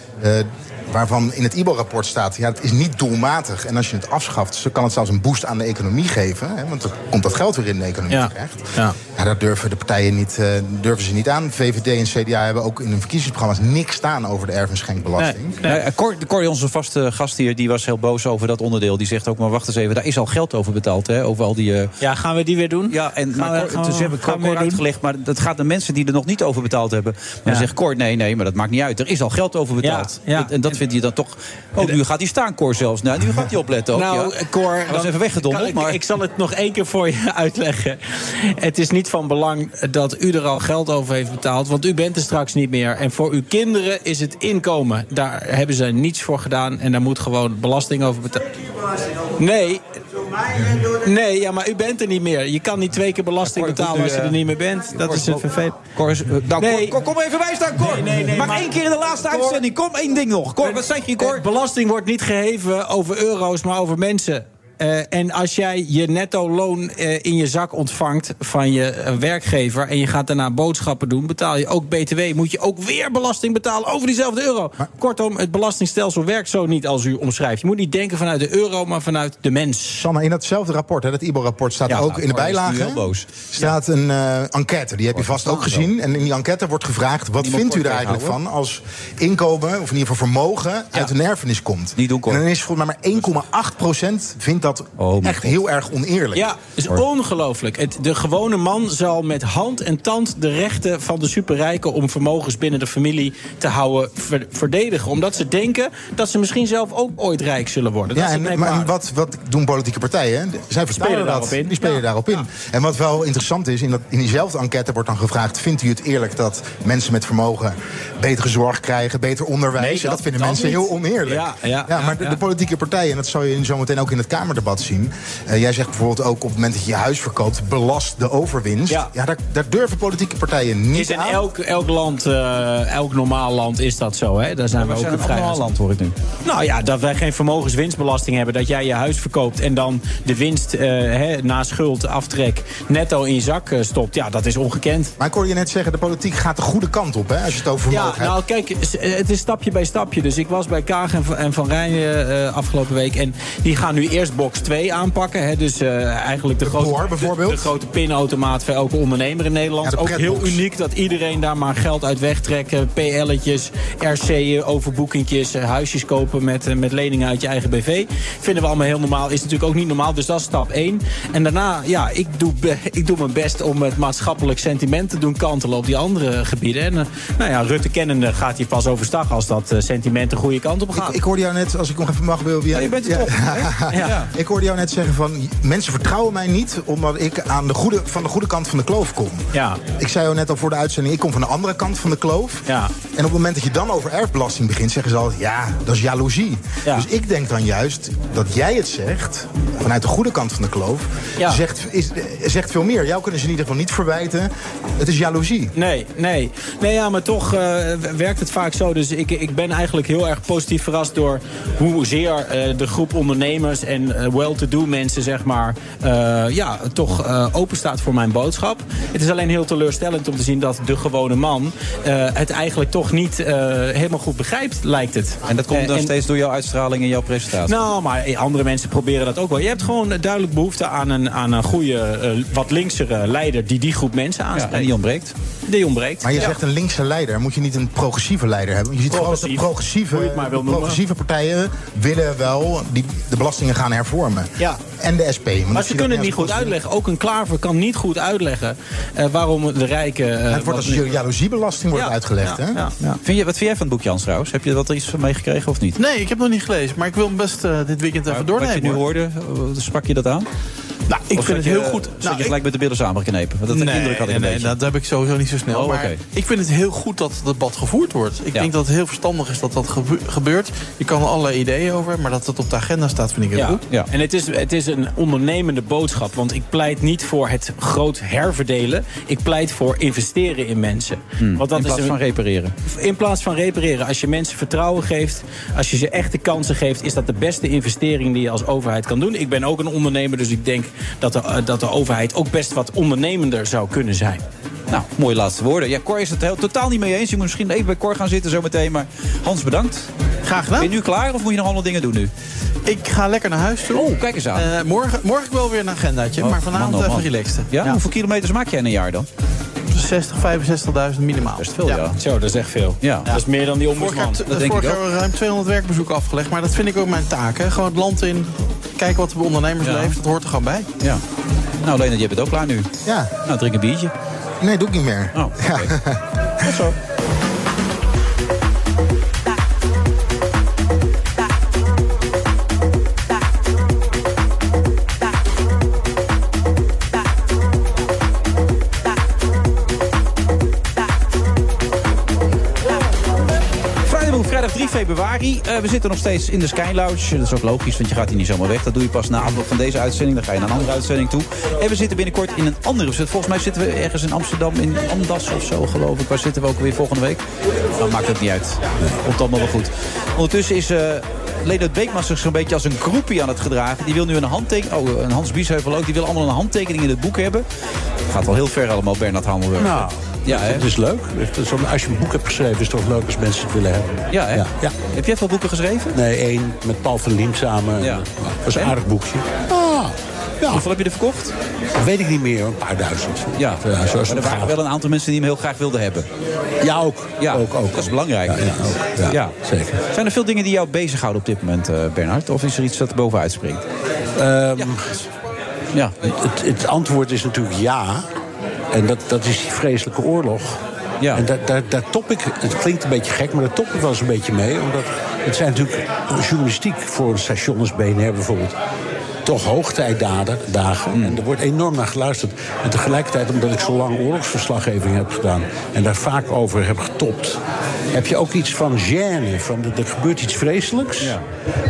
Waarvan in het IBO-rapport staat... ja, het is niet doelmatig. En als je het afschaft, kan het zelfs een boost aan de economie geven. Hè, want dan komt dat geld weer in de economie Ja. terecht. Ja. Ja, dat durven de partijen niet, eh, durven ze niet aan. VVD en CDA hebben ook in hun verkiezingsprogramma's... niks staan over de erf- en schenkbelasting. Nee, Cor, Cor, onze vaste gast hier, die was heel boos over dat onderdeel. Die zegt ook, maar wacht eens even, daar is al geld over betaald. Hè, over al die, eh, Ja, gaan we die weer doen? Ja, en Gaan maar we- Cor, dus Cor, doen? uitgelegd, maar dat gaat naar mensen die er nog niet over betaald hebben. Maar dan zegt Cor, nee, nee, maar dat maakt niet uit. Er is al geld over betaald. Ja, ja. En, en dat vindt hij dan toch... Oh, nu gaat hij staan, Cor zelfs. Nou, nu gaat hij opletten ook. Nou, ja. Cor, Hij was even weggedonderd, kan ik- maar... Ik zal het nog één keer voor je uitleggen. Het is niet van belang dat u er al geld over heeft betaald... want u bent er straks niet meer. En voor uw kinderen is het inkomen. Daar hebben ze niets voor gedaan en daar moet gewoon belasting over betaald. Nee. Nee, ja, maar u bent er niet meer. Je kan niet twee keer belasting betalen als je er niet meer bent. Dat is het vervelend. Eh, nou, Nee. Cor, kom even bij staan, Cor. Nee, nee, nee, maar maar- één keer in de laatste uitzending. Kom, één ding nog. Cor, wat zeg je, Cor? Eh, Belasting wordt niet geheven over euro's, maar over mensen. Eh, en als jij je netto loon eh, in je zak ontvangt van je eh, werkgever... en je gaat daarna boodschappen doen, betaal je ook btw... moet je ook weer belasting betalen over diezelfde euro. Kortom, het belastingstelsel werkt zo niet als u omschrijft. Je moet niet denken vanuit de euro, maar vanuit de mens. Sanne, in datzelfde rapport, hè, dat IBO-rapport, staat Ja, ook nou, in de bijlage. heel boos. Staat een eh, enquête, die heb je vast ook gezien. En in die enquête wordt gevraagd: wat Niemand vindt u er eigenlijk van als inkomen, of in ieder geval vermogen, uit een erfenis komt? Niet doen. En dan is volgens mij maar 1,8% vindt dat echt heel erg oneerlijk. Ja, is ongelooflijk. Het, de gewone man zal met hand en tand de rechten van de superrijken om vermogens binnen de familie te houden ver- verdedigen. Omdat ze denken dat ze misschien zelf ook ooit rijk zullen worden. Ja, dat is en, het maar wat, wat doen politieke partijen? Zij verspelen Spelen dat. daarop in. Die spelen Ja. daarop in. En wat wel interessant is, in, dat, in diezelfde enquête wordt dan gevraagd... vindt u het eerlijk dat mensen met vermogen betere zorg krijgen... beter onderwijs? Nee, dat, dat- vinden dat mensen niet. heel oneerlijk. Ja, ja, maar ja, de, ja. de politieke partijen, en dat zal je zo meteen ook in het Kamerdebat zien... eh, jij zegt bijvoorbeeld ook op het moment dat je je huis verkoopt... belast de overwinst. Ja. daar, daar durven politieke partijen niet Is in aan. elk, elk land, eh, elk normaal land is dat zo. Hè? Daar zijn we we ook zijn een normaal land, hoor ik nu. Nou ja, dat wij geen vermogenswinstbelasting hebben. Dat jij je huis verkoopt en dan de winst eh, hè, na schuld, aftrek, netto in je zak stopt. Ja, dat is ongekend. Maar ik hoorde je net zeggen, de politiek gaat de goede kant op... Hè, als je het over Ja, vermogen hebt. nou kijk, het is stapje bij stapje. Dus ik was bij Kaag en Van- en Van Rijn eh, afgelopen week. En die gaan nu eerst box 2 aanpakken. Hè? Dus eh, eigenlijk de, grote, bijvoorbeeld? De, de grote pinautomaat voor elke ondernemer in Nederland. Ja, de Ook heel uniek dat iedereen daar maar geld uit wegtrekken. PL'tjes, RC'en, overboekingjes, eh, huisjes kopen met, eh, met leningen uit je eigen BV. Vinden we allemaal heel normaal. Is natuurlijk ook niet normaal. Dus dat is stap 1. En daarna, ja, ik doe, ik doe mijn best om het maatschappelijk sentiment te doen kantelen op die andere gebieden. En nou ja, Rutte kennende gaat hier pas overstag als dat sentiment de goede kant op gaat. Ik, ik hoorde jou net, als ik nog even mag, wil Ja, je bent toch, hè? Ja. Ik hoorde jou net zeggen van, mensen vertrouwen mij niet... omdat ik aan de goede, van de goede kant van de kloof kom. Ja. Ik zei jou net al voor de uitzending, ik kom van de andere kant van de kloof. Ja. En op het moment dat je dan over erfbelasting begint, zeggen ze altijd... ja, dat is jaloezie. Ja. Dus ik denk dan juist dat jij het zegt, vanuit de goede kant van de kloof... Ja. Zegt, is, zegt veel meer. Jou kunnen ze in ieder geval niet verwijten. Het is jaloezie. Nee, nee. Nee, ja, maar toch eh, werkt het vaak zo. Dus ik, ik ben eigenlijk heel erg positief verrast door hoezeer eh de groep ondernemers en eh, well-to-do mensen, zeg maar, eh, ja, toch eh open staat voor mijn boodschap. Het is alleen heel teleurstellend om te zien dat de gewone man eh, het eigenlijk toch niet eh, helemaal goed begrijpt, lijkt het. En dat komt Eh, dan en- steeds door jouw uitstraling en jouw presentatie. nou, maar andere mensen proberen dat ook wel. Je hebt gewoon duidelijk behoefte aan een, aan een goede, eh, wat linksere leider die die groep mensen aanspreekt. en die ontbreekt. Die ontbreekt. Maar je Ja. zegt een linkse leider. Moet je niet een progressieve leider hebben? Je ziet vooral dat de Progressief, hoe je progressieve, het maar wil de noemen. progressieve partijen willen wel die, de belastingen gaan hervormen. Ja. En de SP. dat Maar ze kunnen dat het niet goed uitleggen. Ook een klaver kan niet goed uitleggen eh, waarom de rijken... eh, Het wordt als wat- jaloeziebelasting wordt Ja, uitgelegd. ja, hè? ja, ja. Vind je, wat vind jij van het boek, Jans, trouwens? Heb je er wat iets van meegekregen of niet? Nee, ik heb nog niet gelezen, maar ik wil hem best eh, dit weekend even doornemen. Wat je nu hoor. hoorde, sprak je dat aan? Nou, ik Of vind het heel je- goed. Zat Nou, je ik- gelijk met de billen samengeknepen? Want dat nee, indruk had ik een nee, beetje. dat heb ik sowieso niet zo snel. Oh, maar ik vind het heel goed dat het debat gevoerd wordt. Ik Ja. denk dat het heel verstandig is dat dat gebe- gebeurt. Je kan er allerlei ideeën over hebben, maar dat het op de agenda staat, vind ik heel Ja, goed. ja. En het is, het is een ondernemende boodschap. Want ik pleit niet voor het groot herverdelen. Ik pleit voor investeren in mensen. Want dat Hmm. in is plaats een- van repareren. In plaats van repareren. Als je mensen vertrouwen geeft, als je ze echte kansen geeft... is dat de beste investering die je als overheid kan doen. Ik ben ook een ondernemer, dus ik denk dat de, eh, dat de overheid... ook best wat ondernemender zou kunnen zijn. Nou, mooie laatste woorden. Ja, Cor is het heel, totaal niet mee eens. Je moet misschien even bij Cor gaan zitten zometeen. Maar Hans, bedankt. Graag gedaan. Ben je nu klaar of moet je nog allemaal dingen doen nu? Ik ga lekker naar huis toe. Oh, kijk eens aan. Eh, morgen, morgen wel weer een agendaatje, maar vanavond man, oh, even relaxed. Ja? Hoeveel kilometers maak jij in een jaar dan? 60, 65.000 minimaal. Best veel, ja. Zo, dat is echt veel. Ja. Dat is meer dan die Vorig jaar, ombudsman. dat denk vorig ik jaar hebben we ruim 200 werkbezoeken afgelegd. Maar dat vind ik ook mijn taak. Hè. Gewoon het land in, kijken wat er bij ondernemers Ja. leeft. Dat hoort er gewoon bij. Ja. Nou, Lena, je bent ook klaar nu. Ja. Nou, drink een biertje. Nee, doe ik niet meer. Oh, oké. Tot zo. Februari. Eh, we zitten nog steeds in de Sky Lounge. Dat is ook logisch, want je gaat hier niet zomaar weg. Dat doe je pas na afloop van deze uitzending. Dan ga je naar een andere uitzending toe. En we zitten binnenkort in een andere. Volgens mij zitten we ergens in Amsterdam, in Amdas of zo, geloof ik. Waar zitten we ook weer volgende week? Dan maakt het niet uit. Komt allemaal wel goed. Ondertussen is... eh Leonard Beekman zich zo'n beetje als een groepie aan het gedragen. Die wil nu een handtekening... Oh, een Hans Biesheuvel ook. Die wil allemaal een handtekening in het boek hebben. Gaat wel heel ver allemaal, Bernard Hammelburg. Nou, ja, hè? het is leuk. Als je een boek hebt geschreven, is het toch leuk als mensen het willen hebben. Ja, hè? Ja. Heb jij veel boeken geschreven? Nee, één met Paul van Liem samen. Ja. Dat was een En? aardig boekje. Ah, ja. Hoeveel heb je er verkocht? Dat weet ik niet meer, een paar duizend. Ja, Ja, zo is maar het er waren gaat. wel een aantal mensen die hem heel graag wilden hebben. Ja, ook. Ja, ook, ook. dat is belangrijk. Ja, ja, zeker. Zijn er veel dingen die jou bezighouden op dit moment, eh, Bernhard? Of is er iets dat er bovenuit springt? Ehm, ja. Het, het antwoord is natuurlijk ja. En dat, dat is die vreselijke oorlog. Ja. En daar, daar, daar top ik, het klinkt een beetje gek, maar daar top ik wel eens een beetje mee. Omdat het zijn natuurlijk journalistiek voor een station als BNR bijvoorbeeld. Toch hoogtijdagen. Dagen, Mm. En er wordt enorm naar geluisterd. En tegelijkertijd, omdat ik zo lang oorlogsverslaggeving heb gedaan... en daar vaak over heb getopt... heb je ook iets van gêne. Van, er gebeurt iets vreselijks.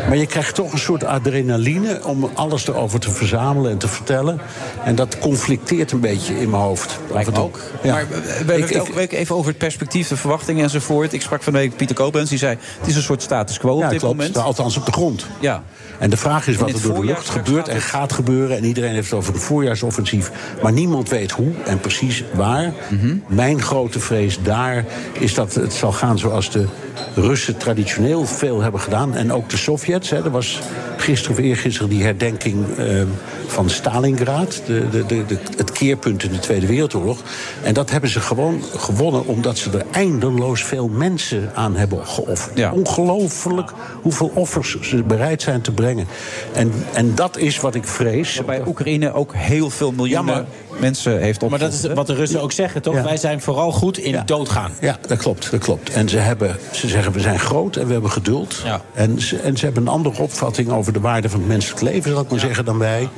Maar je krijgt toch een soort adrenaline... om alles erover te verzamelen en te vertellen. En dat conflicteert een beetje in mijn hoofd. Toe. ook. Ja. Maar we hebben Ik- het week even over het perspectief, de verwachtingen enzovoort. Ik sprak van de week Pieter Koblenz, die zei... het is een soort status quo Ja, op dit klopt. moment. Althans op de grond. Ja. En de vraag is wat er door de lucht straks gebeurt en gaat gebeuren. En iedereen heeft het over een voorjaarsoffensief. Maar niemand weet hoe en precies waar. Mhm. Mijn grote vrees daar is dat het zal gaan zoals de Russen traditioneel veel hebben gedaan. En ook de Sovjets. Hè. Er was gisteren of eergisteren die herdenking eh, van Stalingrad. De, de, de, de- het keerpunt in de Tweede Wereldoorlog. En dat hebben ze gewoon gewonnen omdat ze er eindeloos veel mensen aan hebben geofferd. Ongelooflijk hoeveel offers ze bereid zijn te brengen. En, en dat is wat ik vrees. Bij Oekraïne ook heel veel miljoenen mensen heeft op. Maar dat is wat de Russen ook zeggen, toch? Ja. Wij zijn vooral goed in doodgaan. Ja, dat klopt, dat klopt. En ze, hebben, ze zeggen, we zijn groot en we hebben geduld. En, ze, en ze hebben een andere opvatting over de waarde van het menselijk leven, zal ik maar zeggen, dan wij.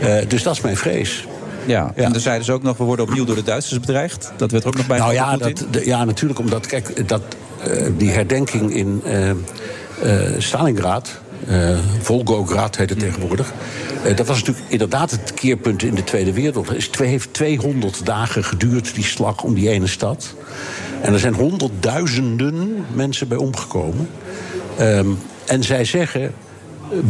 Eh, dus dat is mijn vrees. Ja, en dan zeiden ze ook nog, we worden opnieuw door de Duitsers bedreigd. Dat werd er ook nog bij Nou ja, dat, de- ja, natuurlijk, omdat, kijk, dat, eh, die herdenking in eh, Stalingrad... eh Volgograd heet het tegenwoordig. eh, dat was natuurlijk inderdaad het keerpunt in de Tweede Wereldoorlog. Het heeft 200 dagen geduurd, die slag om die ene stad. En er zijn honderdduizenden mensen bij omgekomen. Ehm, en zij zeggen,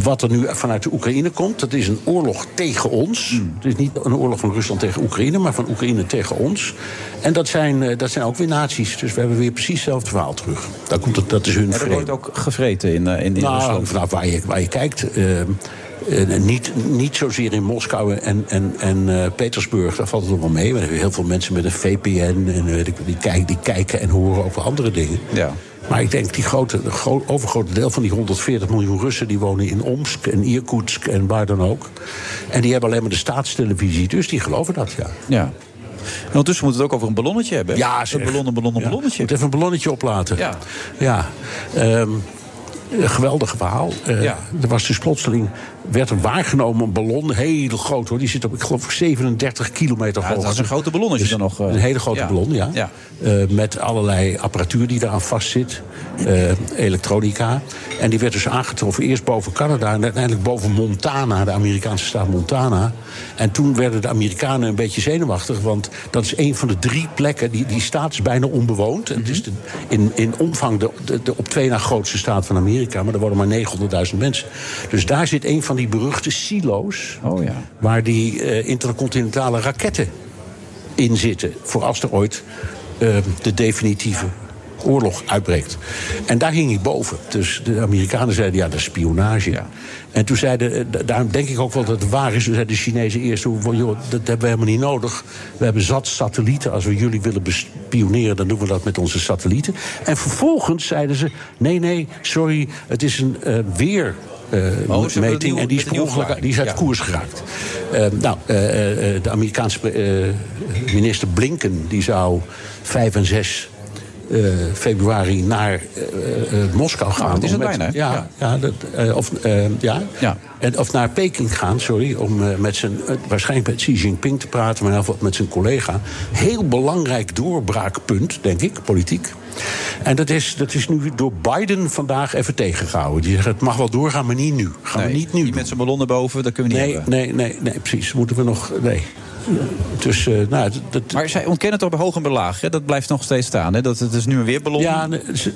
wat er nu vanuit de Oekraïne komt, dat is een oorlog tegen ons. Het is niet een oorlog van Rusland tegen Oekraïne, maar van Oekraïne tegen ons. En dat zijn, eh, dat zijn ook weer naties. Dus we hebben weer precies hetzelfde verhaal terug. Daar komt het, dat is hun En er vrede. wordt ook gevreten in, eh, in, in Nou, Rusland. vanaf waar je, waar je kijkt. eh, niet, niet zozeer in Moskou en, en, en Petersburg, daar valt het nog wel mee. We hebben heel veel mensen met een VPN en die, kijken, die kijken en horen over andere dingen. Ja. Maar ik denk, die grote, de overgrote deel van die 140 miljoen Russen... die wonen in Omsk en Irkutsk en waar dan ook. En die hebben alleen maar de staatstelevisie, dus die geloven dat, ja. Ja. En ondertussen moet het ook over een ballonnetje hebben. Ja, een ballon, een ballon, een Ja. ballonnetje. Moet even een ballonnetje oplaten. Ja. Ja. Ehm, een geweldig verhaal. Eh, Ja. Er was dus plotseling, werd er waargenomen een ballon, heel groot hoor. Die zit op, ik geloof, 37 kilometer Ja, hoog. dat is een grote ballon als je Dus dan nog... eh, Een hele grote ja. ballon, ja. Ja. Eh, met allerlei apparatuur die eraan vastzit. eh elektronica. En die werd dus aangetroffen eerst boven Canada... en uiteindelijk boven Montana, de Amerikaanse staat Montana. En toen werden de Amerikanen een beetje zenuwachtig... want dat is een van de drie plekken... die, die staat is bijna onbewoond. Het is de, in, in omvang de, de, de op twee na grootste staat van Amerika... maar er wonen maar 900.000 mensen. Dus daar zit een van die beruchte silo's... Oh ja. waar die eh, intercontinentale raketten in zitten. Voor als er ooit eh, de definitieve oorlog uitbreekt. En daar hing ik boven. Dus de Amerikanen zeiden, ja, dat is spionage. En toen zeiden, eh, da- daarom denk ik ook wel dat het waar is... toen zeiden de Chinezen eerst, van, joh, dat hebben we helemaal niet nodig. We hebben zat satellieten. Als we jullie willen bespioneren, dan doen we dat met onze satellieten. En vervolgens zeiden ze, nee, nee, sorry, het is een eh, weer... eh, Oh, meting en die is, ongeluk- die is uit Ja. koers geraakt. Eh, nou, eh, de Amerikaanse minister Blinken die zou 5 en 6 eh, februari naar Moskou gaan. dat is het met- bijna, hè? Ja, ja. dat, of, ja. Ja. En, of naar Peking gaan, sorry, om met zijn, waarschijnlijk met Xi Jinping te praten, maar geval met zijn collega. Heel belangrijk doorbraakpunt, denk ik, politiek. En dat is, dat is nu door Biden vandaag even tegengehouden. Die zegt, het mag wel doorgaan, maar niet nu. Gaan Nee, we niet nu die met zijn ballonnen boven, dat kunnen we niet Nee, hebben. nee, nee, nee, precies. Moeten we nog. Nee. Dus, eh, nou, dat, Maar zij ontkennen toch bij hoog en bij laag, hè? Dat blijft nog steeds staan, hè? Dat het is nu een weerballon. Ja, nee, ze,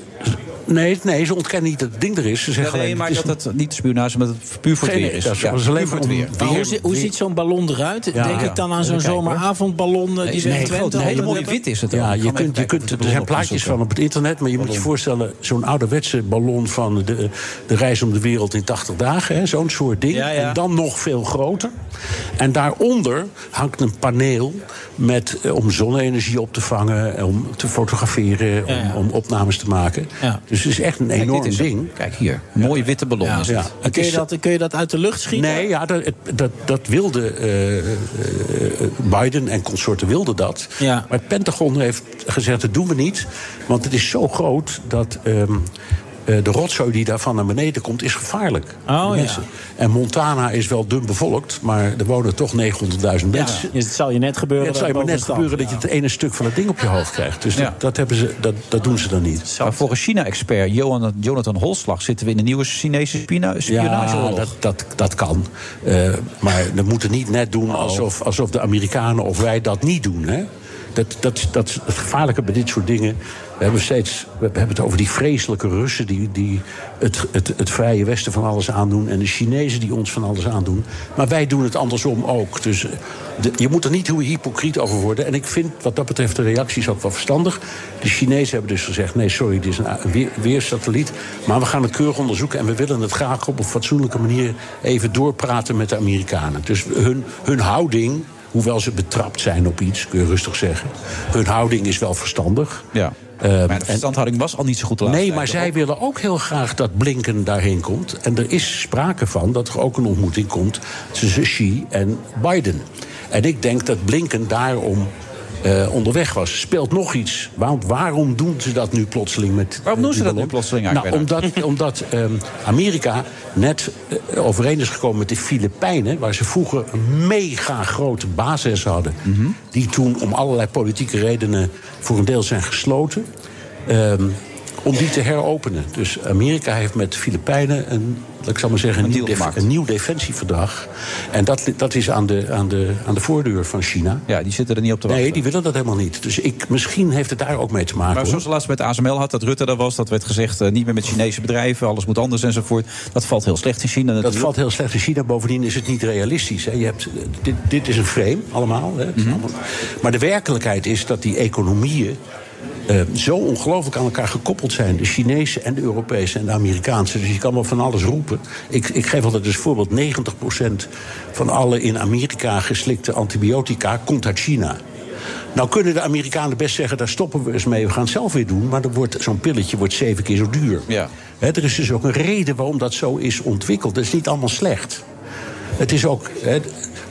nee, nee, ze ontkennen niet dat het ding er is. Ze zeggen nee, alleen, maar het is dat het niet spionage, maar dat het puur voor het weer is. dat is- Ja, dat is alleen puur voor het om- weer. Maar hoe, ziet zo'n ballon eruit? Ja. Denk ik dan aan zo'n zomeravondballon die Twente groot. Een hele mooie wit is het Ja, ook. je kunt, je kunt, er zijn plaatjes van op het internet, maar je moet je voorstellen, zo'n ouderwetse ballon van de, de reis om de wereld in 80 dagen, hè, zo'n soort ding. Ja, ja. En dan nog veel groter. En daaronder hangt een paneel met, eh, om zonne-energie op te vangen, om te fotograferen, Ja, ja. Om, om opnames te maken. Ja. Dus het is echt een enorm ding. Kijk hier, mooie witte ballon is Ja. kun, je dat, kun je dat uit de lucht schieten? Nee, ja, dat, dat, dat wilde eh, eh, Biden en consorten wilden dat. Ja. Maar het Pentagon heeft gezegd, dat doen we niet. Want het is zo groot dat ehm, eh, de rotzooi die daarvan naar beneden komt, is gevaarlijk. Oh, ja. En Montana is wel dun bevolkt, maar er wonen toch 900.000 mensen. Dus het zal je net gebeuren. Ja, het zou je maar net gebeuren dat je het ene stuk van het ding op je hoofd krijgt. Dus Ja. dat, dat, hebben ze, dat, dat doen ze dan niet. Maar volgens China-expert Jonathan Holslag zitten we in een nieuwe Chinese spina- Ja, dat, dat, dat kan. Eh, maar we moeten niet net doen alsof, alsof de Amerikanen of wij dat niet doen. Hè? Dat, dat, dat, het gevaarlijke bij dit soort dingen We hebben, steeds, we hebben het over die vreselijke Russen die, die het, het, het vrije Westen van alles aandoen. En de Chinezen die ons van alles aandoen. Maar wij doen het andersom ook. Dus eh, je moet er niet heel hypocriet over worden. En ik vind wat dat betreft de reacties ook wel verstandig. De Chinezen hebben dus gezegd: nee, sorry, dit is een weer, weersatelliet. Maar we gaan het keurig onderzoeken. En we willen het graag op een fatsoenlijke manier even doorpraten met de Amerikanen. Dus hun, hun houding. Hoewel ze betrapt zijn op iets, kun je rustig zeggen. Hun houding is wel verstandig. Ja. Maar de verstandhouding was al niet zo goed Nee, maar zij willen ook heel graag dat Blinken daarheen komt. En er is sprake van dat er ook een ontmoeting komt tussen Xi en Biden. En ik denk dat Blinken daarom eh, onderweg was. Speelt nog iets. Want waarom doen ze dat nu plotseling met. Waarom doen ze dat nu plotseling Nou, eigenlijk, omdat, omdat ehm, Amerika net eh, overeen is gekomen met de Filipijnen, waar ze vroeger een mega grote basis hadden. Mhm. Die toen om allerlei politieke redenen voor een deel zijn gesloten. Ehm, om die te heropenen. Dus Amerika heeft met de Filipijnen een, ik zal maar zeggen, een, nieuw, def- een nieuw defensieverdrag. En dat, dat is aan de, aan, de, aan de voordeur van China. Ja, die zitten er niet op te wachten. Nee, die willen dat helemaal niet. Dus ik, misschien heeft het daar ook mee te maken. Maar zoals laatst met ASML had, dat Rutte daar was... dat werd gezegd, eh, niet meer met Chinese bedrijven... alles moet anders enzovoort. Dat valt heel slecht in China Dat natuurlijk. valt heel slecht in China. Bovendien is het niet realistisch. Hè. Je hebt, eh, dit, dit is een frame, allemaal. Hè. Allemaal- Maar de werkelijkheid is dat die economieën... eh, zo ongelooflijk aan elkaar gekoppeld zijn. De Chinese en de Europese en de Amerikaanse. Dus je kan wel van alles roepen. Ik, ik geef altijd als voorbeeld... 90% van alle in Amerika geslikte antibiotica komt uit China. Nou kunnen de Amerikanen best zeggen, daar stoppen we eens mee, we gaan het zelf weer doen. Maar dan wordt zo'n pilletje wordt zeven keer zo duur. Ja. Er is dus ook een reden waarom dat zo is ontwikkeld. Dat is niet allemaal slecht. Het is ook.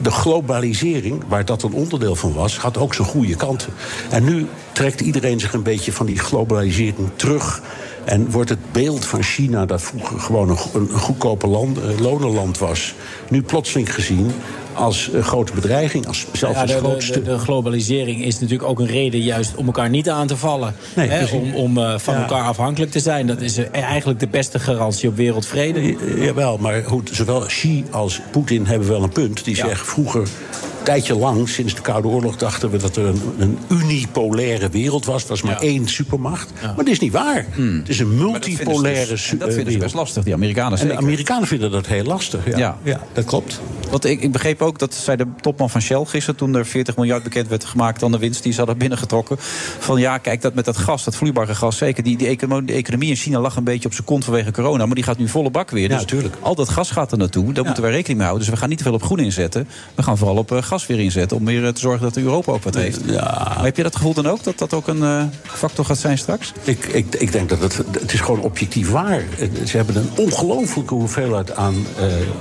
De globalisering, waar dat een onderdeel van was, had ook zijn goede kanten. En nu trekt iedereen zich een beetje van die globalisering terug. En wordt het beeld van China, dat vroeger gewoon een, go- een goedkope land, eh, lonenland was, nu plotseling gezien als een grote bedreiging, als zelfs als de, de, grootste. de, de globalisering is natuurlijk ook een reden juist om elkaar niet aan te vallen. Nee, Hè, om om eh, van Ja. elkaar afhankelijk te zijn. Dat is eh, eigenlijk de beste garantie op wereldvrede. Ja, Jawel, maar goed, zowel Xi als Poetin hebben wel een punt. Die zeggen vroeger, een tijdje lang, sinds de Koude Oorlog, dachten we dat er een, een unipolaire wereld was. Er was maar één supermacht. Maar dat is niet waar. Het is een multipolaire dus- en su- dat vinden ze wereld. best lastig, die Amerikanen En de. Amerikanen vinden dat heel lastig. Ja, Ja. ja. dat klopt. Want ik, ik begreep ook dat zei de topman van Shell gisteren... toen er 40 miljard bekend werd gemaakt aan de winst die ze hadden binnengetrokken... van ja, kijk, dat met dat gas, dat vloeibare gas... zeker, die, die, economie, de economie in China lag een beetje op zijn kont vanwege corona... maar die gaat nu volle bak weer. Dus tuurlijk. al dat gas gaat er naartoe, daar moeten we rekening mee houden. Dus we gaan niet te veel op groen inzetten. We gaan vooral op eh, gas weer inzetten... om weer eh, te zorgen dat Europa ook wat heeft. Maar heb je dat gevoel dan ook, dat dat ook een eh, factor gaat zijn straks? Ik, ik, ik denk dat het, het is gewoon objectief waar. Ze hebben een ongelofelijke hoeveelheid aan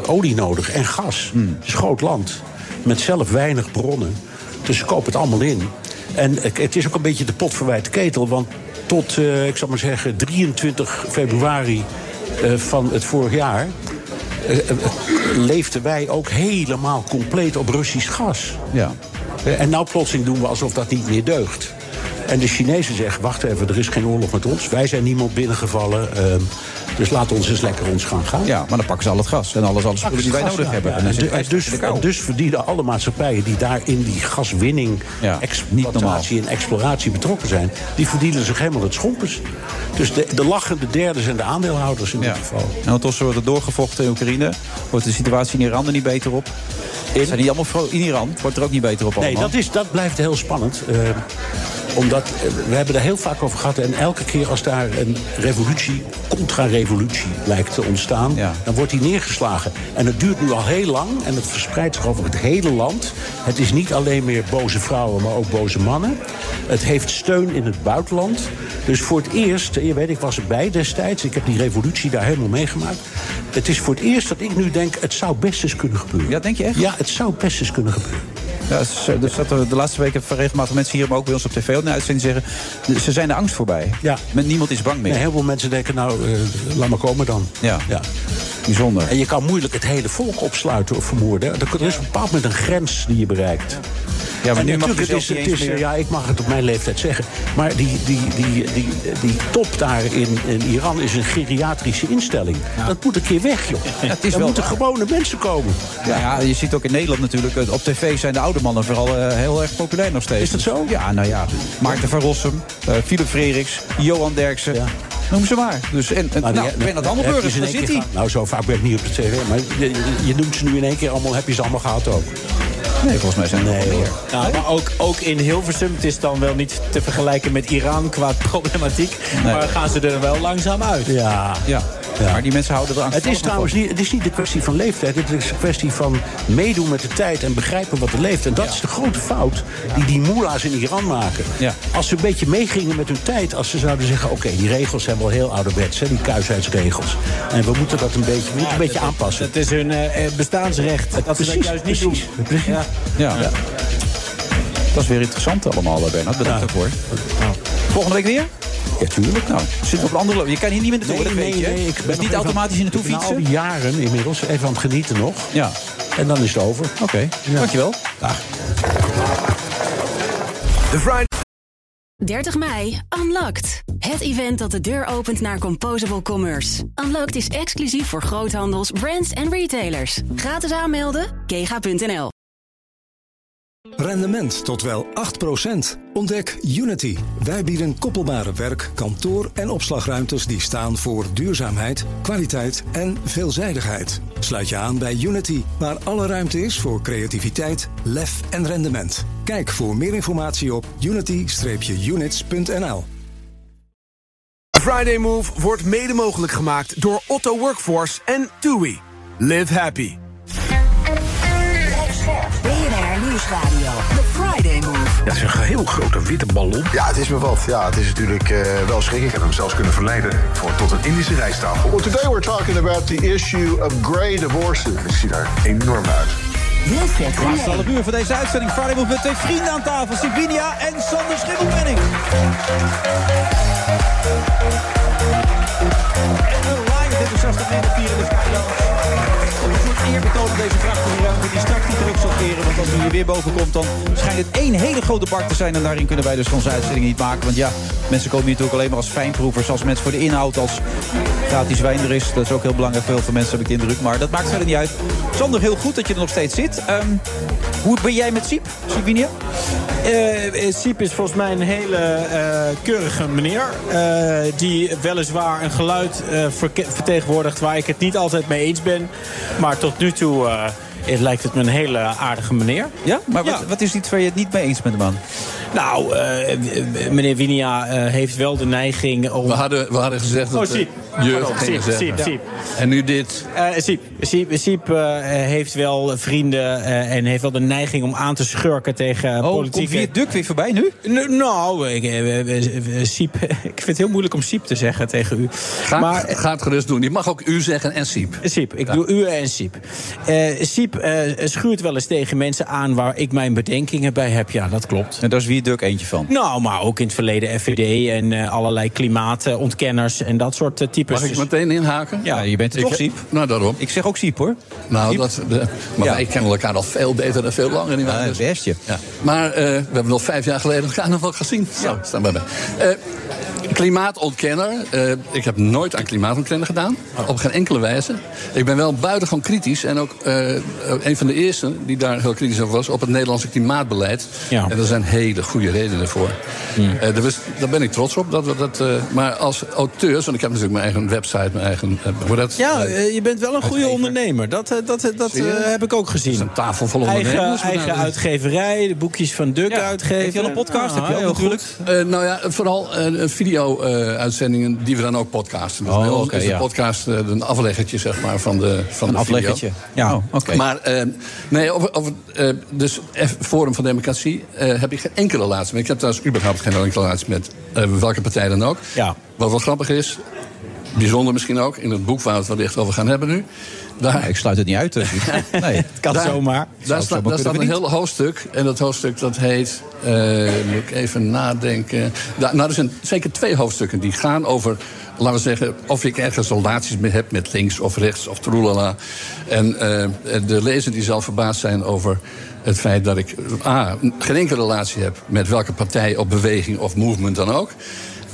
olie nodig en gas. Het is een groot land, met zelf weinig bronnen. Dus ze kopen het allemaal in. En het- is ook een beetje de pot verwijt ketel. Want tot, eh, ik zal maar zeggen, 23 februari eh, van het vorig jaar... eh, leefden wij ook helemaal compleet op Russisch gas. Ja. En nou plotseling doen we alsof dat niet meer deugt. En de Chinezen zeggen, wacht even, er is geen oorlog met ons. Wij zijn niemand binnengevallen. Dus laat ons eens lekker ons gaan gaan. Ja, maar dan pakken ze al het gas en alles, alles spullen die wij nodig hebben. En dan En, en dus, in en dus verdienen alle maatschappijen die daar in die gaswinning, exploitatie en exploratie betrokken zijn, die verdienen zich helemaal het schompers. Dus de, de lachende derde zijn de aandeelhouders in dit geval. En ondertussen wordt er doorgevochten in Oekraïne. Wordt de situatie in Iran er niet beter op? Zijn die allemaal in Iran? Wordt er ook niet beter op Nee, allemaal? dat, is, dat blijft heel spannend. eh, omdat eh, we hebben er heel vaak over gehad. En elke keer als daar een revolutie, contra-revolutie lijkt te ontstaan, dan wordt die neergeslagen. En het duurt nu al heel lang en het verspreidt zich over het hele land. Het is niet alleen meer boze vrouwen, maar ook boze mannen. Het heeft steun in het buitenland. Dus voor het eerst, je weet, ik was erbij destijds. Ik heb die revolutie daar helemaal meegemaakt. Het is voor het eerst dat ik nu denk, het zou best eens kunnen gebeuren. Ja, denk je echt? Ja, het zou best eens kunnen gebeuren. Ja, ze- dus dat de laatste weken regelmatig mensen hier, maar ook bij ons op tv, de uitzending zeggen... ze zijn de angst voorbij. Ja. Met niemand is bang meer. Nee, heel veel mensen denken, nou, eh, laat maar komen dan. Ja. ja. Bijzonder. En je kan moeilijk het hele volk opsluiten of vermoorden. Er is op een bepaald moment een grens die je bereikt. Ja, maar En nu mag het is, niet het is, Ja, ik mag het op mijn leeftijd zeggen. Maar die, die, die, die, die top daar in, in Iran is een geriatrische instelling. Dat moet een keer weg, joh. het is wel moeten waar. gewone mensen komen. Ja, ja, je ziet ook in Nederland natuurlijk, eh, op tv zijn de oude mannen vooral eh, heel erg populair nog steeds. Is dat zo? Ja, nou ja. Maarten van Rossum, eh, Philip Frederiks, Johan Derksen. Noem ze maar. Dus, en, en, Maar nou, die- Bernard daar zit hij. Nou, zo vaak ben ik niet op de tv. Maar je, je- je noemt ze nu in één keer allemaal. Heb je ze allemaal gehad ook? Nee, volgens mij zijn er wel meer. Nou, maar ook, ook in Hilversum, het is dan wel niet te vergelijken met Iran qua problematiek. Maar gaan ze er wel langzaam uit. Ja. Ja. Maar die mensen houden er aan Het is trouwens niet, het is niet de kwestie van leeftijd. Het is een kwestie van meedoen met de tijd en begrijpen wat er leeft. En dat is de grote fout die die moela's in Iran maken. Als ze een beetje meegingen met hun tijd. Als ze zouden zeggen, oké, die regels zijn wel heel ouderwets. Hè, die kuisheidsregels. En we moeten dat een beetje, we moeten een beetje aanpassen. Het is hun eh, eh, bestaansrecht. Dat ze dat juist niet precies. doen. precies. Ja. Ja. Dat is weer interessant allemaal, eh, Bernard. Bedankt daarvoor. Volgende week weer? Ja, tuurlijk. Nou, zit op een andere loop. Je kan hier niet meer naartoe, dat weet je. hè? ik ben niet automatisch hier naartoe ik ben fietsen. al die jaren inmiddels even aan het genieten nog. Ja. En dan is het over. Oké, dankjewel. Dag. The Friday. 30 mei, Unlocked. Het event dat de deur opent naar Composable Commerce. Unlocked is exclusief voor groothandels, brands en retailers. Gratis aanmelden, kega.nl. Rendement tot wel 8%. Ontdek Unity. Wij bieden koppelbare werk, kantoor en opslagruimtes die staan voor duurzaamheid, kwaliteit en veelzijdigheid. Sluit je aan bij Unity, waar alle ruimte is voor creativiteit, lef en rendement. Kijk voor meer informatie op unity-units.nl. Friday Move wordt mede mogelijk gemaakt door Otto Workforce en TUI. Live happy. Nieuwsradio. The Friday Move. Ja, het is een heel grote witte ballon. Ja, het is me wat. Ja, het is natuurlijk eh, wel schrik. Ik heb hem zelfs kunnen verleiden voor tot een Indische rijsttafel. Well, today we're talking about the issue of gray divorces. Het ziet er enorm uit. Wilfred Laatste half uur van deze uitzending. Friday Move met twee vrienden aan tafel. Sibinia en Sander Schimmelpenning. En een live enthousiaste midden vier in de Skyland. Op eerbetoon aan deze prachtige ruimte die straks niet terug zal. Want als u hier weer boven komt, dan schijnt het één hele grote bak te zijn. En daarin kunnen wij dus onze uitzending niet maken. Want ja, mensen komen hier natuurlijk alleen maar als fijnproevers. Als mensen voor de inhoud, als gratis wijn er is. Dat is ook heel belangrijk voor heel veel mensen, heb ik de indruk. Maar dat maakt verder niet uit. Sander, heel goed dat je er nog steeds zit. Ehm, hoe ben jij met Siep, Sibinia? Eh, eh, Siep is volgens mij een hele eh, keurige meneer. die weliswaar een geluid vertegenwoordigt waar ik het niet altijd mee eens ben. Maar tot nu toe het lijkt het me een hele aardige meneer. Ja? Maar wat, wat is iets waar je het niet mee eens bent, man? Nou, eh, meneer Winia eh, heeft wel de neiging om... We hadden, we hadden gezegd dat Oh, Siep. je ging Siep, zeggen. Siep, Siep. En nu dit. Eh, Siep, Siep, Siep eh, heeft wel vrienden eh, en heeft wel de neiging om aan te schurken tegen Oh, politieke... komt Vier Duk weer voorbij nu? N- nou, ik, eh, eh, eh, Siep, ik vind het heel moeilijk om Siep te zeggen tegen u. Ga, maar, ga het gerust doen. Je mag ook u zeggen en Siep. Siep, ik doe u en Siep. Eh Siep eh, schuurt wel eens tegen mensen aan waar ik mijn bedenkingen bij heb. Ja, dat klopt. En daar is Wie Duk eentje van. Nou, maar ook in het verleden FVD en eh, allerlei klimaatontkenners en dat soort eh, types. Mag ik Dus- meteen inhaken? Ja, je bent het Ik- toch, Siep? Nou, daarom. Ik zeg ook Siep, hoor. Nou, Siep? dat, de, maar Ja. wij kennen elkaar al veel beter en veel langer. Niet waar? Ja, Dus- best je. Ja. Maar eh, we hebben nog vijf jaar geleden elkaar nog wel gezien. Zo, staan bij mij. Eh, klimaatontkenner. Eh, ik heb nooit aan klimaatontkennen gedaan. Op geen enkele wijze. Ik ben wel buitengewoon kritisch. En ook eh, een van de eerste die daar heel kritisch over was... op het Nederlandse klimaatbeleid. Ja. En er zijn hele goede redenen voor. Hmm. Eh, daar, was- daar ben ik trots op. Dat we dat, eh, maar als auteurs... want ik heb natuurlijk mijn eigen website, mijn eigen... hoe dat, Ja, je bent wel een goede ondernemer. Dat, dat, dat eh, heb ik ook gezien. een tafel vol Eigen, ondernemers. eigen Nou, uitgeverij, de boekjes van Duk uitgeven. Heeft je al een podcast? Ah, Heb je ook natuurlijk? goed. Eh, nou ja, vooral video-uitzendingen die we dan ook podcasten. Dus Oh, ons is de ja. podcast een afleggertje zeg maar, van de van Een de afleggertje. video. Ja, oh, oké. Maar nee, over, over eh, dus Forum van Democratie eh, heb ik geen enkele relatie mee. Ik heb trouwens überhaupt geen enkele relatie met eh, welke partij dan ook. Ja. Wat wel grappig is, bijzonder misschien ook, in het boek waar we het wellicht over gaan hebben nu. Daar, ik sluit het niet uit. Dus. nee, het kan daar, zomaar. Daar, staat, zomaar daar staat een heel hoofdstuk. En dat hoofdstuk dat heet. eh, moet ik even nadenken. Da- nou, er zijn zeker twee hoofdstukken die gaan over. Laten we zeggen, of ik ergens relaties mee heb met links of rechts of troelala. En eh, de lezer die zal verbaasd zijn over het feit dat ik A, geen enkele relatie heb met welke partij of beweging of movement dan ook.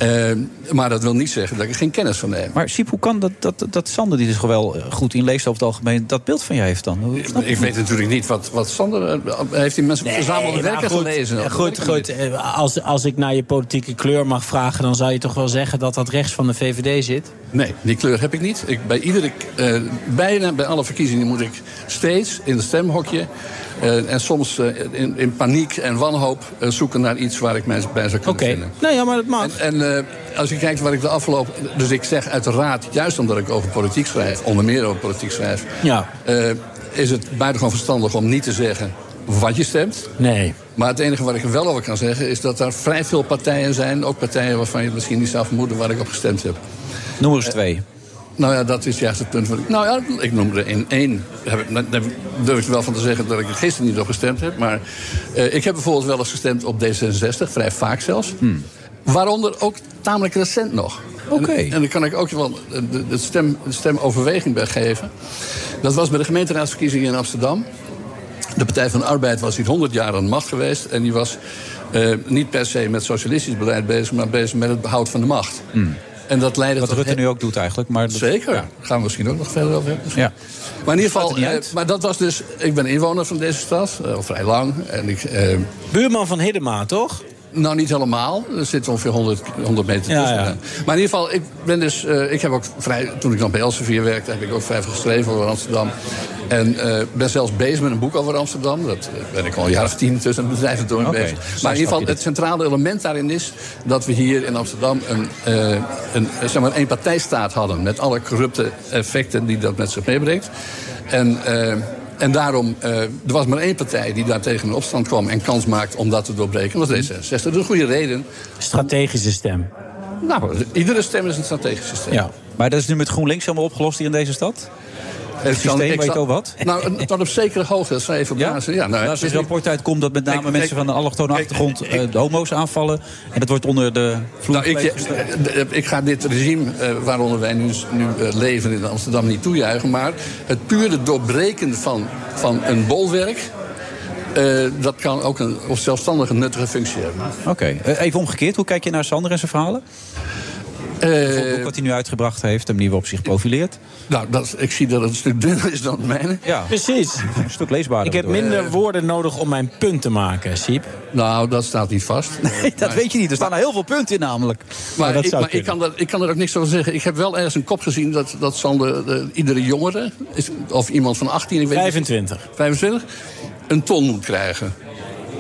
Eh, maar dat wil niet zeggen dat ik er geen kennis van neem. Maar Siep, hoe kan dat, dat, dat Sander, die dus gewoon wel eh, goed inleest over het algemeen, dat beeld van je heeft dan? Hoe- snap Ik weet natuurlijk niet wat, wat Sander. eh, Heeft die mensen verzamelde Nee, maar werken goed, gelezen? eh, Goed, ik goed. Als, als ik naar je politieke kleur mag vragen... dan zou je toch wel zeggen dat dat rechts van de VVD zit? Nee, die kleur heb ik niet. Ik, bij iedere, eh, bijna bij alle verkiezingen moet ik steeds in het stemhokje... eh, en soms eh, in, in paniek en wanhoop eh, zoeken naar iets waar ik mij bij zou kunnen vinden. Nou ja, maar dat mag. En, en als je kijkt waar ik de afgelopen... Dus ik zeg uiteraard, juist omdat ik over politiek schrijf... onder meer over politiek schrijf... Ja. is het buitengewoon verstandig om niet te zeggen wat je stemt. Nee. Maar het enige wat ik er wel over kan zeggen... is dat er vrij veel partijen zijn... ook partijen waarvan je misschien niet zou vermoeden waar ik op gestemd heb. Noem eens twee. Nou ja, dat is juist het punt. Ik, nou ja, ik noem er in één. Heb ik, daar durf ik er wel van te zeggen dat ik er gisteren niet op gestemd heb. Maar eh, ik heb bijvoorbeeld wel eens gestemd op D66, vrij vaak zelfs. Waaronder ook tamelijk recent nog. Oké. En, en daar kan ik ook wel de, de, stem, de stemoverweging bij geven. Dat was bij de gemeenteraadsverkiezingen in Amsterdam. De Partij van de Arbeid was hier 100 jaar aan de macht geweest. En die was eh, niet per se met socialistisch beleid bezig, maar bezig met het behoud van de macht. En dat leidde Wat tot Rutte he- nu ook doet eigenlijk. Maar dat- Zeker. Ja. Gaan we misschien ook nog verder over hebben. Ja. Maar in ieder geval, eh, maar dat was dus. Ik ben inwoner van deze stad, eh, al vrij lang. En ik, eh, Buurman van Hiddema, toch? Nou, niet helemaal. Er zit ongeveer 100, 100 meter tussen. ja. Maar in ieder geval, ik ben dus. eh, ik heb ook vrij. Toen ik nog bij Elsevier werkte, heb ik ook vrij veel geschreven over Amsterdam. En eh, ben zelfs bezig met een boek over Amsterdam. Dat eh, ben ik al een jaar of tien tussen het bedrijf en door Oké, bezig. Maar in ieder geval, het centrale element daarin is dat we hier in Amsterdam een, eh, een, zeg maar, een partijstaat hadden. Met alle corrupte effecten die dat met zich meebrengt. En. En daarom, eh, er was maar één partij die daar tegen in opstand kwam en kans maakt om dat te doorbreken. Dat was D66. Dat is een goede reden. Strategische stem. Nou, iedere stem is een strategische stem. Ja. Maar dat is nu met GroenLinks helemaal opgelost hier in deze stad? Het systeem, weet al wat? Nou, tot op zekere hoogte, dat zou even blazen. Ja, nou, Nou, als er een rapport uitkomt dat met name mensen van de allochtone achtergrond eh, de homo's aanvallen. En dat wordt onder de vloer Nou, ik, eh, ik ga dit regime eh, waaronder wij nu, nu leven in Amsterdam niet toejuichen. Maar het pure doorbreken van, van een bolwerk. dat kan ook een of zelfstandig een nuttige functie hebben. Oké, even omgekeerd. Hoe kijk je naar Sander en zijn verhalen? Bijvoorbeeld het boek wat hij nu uitgebracht heeft, de manier waarop zich profileert. Nou, dat, ik zie dat het een stuk dunner is dan het mijne. Ja, Precies. een stuk leesbaarder. Ik heb minder woorden nodig om mijn punt te maken, Siep. Nou, dat staat niet vast. Nee, dat weet je niet. Er staan er heel veel punten in namelijk. Maar, dat ik, zou maar ik, kan dat, ik kan er ook niks over zeggen. Ik heb wel ergens een kop gezien dat, dat Sander, eh, iedere jongere, is, of iemand van 18, ik weet niet- 25. 25, een ton moet krijgen.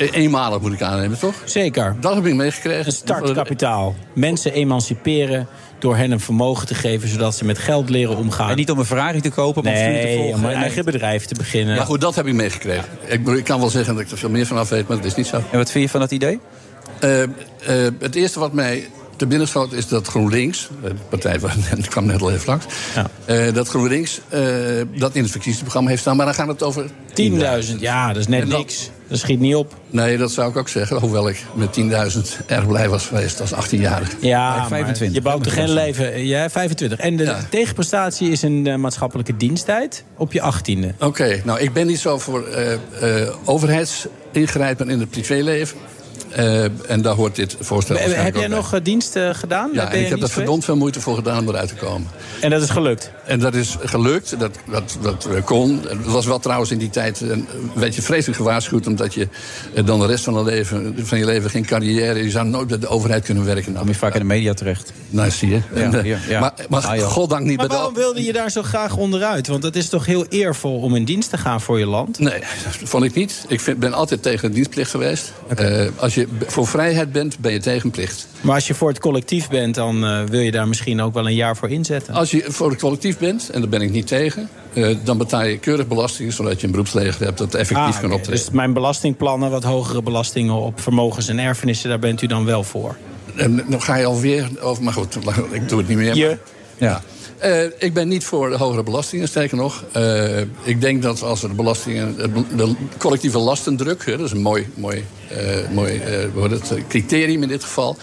E- Eenmalig moet ik aannemen, toch? Zeker. Dat heb ik meegekregen. Een startkapitaal. Mensen emanciperen door hen een vermogen te geven... zodat ze met geld leren omgaan. En niet om een Ferrari te kopen, maar om studie te Nee, volgen. om een En- eigen bedrijf te beginnen. Ja, goed, dat heb ik meegekregen. Ik, ik kan wel zeggen dat ik er veel meer van af weet, maar dat is niet zo. En wat vind je van dat idee? Eh, eh, het eerste wat mij te binnen schoot is dat GroenLinks, eh, de partij waar ik kwam net al even langs, eh, dat GroenLinks eh, dat in het verkiezingsprogramma heeft staan, maar dan gaat het over 10.000, ja, dat is net niks. Dat schiet niet op. Nee, dat zou ik ook zeggen. Hoewel ik met 10.000 erg blij was geweest als 18-jarige. Ja, maar 25. je bouwt er geen leven. Ja, 25. En de Ja. tegenprestatie is een maatschappelijke diensttijd op je 18e. Oké, nou ik ben niet zo voor eh, eh, overheidsingrijpen in het privéleven. Eh, en daar hoort dit voorstel Heb waarschijnlijk jij ook bij. nog eh, dienst eh, gedaan? Daar Ja, en ik heb er verdomd veel moeite voor gedaan om eruit te komen. En dat is gelukt. En dat is gelukt, dat, dat, dat eh, kon. Het was wel trouwens in die tijd een werd je vreselijk gewaarschuwd... omdat je eh, dan de rest van, je leven, van je leven geen carrière... je zou nooit bij de overheid kunnen werken. Nou, Kom je vaak in de media terecht. nou zie je. Ja, En, eh, ja, ja. Maar, maar Ah, goddank niet Maar bij waarom wilde je daar zo graag onderuit? Want het is toch heel eervol om in dienst te gaan voor je land? Nee, dat vond ik niet. Ik vind, ben altijd tegen de dienstplicht geweest. Eh, als je b- voor vrijheid bent, ben je tegen plicht. Maar als je voor het collectief bent, dan eh, wil je daar misschien ook wel een jaar voor inzetten. Als je voor het collectief bent, en daar ben ik niet tegen... eh, dan betaal je keurig belasting, zodat je een beroepsleger hebt... dat effectief Ah, kan optreden. Dus mijn belastingplannen, wat hogere belastingen op vermogens en erfenissen, daar bent u dan wel voor? En dan ga je alweer over... Maar goed, ik doe het niet meer. Je? Ja. Eh, ik ben niet voor de hogere belastingen, sterker nog. Eh, ik denk dat als er de belastingen... De, collectieve lastendruk, hè, dat is een mooi, mooi, eh, mooi het, criterium in dit geval...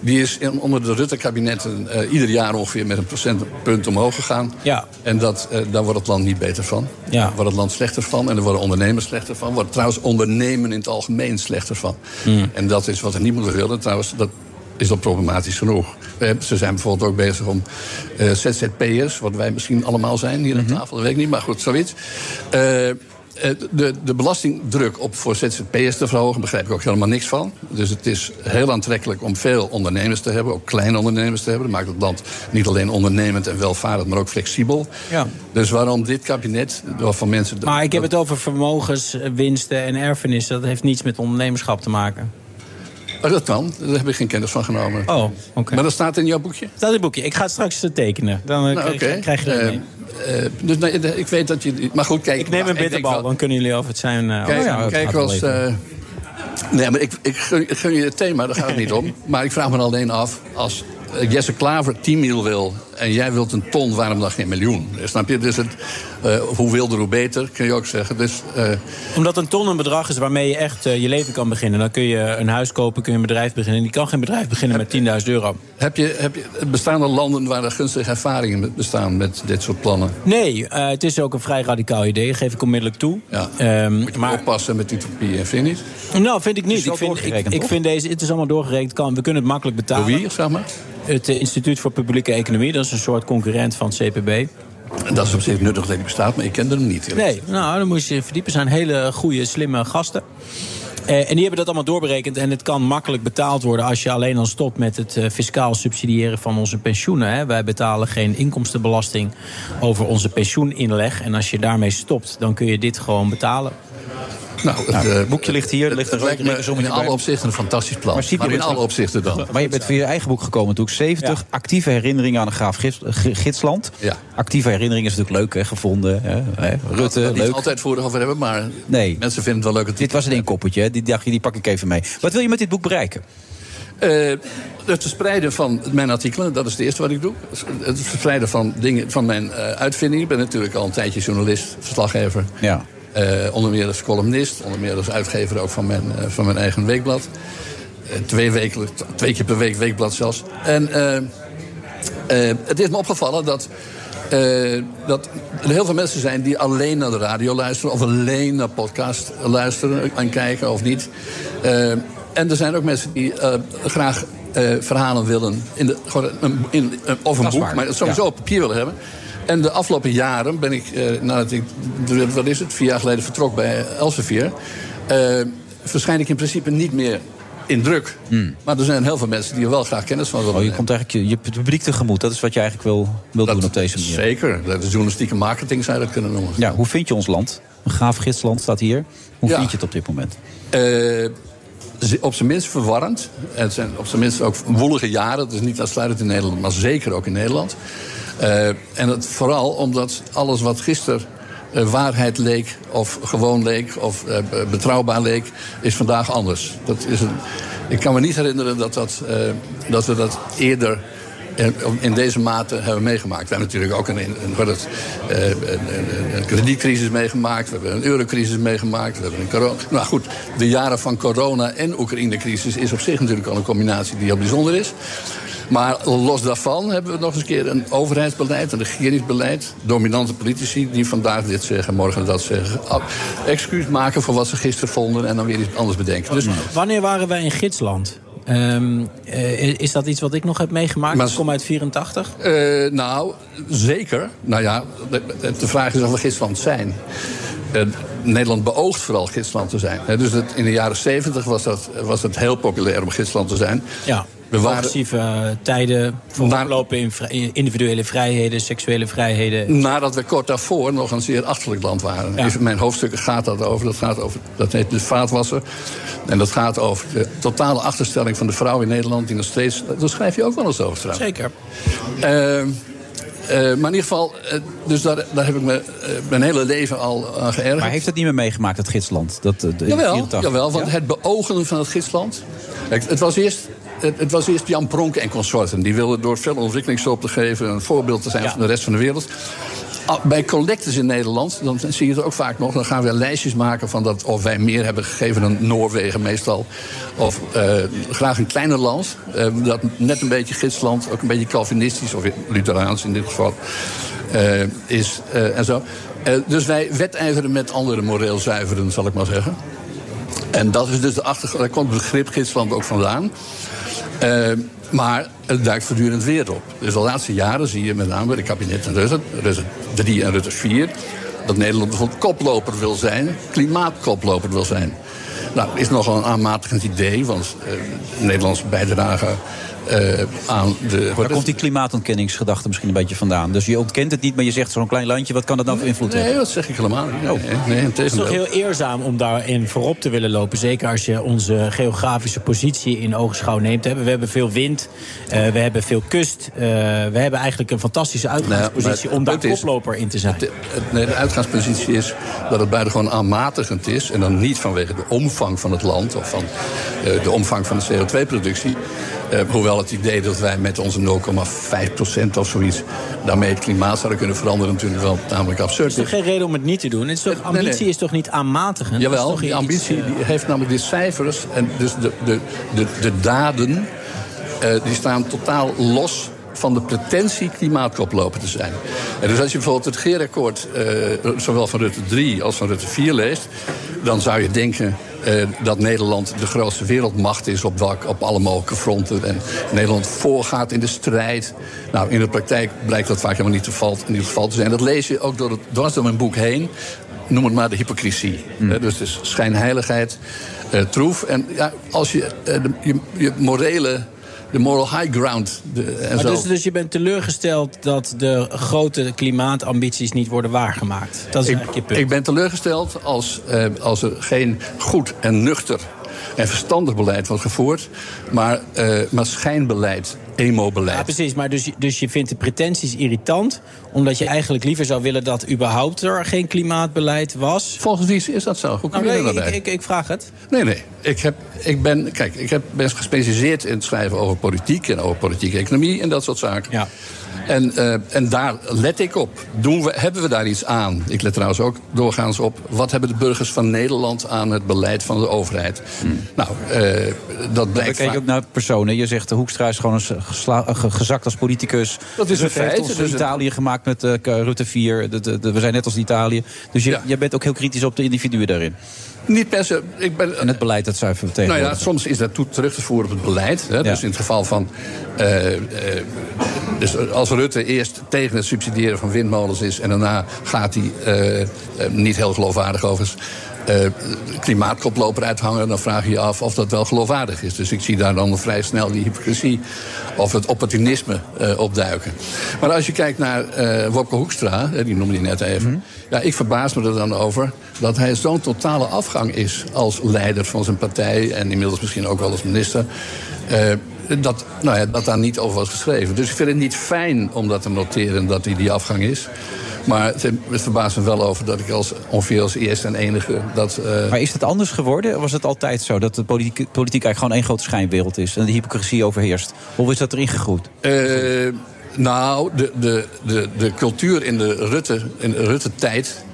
die is in, onder de Rutte-kabinetten ieder jaar ongeveer met een procentpunt omhoog gegaan. Ja. En dat, eh, daar wordt het land niet beter van. Ja. Daar wordt het land slechter van. En daar worden ondernemers slechter van. Wordt trouwens ondernemen in het algemeen slechter van. Hmm. En dat is wat er niet moet willen. Trouwens, dat is al problematisch genoeg. Hebben- Ze zijn bijvoorbeeld ook bezig om eh, ZZP'ers... wat wij misschien allemaal zijn hier aan Mhm. tafel, dat weet ik niet, maar goed, zoiets. Eh, eh, de, de belastingdruk op voor ZZP'ers te verhogen, begrijp ik ook helemaal niks van. Dus het is heel aantrekkelijk om veel ondernemers te hebben, ook kleine ondernemers te hebben. Dat maakt het land niet alleen ondernemend en welvarend, maar ook flexibel. Ja. Dus waarom dit kabinet, waarvan mensen... Maar ik heb het over vermogens, eh, winsten en erfenissen. Dat heeft niets met ondernemerschap te maken. Oh, dat kan, daar heb ik geen kennis van genomen. Oh, oké. Maar dat staat in jouw boekje? Dat is een boekje. Ik ga het straks eh, tekenen. Dan eh, Nou, krijg, je dat Eh, mee. dus nee, ik weet dat je... Maar goed, kijk... Ik neem een bitterbal, wel- dan kunnen jullie over het zijn... Kijk, oh ja, het kijk nee, maar ik, ik, gun, je het thema, daar gaat het niet om. Maar ik vraag me alleen af, als Jesse Klaver 10 mil wil en jij wilt een ton, waarom dan geen miljoen? Snap je? Dus het, eh, hoe wilder, hoe beter, kun je ook zeggen. Dus, eh, Omdat een ton een bedrag is waarmee je echt eh, je leven kan beginnen. Dan kun je een huis kopen, kun je een bedrijf beginnen. En die kan geen bedrijf beginnen met 10.000 euro. heb je, heb je, bestaan er landen waar er gunstige ervaringen met- bestaan met dit soort plannen? Nee, eh, het is ook een vrij radicaal idee, geef ik onmiddellijk toe. Ja. Ehm, Moet je maar oppassen met utopie, vind je niet? Nou, vind ik niet. Ik vind, ik, ik vind deze, het is allemaal doorgerekend. Kan, we kunnen het makkelijk betalen. Door wie, zeg maar? Het Instituut voor Publieke Economie, dat is een soort concurrent van het CPB. Dat is op zich nuttig dat hij bestaat, maar ik kende hem niet. Nee, nou, dan moet je verdiepen. zijn hele goede, slimme gasten. Eh, en die hebben dat allemaal doorberekend. En het kan makkelijk betaald worden als je alleen al stopt met het eh, fiscaal subsidiëren van onze pensioenen. Hè. Wij betalen geen inkomstenbelasting over onze pensioeninleg. En als je daarmee stopt, dan kun je dit gewoon betalen. Nou, het, Nou, eh, het boekje ligt hier, er ligt het lijkt me in alle opzichten een fantastisch plan. Maar in alle opzichten dan. Maar je bent voor je eigen boek gekomen natuurlijk. 70 actieve herinneringen aan een graaf gids- gi- gidsland. Ja. Actieve herinneringen is natuurlijk leuk, hè, gevonden. Hè, hè. Rutte, Daar niet leuk. altijd voor over hebben, maar Nee. mensen vinden het wel leuk. Dit was een inkoppertje, hè. die dacht je, die pak ik even mee. Wat wil je met dit boek bereiken? Eh, het verspreiden van mijn artikelen, dat is het eerste wat ik doe. Het verspreiden van, dingen, van mijn eh, uitvindingen. Ik ben natuurlijk al een tijdje journalist, verslaggever. Ja. Eh, onder meer als columnist, onder meer als uitgever ook van mijn, eh, van mijn eigen weekblad. Eh, twee, weken, twee keer per week weekblad zelfs. En het is me opgevallen dat, dat er heel veel mensen zijn die alleen naar de radio luisteren... of alleen naar podcast luisteren en kijken of niet. En er zijn ook mensen die graag verhalen willen... In de, in, of een boek, maar sowieso ja. op papier willen hebben. En de afgelopen jaren ben ik, eh, nadat ik, wat is het, vier jaar geleden vertrok bij Elsevier... eh verschijn ik in principe niet meer in druk. Maar er zijn heel veel mensen die er wel graag kennis van willen Hmm. Oh, je komt eigenlijk je, je publiek tegemoet. Dat is wat je eigenlijk wil, wil doen op deze manier. Zeker, dat is journalistieke marketing zou je dat kunnen noemen. Ja, hoe vind je ons land? Een gaaf gidsland staat hier. Hoe Ja. vind je het op dit moment? Eh, op zijn minst verwarrend. Het zijn op zijn minst ook woelige jaren. Het is niet uitsluitend in Nederland, maar zeker ook in Nederland. Eh, en het vooral omdat alles wat gisteren eh, waarheid leek, of gewoon leek, of eh, be- betrouwbaar leek, is vandaag anders. Dat is een, ik kan me niet herinneren dat, dat, dat we dat eerder in, deze mate hebben meegemaakt. We hebben natuurlijk ook een, een, een, een kredietcrisis meegemaakt. We hebben een eurocrisis meegemaakt. We hebben een corona. Nou goed, de jaren van corona en Oekraïne-crisis is op zich natuurlijk al een combinatie die heel bijzonder is. Maar los daarvan hebben we nog eens een keer een overheidsbeleid, een regeringsbeleid. Dominante politici die vandaag dit zeggen, morgen dat zeggen. Ah, Excuus maken voor wat ze gisteren vonden en dan weer iets anders bedenken. Dus Wanneer waren wij in gidsland? Ehm, eh, is dat iets wat ik nog heb meegemaakt? Maar- ik kom uit 84. Eh, nou, zeker. Nou ja, de, de vraag is of we gidsland zijn. Eh, Nederland beoogt vooral gidsland te zijn. Dus het, in de jaren 70 was dat, was het heel populair om gidsland te zijn. Ja, We waren- eh, tijden, vooroplopen in, individuele vrijheden, seksuele vrijheden. Nadat we kort daarvoor nog een zeer achterlijk land waren. In mijn hoofdstukken gaat dat over. Dat, gaat over, dat heet dus vaatwasser. En dat gaat over de totale achterstelling van de vrouw in Nederland. Die nog steeds, daar schrijf je ook wel eens over trouwens. Zeker. Eh, eh, maar in ieder geval, dus daar, daar heb ik me, mijn hele leven al aan geërgerd. Maar heeft het niet meer meegemaakt, het gidsland? Dat, de- Jawel, 84? jawel want Ja? het beogen van het gidsland. Kijk, het was eerst. Het, het was eerst Jan Pronk en consorten. Die wilden door veel ontwikkelingshulp te geven... een voorbeeld te zijn van de rest van de wereld. Ah, Bij collectors in Nederland, dan zie je het ook vaak nog... dan gaan we lijstjes maken van dat of wij meer hebben gegeven dan Noorwegen meestal. Of eh, graag een kleiner land, eh, dat net een beetje gidsland... ook een beetje Calvinistisch, of Lutheraans in dit geval, eh, is en zo. Dus wij wedijveren met andere moreel zuiveren, zal ik maar zeggen. En dat is dus de achtergrond. Daar komt het begrip gidsland ook vandaan. Eh, maar het duikt voortdurend weer op. Dus de laatste jaren zie je met name bij de kabinetten Rutte, Rutte 3 en Rutte 4... dat Nederland bijvoorbeeld koploper wil zijn, klimaatkoploper wil zijn. Nou, is nogal een aanmatigend idee, want eh, Nederlandse bijdrage eh, aan de... Daar komt die klimaatontkenningsgedachte misschien een beetje vandaan. Dus je ontkent het niet, maar je zegt zo'n klein landje... wat kan dat nou voor invloed Nee, hebben? dat zeg ik helemaal niet. Nee, nee, Het is toch heel eerzaam om daarin voorop te willen lopen. Zeker als je onze geografische positie in oogschouw neemt. We hebben veel wind, eh, we hebben veel kust. eh, we hebben eigenlijk een fantastische uitgangspositie maar om daar koploper in te zijn. Het- het- nee, de uitgangspositie is dat het buitengewoon aanmatigend is. En dan niet vanwege de omvang van het land of van eh, de omvang van de CO2-productie. Eh, hoewel het idee dat wij met onze 0,5% of zoiets daarmee het klimaat zouden kunnen veranderen, natuurlijk wel tamelijk absurd is toch geen reden om het niet te doen? Het is toch, ambitie nee. is toch niet aanmatigend? Is Jawel, toch die ambitie eh, die heeft namelijk de cijfers en dus de, de, de, de daden, eh, die staan totaal los van de pretentie klimaatkoploper te zijn. En dus als je bijvoorbeeld het G-akkoord, eh, zowel van Rutte 3 als van Rutte 4 leest, dan zou je denken eh, dat Nederland de grootste wereldmacht is op, welk, op alle mogelijke fronten. En Nederland voorgaat in de strijd. Nou, in de praktijk blijkt dat vaak helemaal niet het geval, te zijn. Dat lees je ook door, het, dwars door mijn boek heen. Noem het maar de hypocrisie. Eh, dus is schijnheiligheid, eh, troef. En ja, als je, eh, de, je, je morele, de moral high ground... De, en Maar zo, dus, dus je bent teleurgesteld dat de grote klimaatambities niet worden waargemaakt. Dat is ik, eigenlijk je punt. ik ben teleurgesteld als, eh, als er geen goed en nuchter en verstandig beleid wordt gevoerd, maar, eh, maar schijnbeleid, emo-beleid. Ja, precies. Maar dus, dus je vindt de pretenties irritant... omdat je eigenlijk liever zou willen dat überhaupt er geen klimaatbeleid was? Volgens wie is dat zo? Hoe kom je Nou, er nee, daarbij? ik, ik, ik vraag het. Nee, nee. Ik, heb, ik ben, kijk, ik heb, ben gespecialiseerd in het schrijven over politiek en over politieke economie en dat soort zaken. Ja. En, eh, en daar let ik op. Doen we, hebben we daar iets aan? Ik let trouwens ook doorgaans op. Wat hebben de burgers van Nederland aan het beleid van de overheid? Nou, eh, dat Dan blijkt kijk je vaak- ook naar personen. Je zegt, de Hoekstra is gewoon ge- gezakt als politicus. Dat is een Rutte heeft feit. ons Dus het- Italië gemaakt met eh, Rutte 4. De- de- de- we zijn net als Italië. Dus je, je bent ook heel kritisch op de individuen daarin. Niet per se. Ik ben, en het beleid dat zuiver Nou tegenwoordig. ja, soms is dat toe terug te voeren op het beleid. Hè? Dus in het geval van. eh, eh, dus als Rutte eerst tegen het subsidiëren van windmolens is. en daarna gaat hij. eh, niet heel geloofwaardig overigens. klimaatkoploper uithangen, dan vraag je je af of dat wel geloofwaardig is. Dus ik zie daar dan vrij snel die hypocrisie of het opportunisme opduiken. Maar als je kijkt naar Wopke Hoekstra, die noemde je net even. Ja, ik verbaas me er dan over dat hij zo'n totale afgang is als leider van zijn partij en inmiddels misschien ook wel als minister. eh, dat, nou ja, dat daar niet over was geschreven. Dus ik vind het niet fijn om dat te noteren dat hij die afgang is. Maar het, het verbaast me wel over dat ik als, ongeveer als eerste en enige dat. eh, Maar is het anders geworden? Was het altijd zo dat de politiek, politiek eigenlijk gewoon één grote schijnwereld is en de hypocrisie overheerst? Of is dat erin gegroeid? Eh, nou, de, de, de, de cultuur in de Rutte, in de Rutte-tijd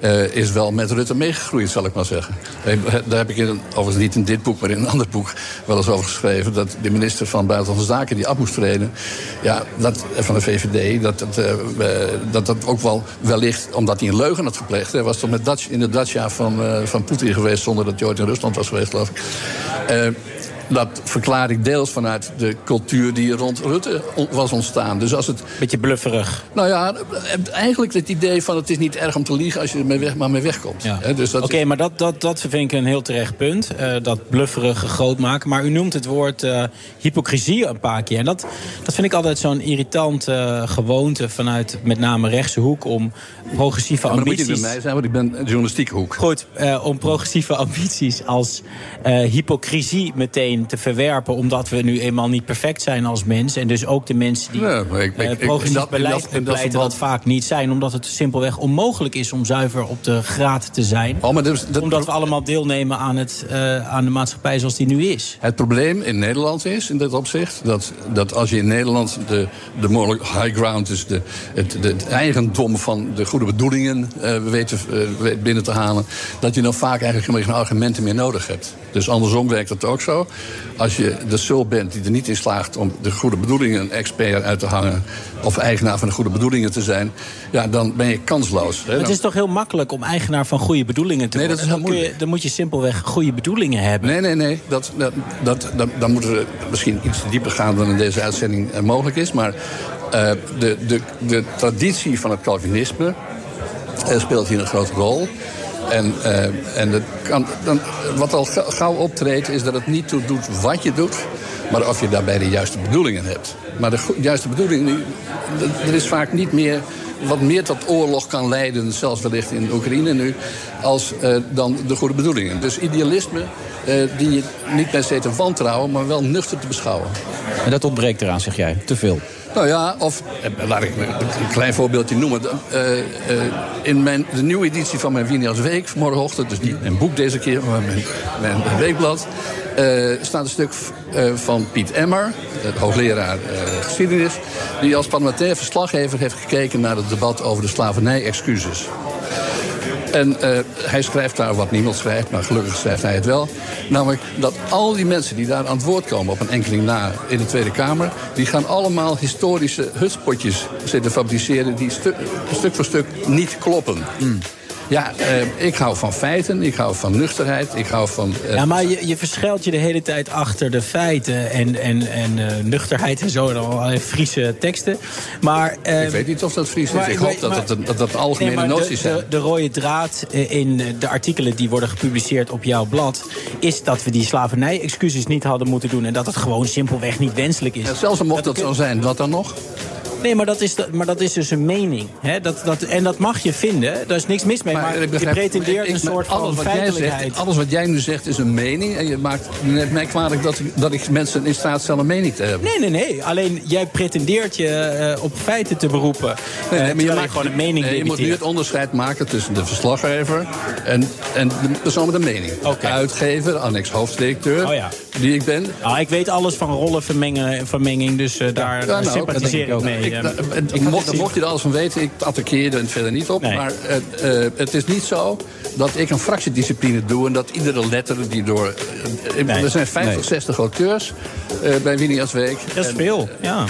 eh, is wel met Rutte meegegroeid, zal ik maar zeggen. Eh, Daar heb ik in, overigens niet in dit boek, maar in een ander boek wel eens over geschreven. Dat de minister van Buitenlandse Zaken die af moest treden. Ja, dat, van de VVD, dat dat, eh, eh, dat dat ook wel wellicht, omdat hij een leugen had gepleegd. Hij was toch met Dutch, in de Dacia van, eh, van Poetin geweest zonder dat hij ooit in Rusland was geweest, geloof ik. Dat verklaar ik deels vanuit de cultuur die rond Rutte was ontstaan. Dus als het... Beetje blufferig. Nou ja, eigenlijk het idee van het is niet erg om te liegen als je er mee weg, maar mee wegkomt. Dus Oké, maar dat, dat, dat vind ik een heel terecht punt. eh, dat blufferige groot maken. Maar u noemt het woord eh, hypocrisie een paar keer. En dat, dat vind ik altijd zo'n irritant eh, gewoonte vanuit met name rechtse hoek om progressieve Ja, maar moet je ambities. bij mij zijn, want ik ben journalistieke hoek. Goed, om progressieve ambities als hypocrisie meteen te verwerpen... omdat we nu eenmaal niet perfect zijn als mens. En dus ook de mensen die Ja, maar ik- eh, progressief dat- beleid dat- dat dat vaak niet zijn. Omdat het simpelweg onmogelijk is om zuiver op de graad te zijn. omdat we allemaal deelnemen aan, het, eh, aan de maatschappij zoals die nu is. Het probleem in Nederland is, in dit opzicht... dat, dat als je in Nederland de, de moral high ground... dus de, het, de, het eigendom van de goede bedoelingen weet binnen te halen... dat je dan vaak eigenlijk geen argumenten meer nodig hebt. Dus andersom werkt het ook zo. Als je de sul bent die er niet in slaagt om de goede bedoelingen... expert uit te hangen of eigenaar van de goede bedoelingen te zijn... ja, dan ben je kansloos. hè. Het is toch heel makkelijk om eigenaar van goede bedoelingen te Nee, dat is dan, heel je, dan moet je simpelweg goede bedoelingen hebben. Nee, nee, nee. Dat, dat, dat, dat- dan moeten we misschien iets dieper gaan dan in deze uitzending eh, mogelijk is. Maar eh, de, de, de traditie van het Calvinisme eh, speelt hier een grote rol. En, eh, en dan, wat al ga- gauw optreedt is dat het niet toe doet wat je doet... maar of je daarbij de juiste bedoelingen hebt. Maar de juiste bedoelingen, er is vaak niet meer... wat meer tot oorlog kan leiden, zelfs wellicht in Oekraïne nu... als eh, dan de goede bedoelingen. Dus idealisme eh, die je niet per se te wantrouwen... maar wel nuchter te beschouwen. En dat ontbreekt eraan, zeg jij. Te veel. Nou ja, of eh, laat ik een klein voorbeeldje noemen. Eh, eh, in mijn, de nieuwe editie van mijn Wien als Week, morgenochtend, dus niet mijn boek deze keer, maar mijn, mijn weekblad, staat een stuk van Piet Emmer, hoogleraar geschiedenis, die als parlementair verslaggever heeft gekeken naar het debat over de slavernij-excuses. En eh, hij schrijft daar wat niemand schrijft, maar gelukkig schrijft hij het wel. Namelijk dat al die mensen die daar aan het woord komen op een enkeling na in de Tweede Kamer... die gaan allemaal historische hutspotjes zitten fabriceren... die stu- stuk voor stuk niet kloppen. Ja, eh, ik hou van feiten, ik hou van nuchterheid, ik hou van... eh, Ja, maar je, je verschuilt je de hele tijd achter de feiten en, en, en eh, nuchterheid en zo. En allerlei Friese teksten. Maar, eh, ik weet niet of dat Fries is. Ik hoop maar- dat, maar- dat, dat dat algemene Nee, de- noties zijn. De, de rode draad in de artikelen die worden gepubliceerd op jouw blad... is dat we die slavernij-excuses niet hadden moeten doen... en dat het gewoon simpelweg niet wenselijk is. Ja, zelfs mocht dat zo zijn, wat dan nog? Nee, maar dat is, maar dat is dus een mening. Hè? Dat, dat, en dat mag je vinden. Daar is niks mis mee. Maar, je pretendeert ik- een soort van alles wat jij feitelijkheid. zegt, Alles wat jij nu zegt is een mening. En je maakt net mij kwalijk dat, ik- dat ik mensen in staat stel een mening te hebben. Nee, nee, nee. Alleen jij pretendeert je eh, op feiten te beroepen. Nee, Eh, nee, maar je, maakt, gewoon een mening nee, je moet nu het onderscheid maken tussen de verslaggever en, en de persoon met een mening. Uitgever, annex hoofddirecteur, Oh ja. Die ik ben. Ah, ik weet alles van rollenvermenging, vermenging, dus eh, daar, Ja, nou, sympathiseer ik mee. Ik, Eh, nou, en mocht, mocht je er alles van weten, ik attaqueer er verder niet op. Nee. Maar eh, het is niet zo dat ik een fractiediscipline doe... en dat iedere letter die door... Nee. Er zijn 50, Nee. 60 auteurs bij Winias Week. dat is En, veel, ja.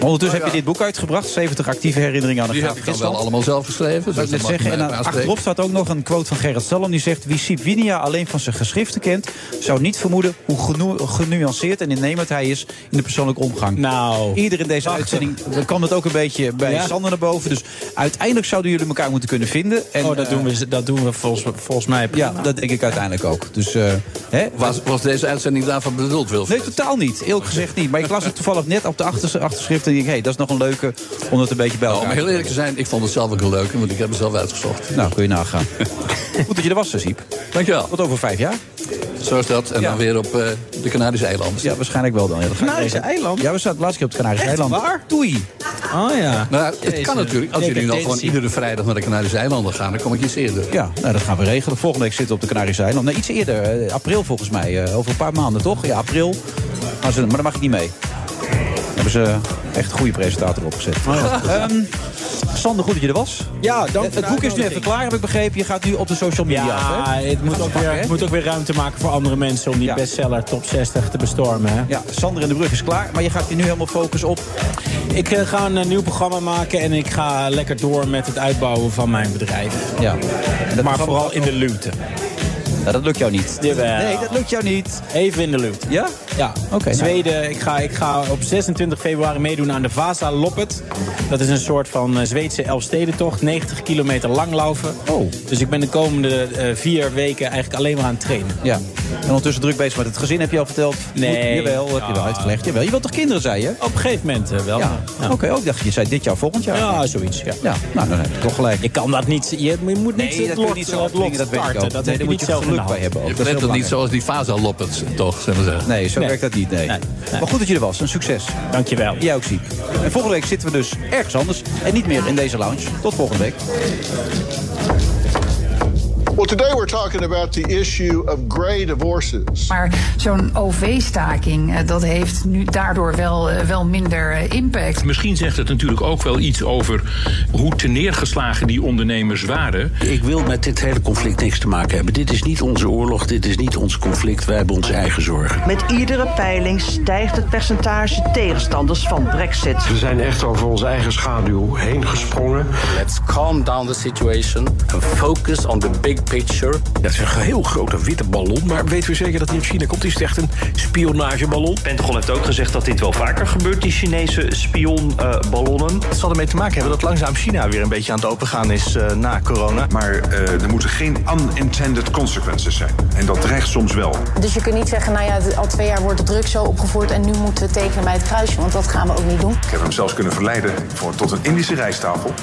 Ondertussen heb je dit boek uitgebracht. 70 actieve herinneringen aan de Die heb ik dan wel allemaal zelf geschreven. Dus ik dat zeggen. En dan achterop staat ook nog een quote van Gerrit Salom. Die zegt, wie Siep Winia alleen van zijn geschriften kent... zou niet vermoeden hoe genu- genuanceerd en innemend hij is... in de persoonlijke omgang. Nou, Ieder in deze uitzending kwam het ook een beetje bij Ja. Sander naar boven. Dus uiteindelijk zouden jullie elkaar moeten kunnen vinden. En, oh, dat doen we, dat doen we volgens, volgens mij. Ja, dat denk ik uiteindelijk ook. Dus, eh, hè, Was, was deze uitzending daarvan bedoeld, Wilfried? Nee, totaal niet. Eerlijk gezegd niet. Maar ik las het toevallig net op de achters- achterschrift... en ik denk, hé, hey, dat is nog een leuke om het een beetje bij Nou, elkaar om heel eerlijk te zijn, ik vond het zelf ook een leuke, want ik heb het zelf uitgezocht. Nou, kun je nagaan. Goed dat je er was, Siep. Dankjewel. Tot over vijf jaar. Zo is dat. En Ja. dan weer op eh, de Canarische eilanden. Ja, waarschijnlijk wel dan. Ja, dat ga ik Canarische eilanden? Ja, we zaten de laatste keer op het Canarische eilanden. waar? Doei. Oh ja. Nou, het kan natuurlijk. Als jullie nou gewoon iedere vrijdag naar de Canarische eilanden gaan, dan kom ik iets eerder. Ja, nou, dat gaan we regelen. Volgende week zitten we op de Canarische eilanden. Nee, iets eerder. eh, april volgens mij. eh, over een paar maanden, toch? Ja, april. Maar, ze, maar dan mag ik niet mee. Hebben ze echt een goede presentator opgezet. Ehm, Sander, goed dat je er was. Ja, dank Het, het boek is nu even klaar, heb ik begrepen. Je gaat nu op de social media af, Ja, hè? het moet ook, weer, het moet ook weer ruimte maken voor andere mensen om die Ja. bestseller top 60 te bestormen. Hè? Ja, Sander in de Brug is klaar. Maar je gaat je nu helemaal focussen op... Ik eh, ga een eh, nieuw programma maken en ik ga lekker door met het uitbouwen van mijn bedrijf. Ja. Maar vooral in de luwte. Ja, dat lukt jou niet. Jawel. Nee, dat lukt jou niet. Even in de luwte. Ja? Ja, Oké, nou. Zweden. Ik, ga, ik ga op 26 februari meedoen aan de Vasa Loppet. Dat is een soort van eh, Zweedse Elfstedentocht. 90 kilometer langlaufen. Oh. Dus ik ben de komende eh, vier weken eigenlijk alleen maar aan het trainen. Ja. En ondertussen druk bezig met het gezin, heb je al verteld? Nee. Moet- jawel, heb je wel Ja. uitgelegd. Jawel, je wilt toch kinderen, zei je? Op een gegeven moment eh, wel. Ja. Ja. Oké, ook dacht je, zei dit jaar, volgend jaar. Ja, zoiets. Ja. Ja, nou, dan heb je toch gelijk. Ik kan dat niet. Je, je moet niet Nee, het lot, niet zo dat weet ik ook. Dat Nee, moet niet je zelf bij hebben. Ook. Je bent het niet zoals die Fasa-loppets, toch? Zullen we zeggen. Nee, zo Nee. werkt dat niet. Nee. Maar goed dat je er was. Een succes. Dankjewel. Jij ook ziek. En volgende week zitten we dus ergens anders. En niet meer in deze lounge. Tot volgende week. Well, today we're talking about the issue of gray divorces. Maar zo'n OV-staking, eh, dat heeft nu daardoor wel, eh, wel minder eh, impact. Misschien zegt het natuurlijk ook wel iets over hoe teneergeslagen die ondernemers waren. Ik wil met dit hele conflict niks te maken hebben. Dit is niet onze oorlog, dit is niet ons conflict. Wij hebben onze eigen zorgen. Met iedere peiling stijgt het percentage tegenstanders van Brexit. We zijn echt over onze eigen schaduw heen gesprongen. Let's calm down the situation and focus on the big picture. Dat is een heel grote witte ballon, maar weten we zeker dat die uit China komt? Is het echt een spionageballon? Pentagon heeft ook gezegd dat dit wel vaker gebeurt, die Chinese spionballonnen. Het zal ermee te maken hebben dat langzaam China weer een beetje aan het opengaan is eh, na corona. Maar eh, er moeten geen unintended consequences zijn. En dat dreigt soms wel. Dus je kunt niet zeggen, nou ja, al twee jaar wordt de druk zo opgevoerd... en nu moeten we tekenen bij het kruisje, want dat gaan we ook niet doen. Ik heb hem zelfs kunnen verleiden voor, tot een Indische rijsttafel.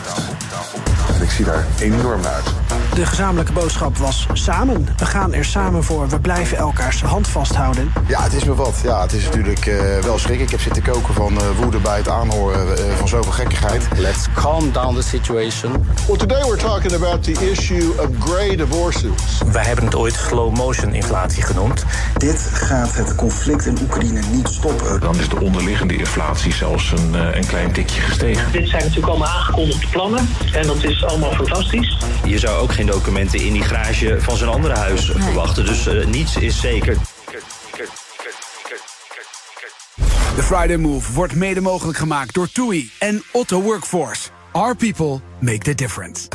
En ik zie daar enorm naar uit. De gezamenlijke boodschap was samen. We gaan er samen voor. We blijven elkaars hand vasthouden. Ja, het is me wat. Ja, het is natuurlijk eh, wel schrik. Ik heb zitten koken van eh, woede bij het aanhoren eh, van zoveel gekkigheid. Let's calm down the situation. Well, today we're talking about the issue of gray divorces. Wij hebben het ooit slow motion inflatie genoemd. Dit gaat het conflict in Oekraïne niet stoppen. Dan is de onderliggende inflatie zelfs een, eh, een klein tikje gestegen. Dit zijn natuurlijk allemaal aangekondigde plannen. En dat is allemaal fantastisch. Je zou ook geen documenten in die garage van zijn andere huis verwachten. Dus eh, niets is zeker. De Friday Move wordt mede mogelijk gemaakt door TUI en Otto Workforce. Our people make the difference.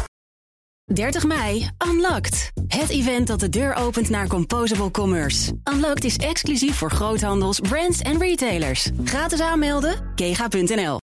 30 mei, Unlocked. Het event dat de deur opent naar Composable Commerce. Unlocked is exclusief voor groothandels, brands en retailers. Gratis aanmelden, kega.nl.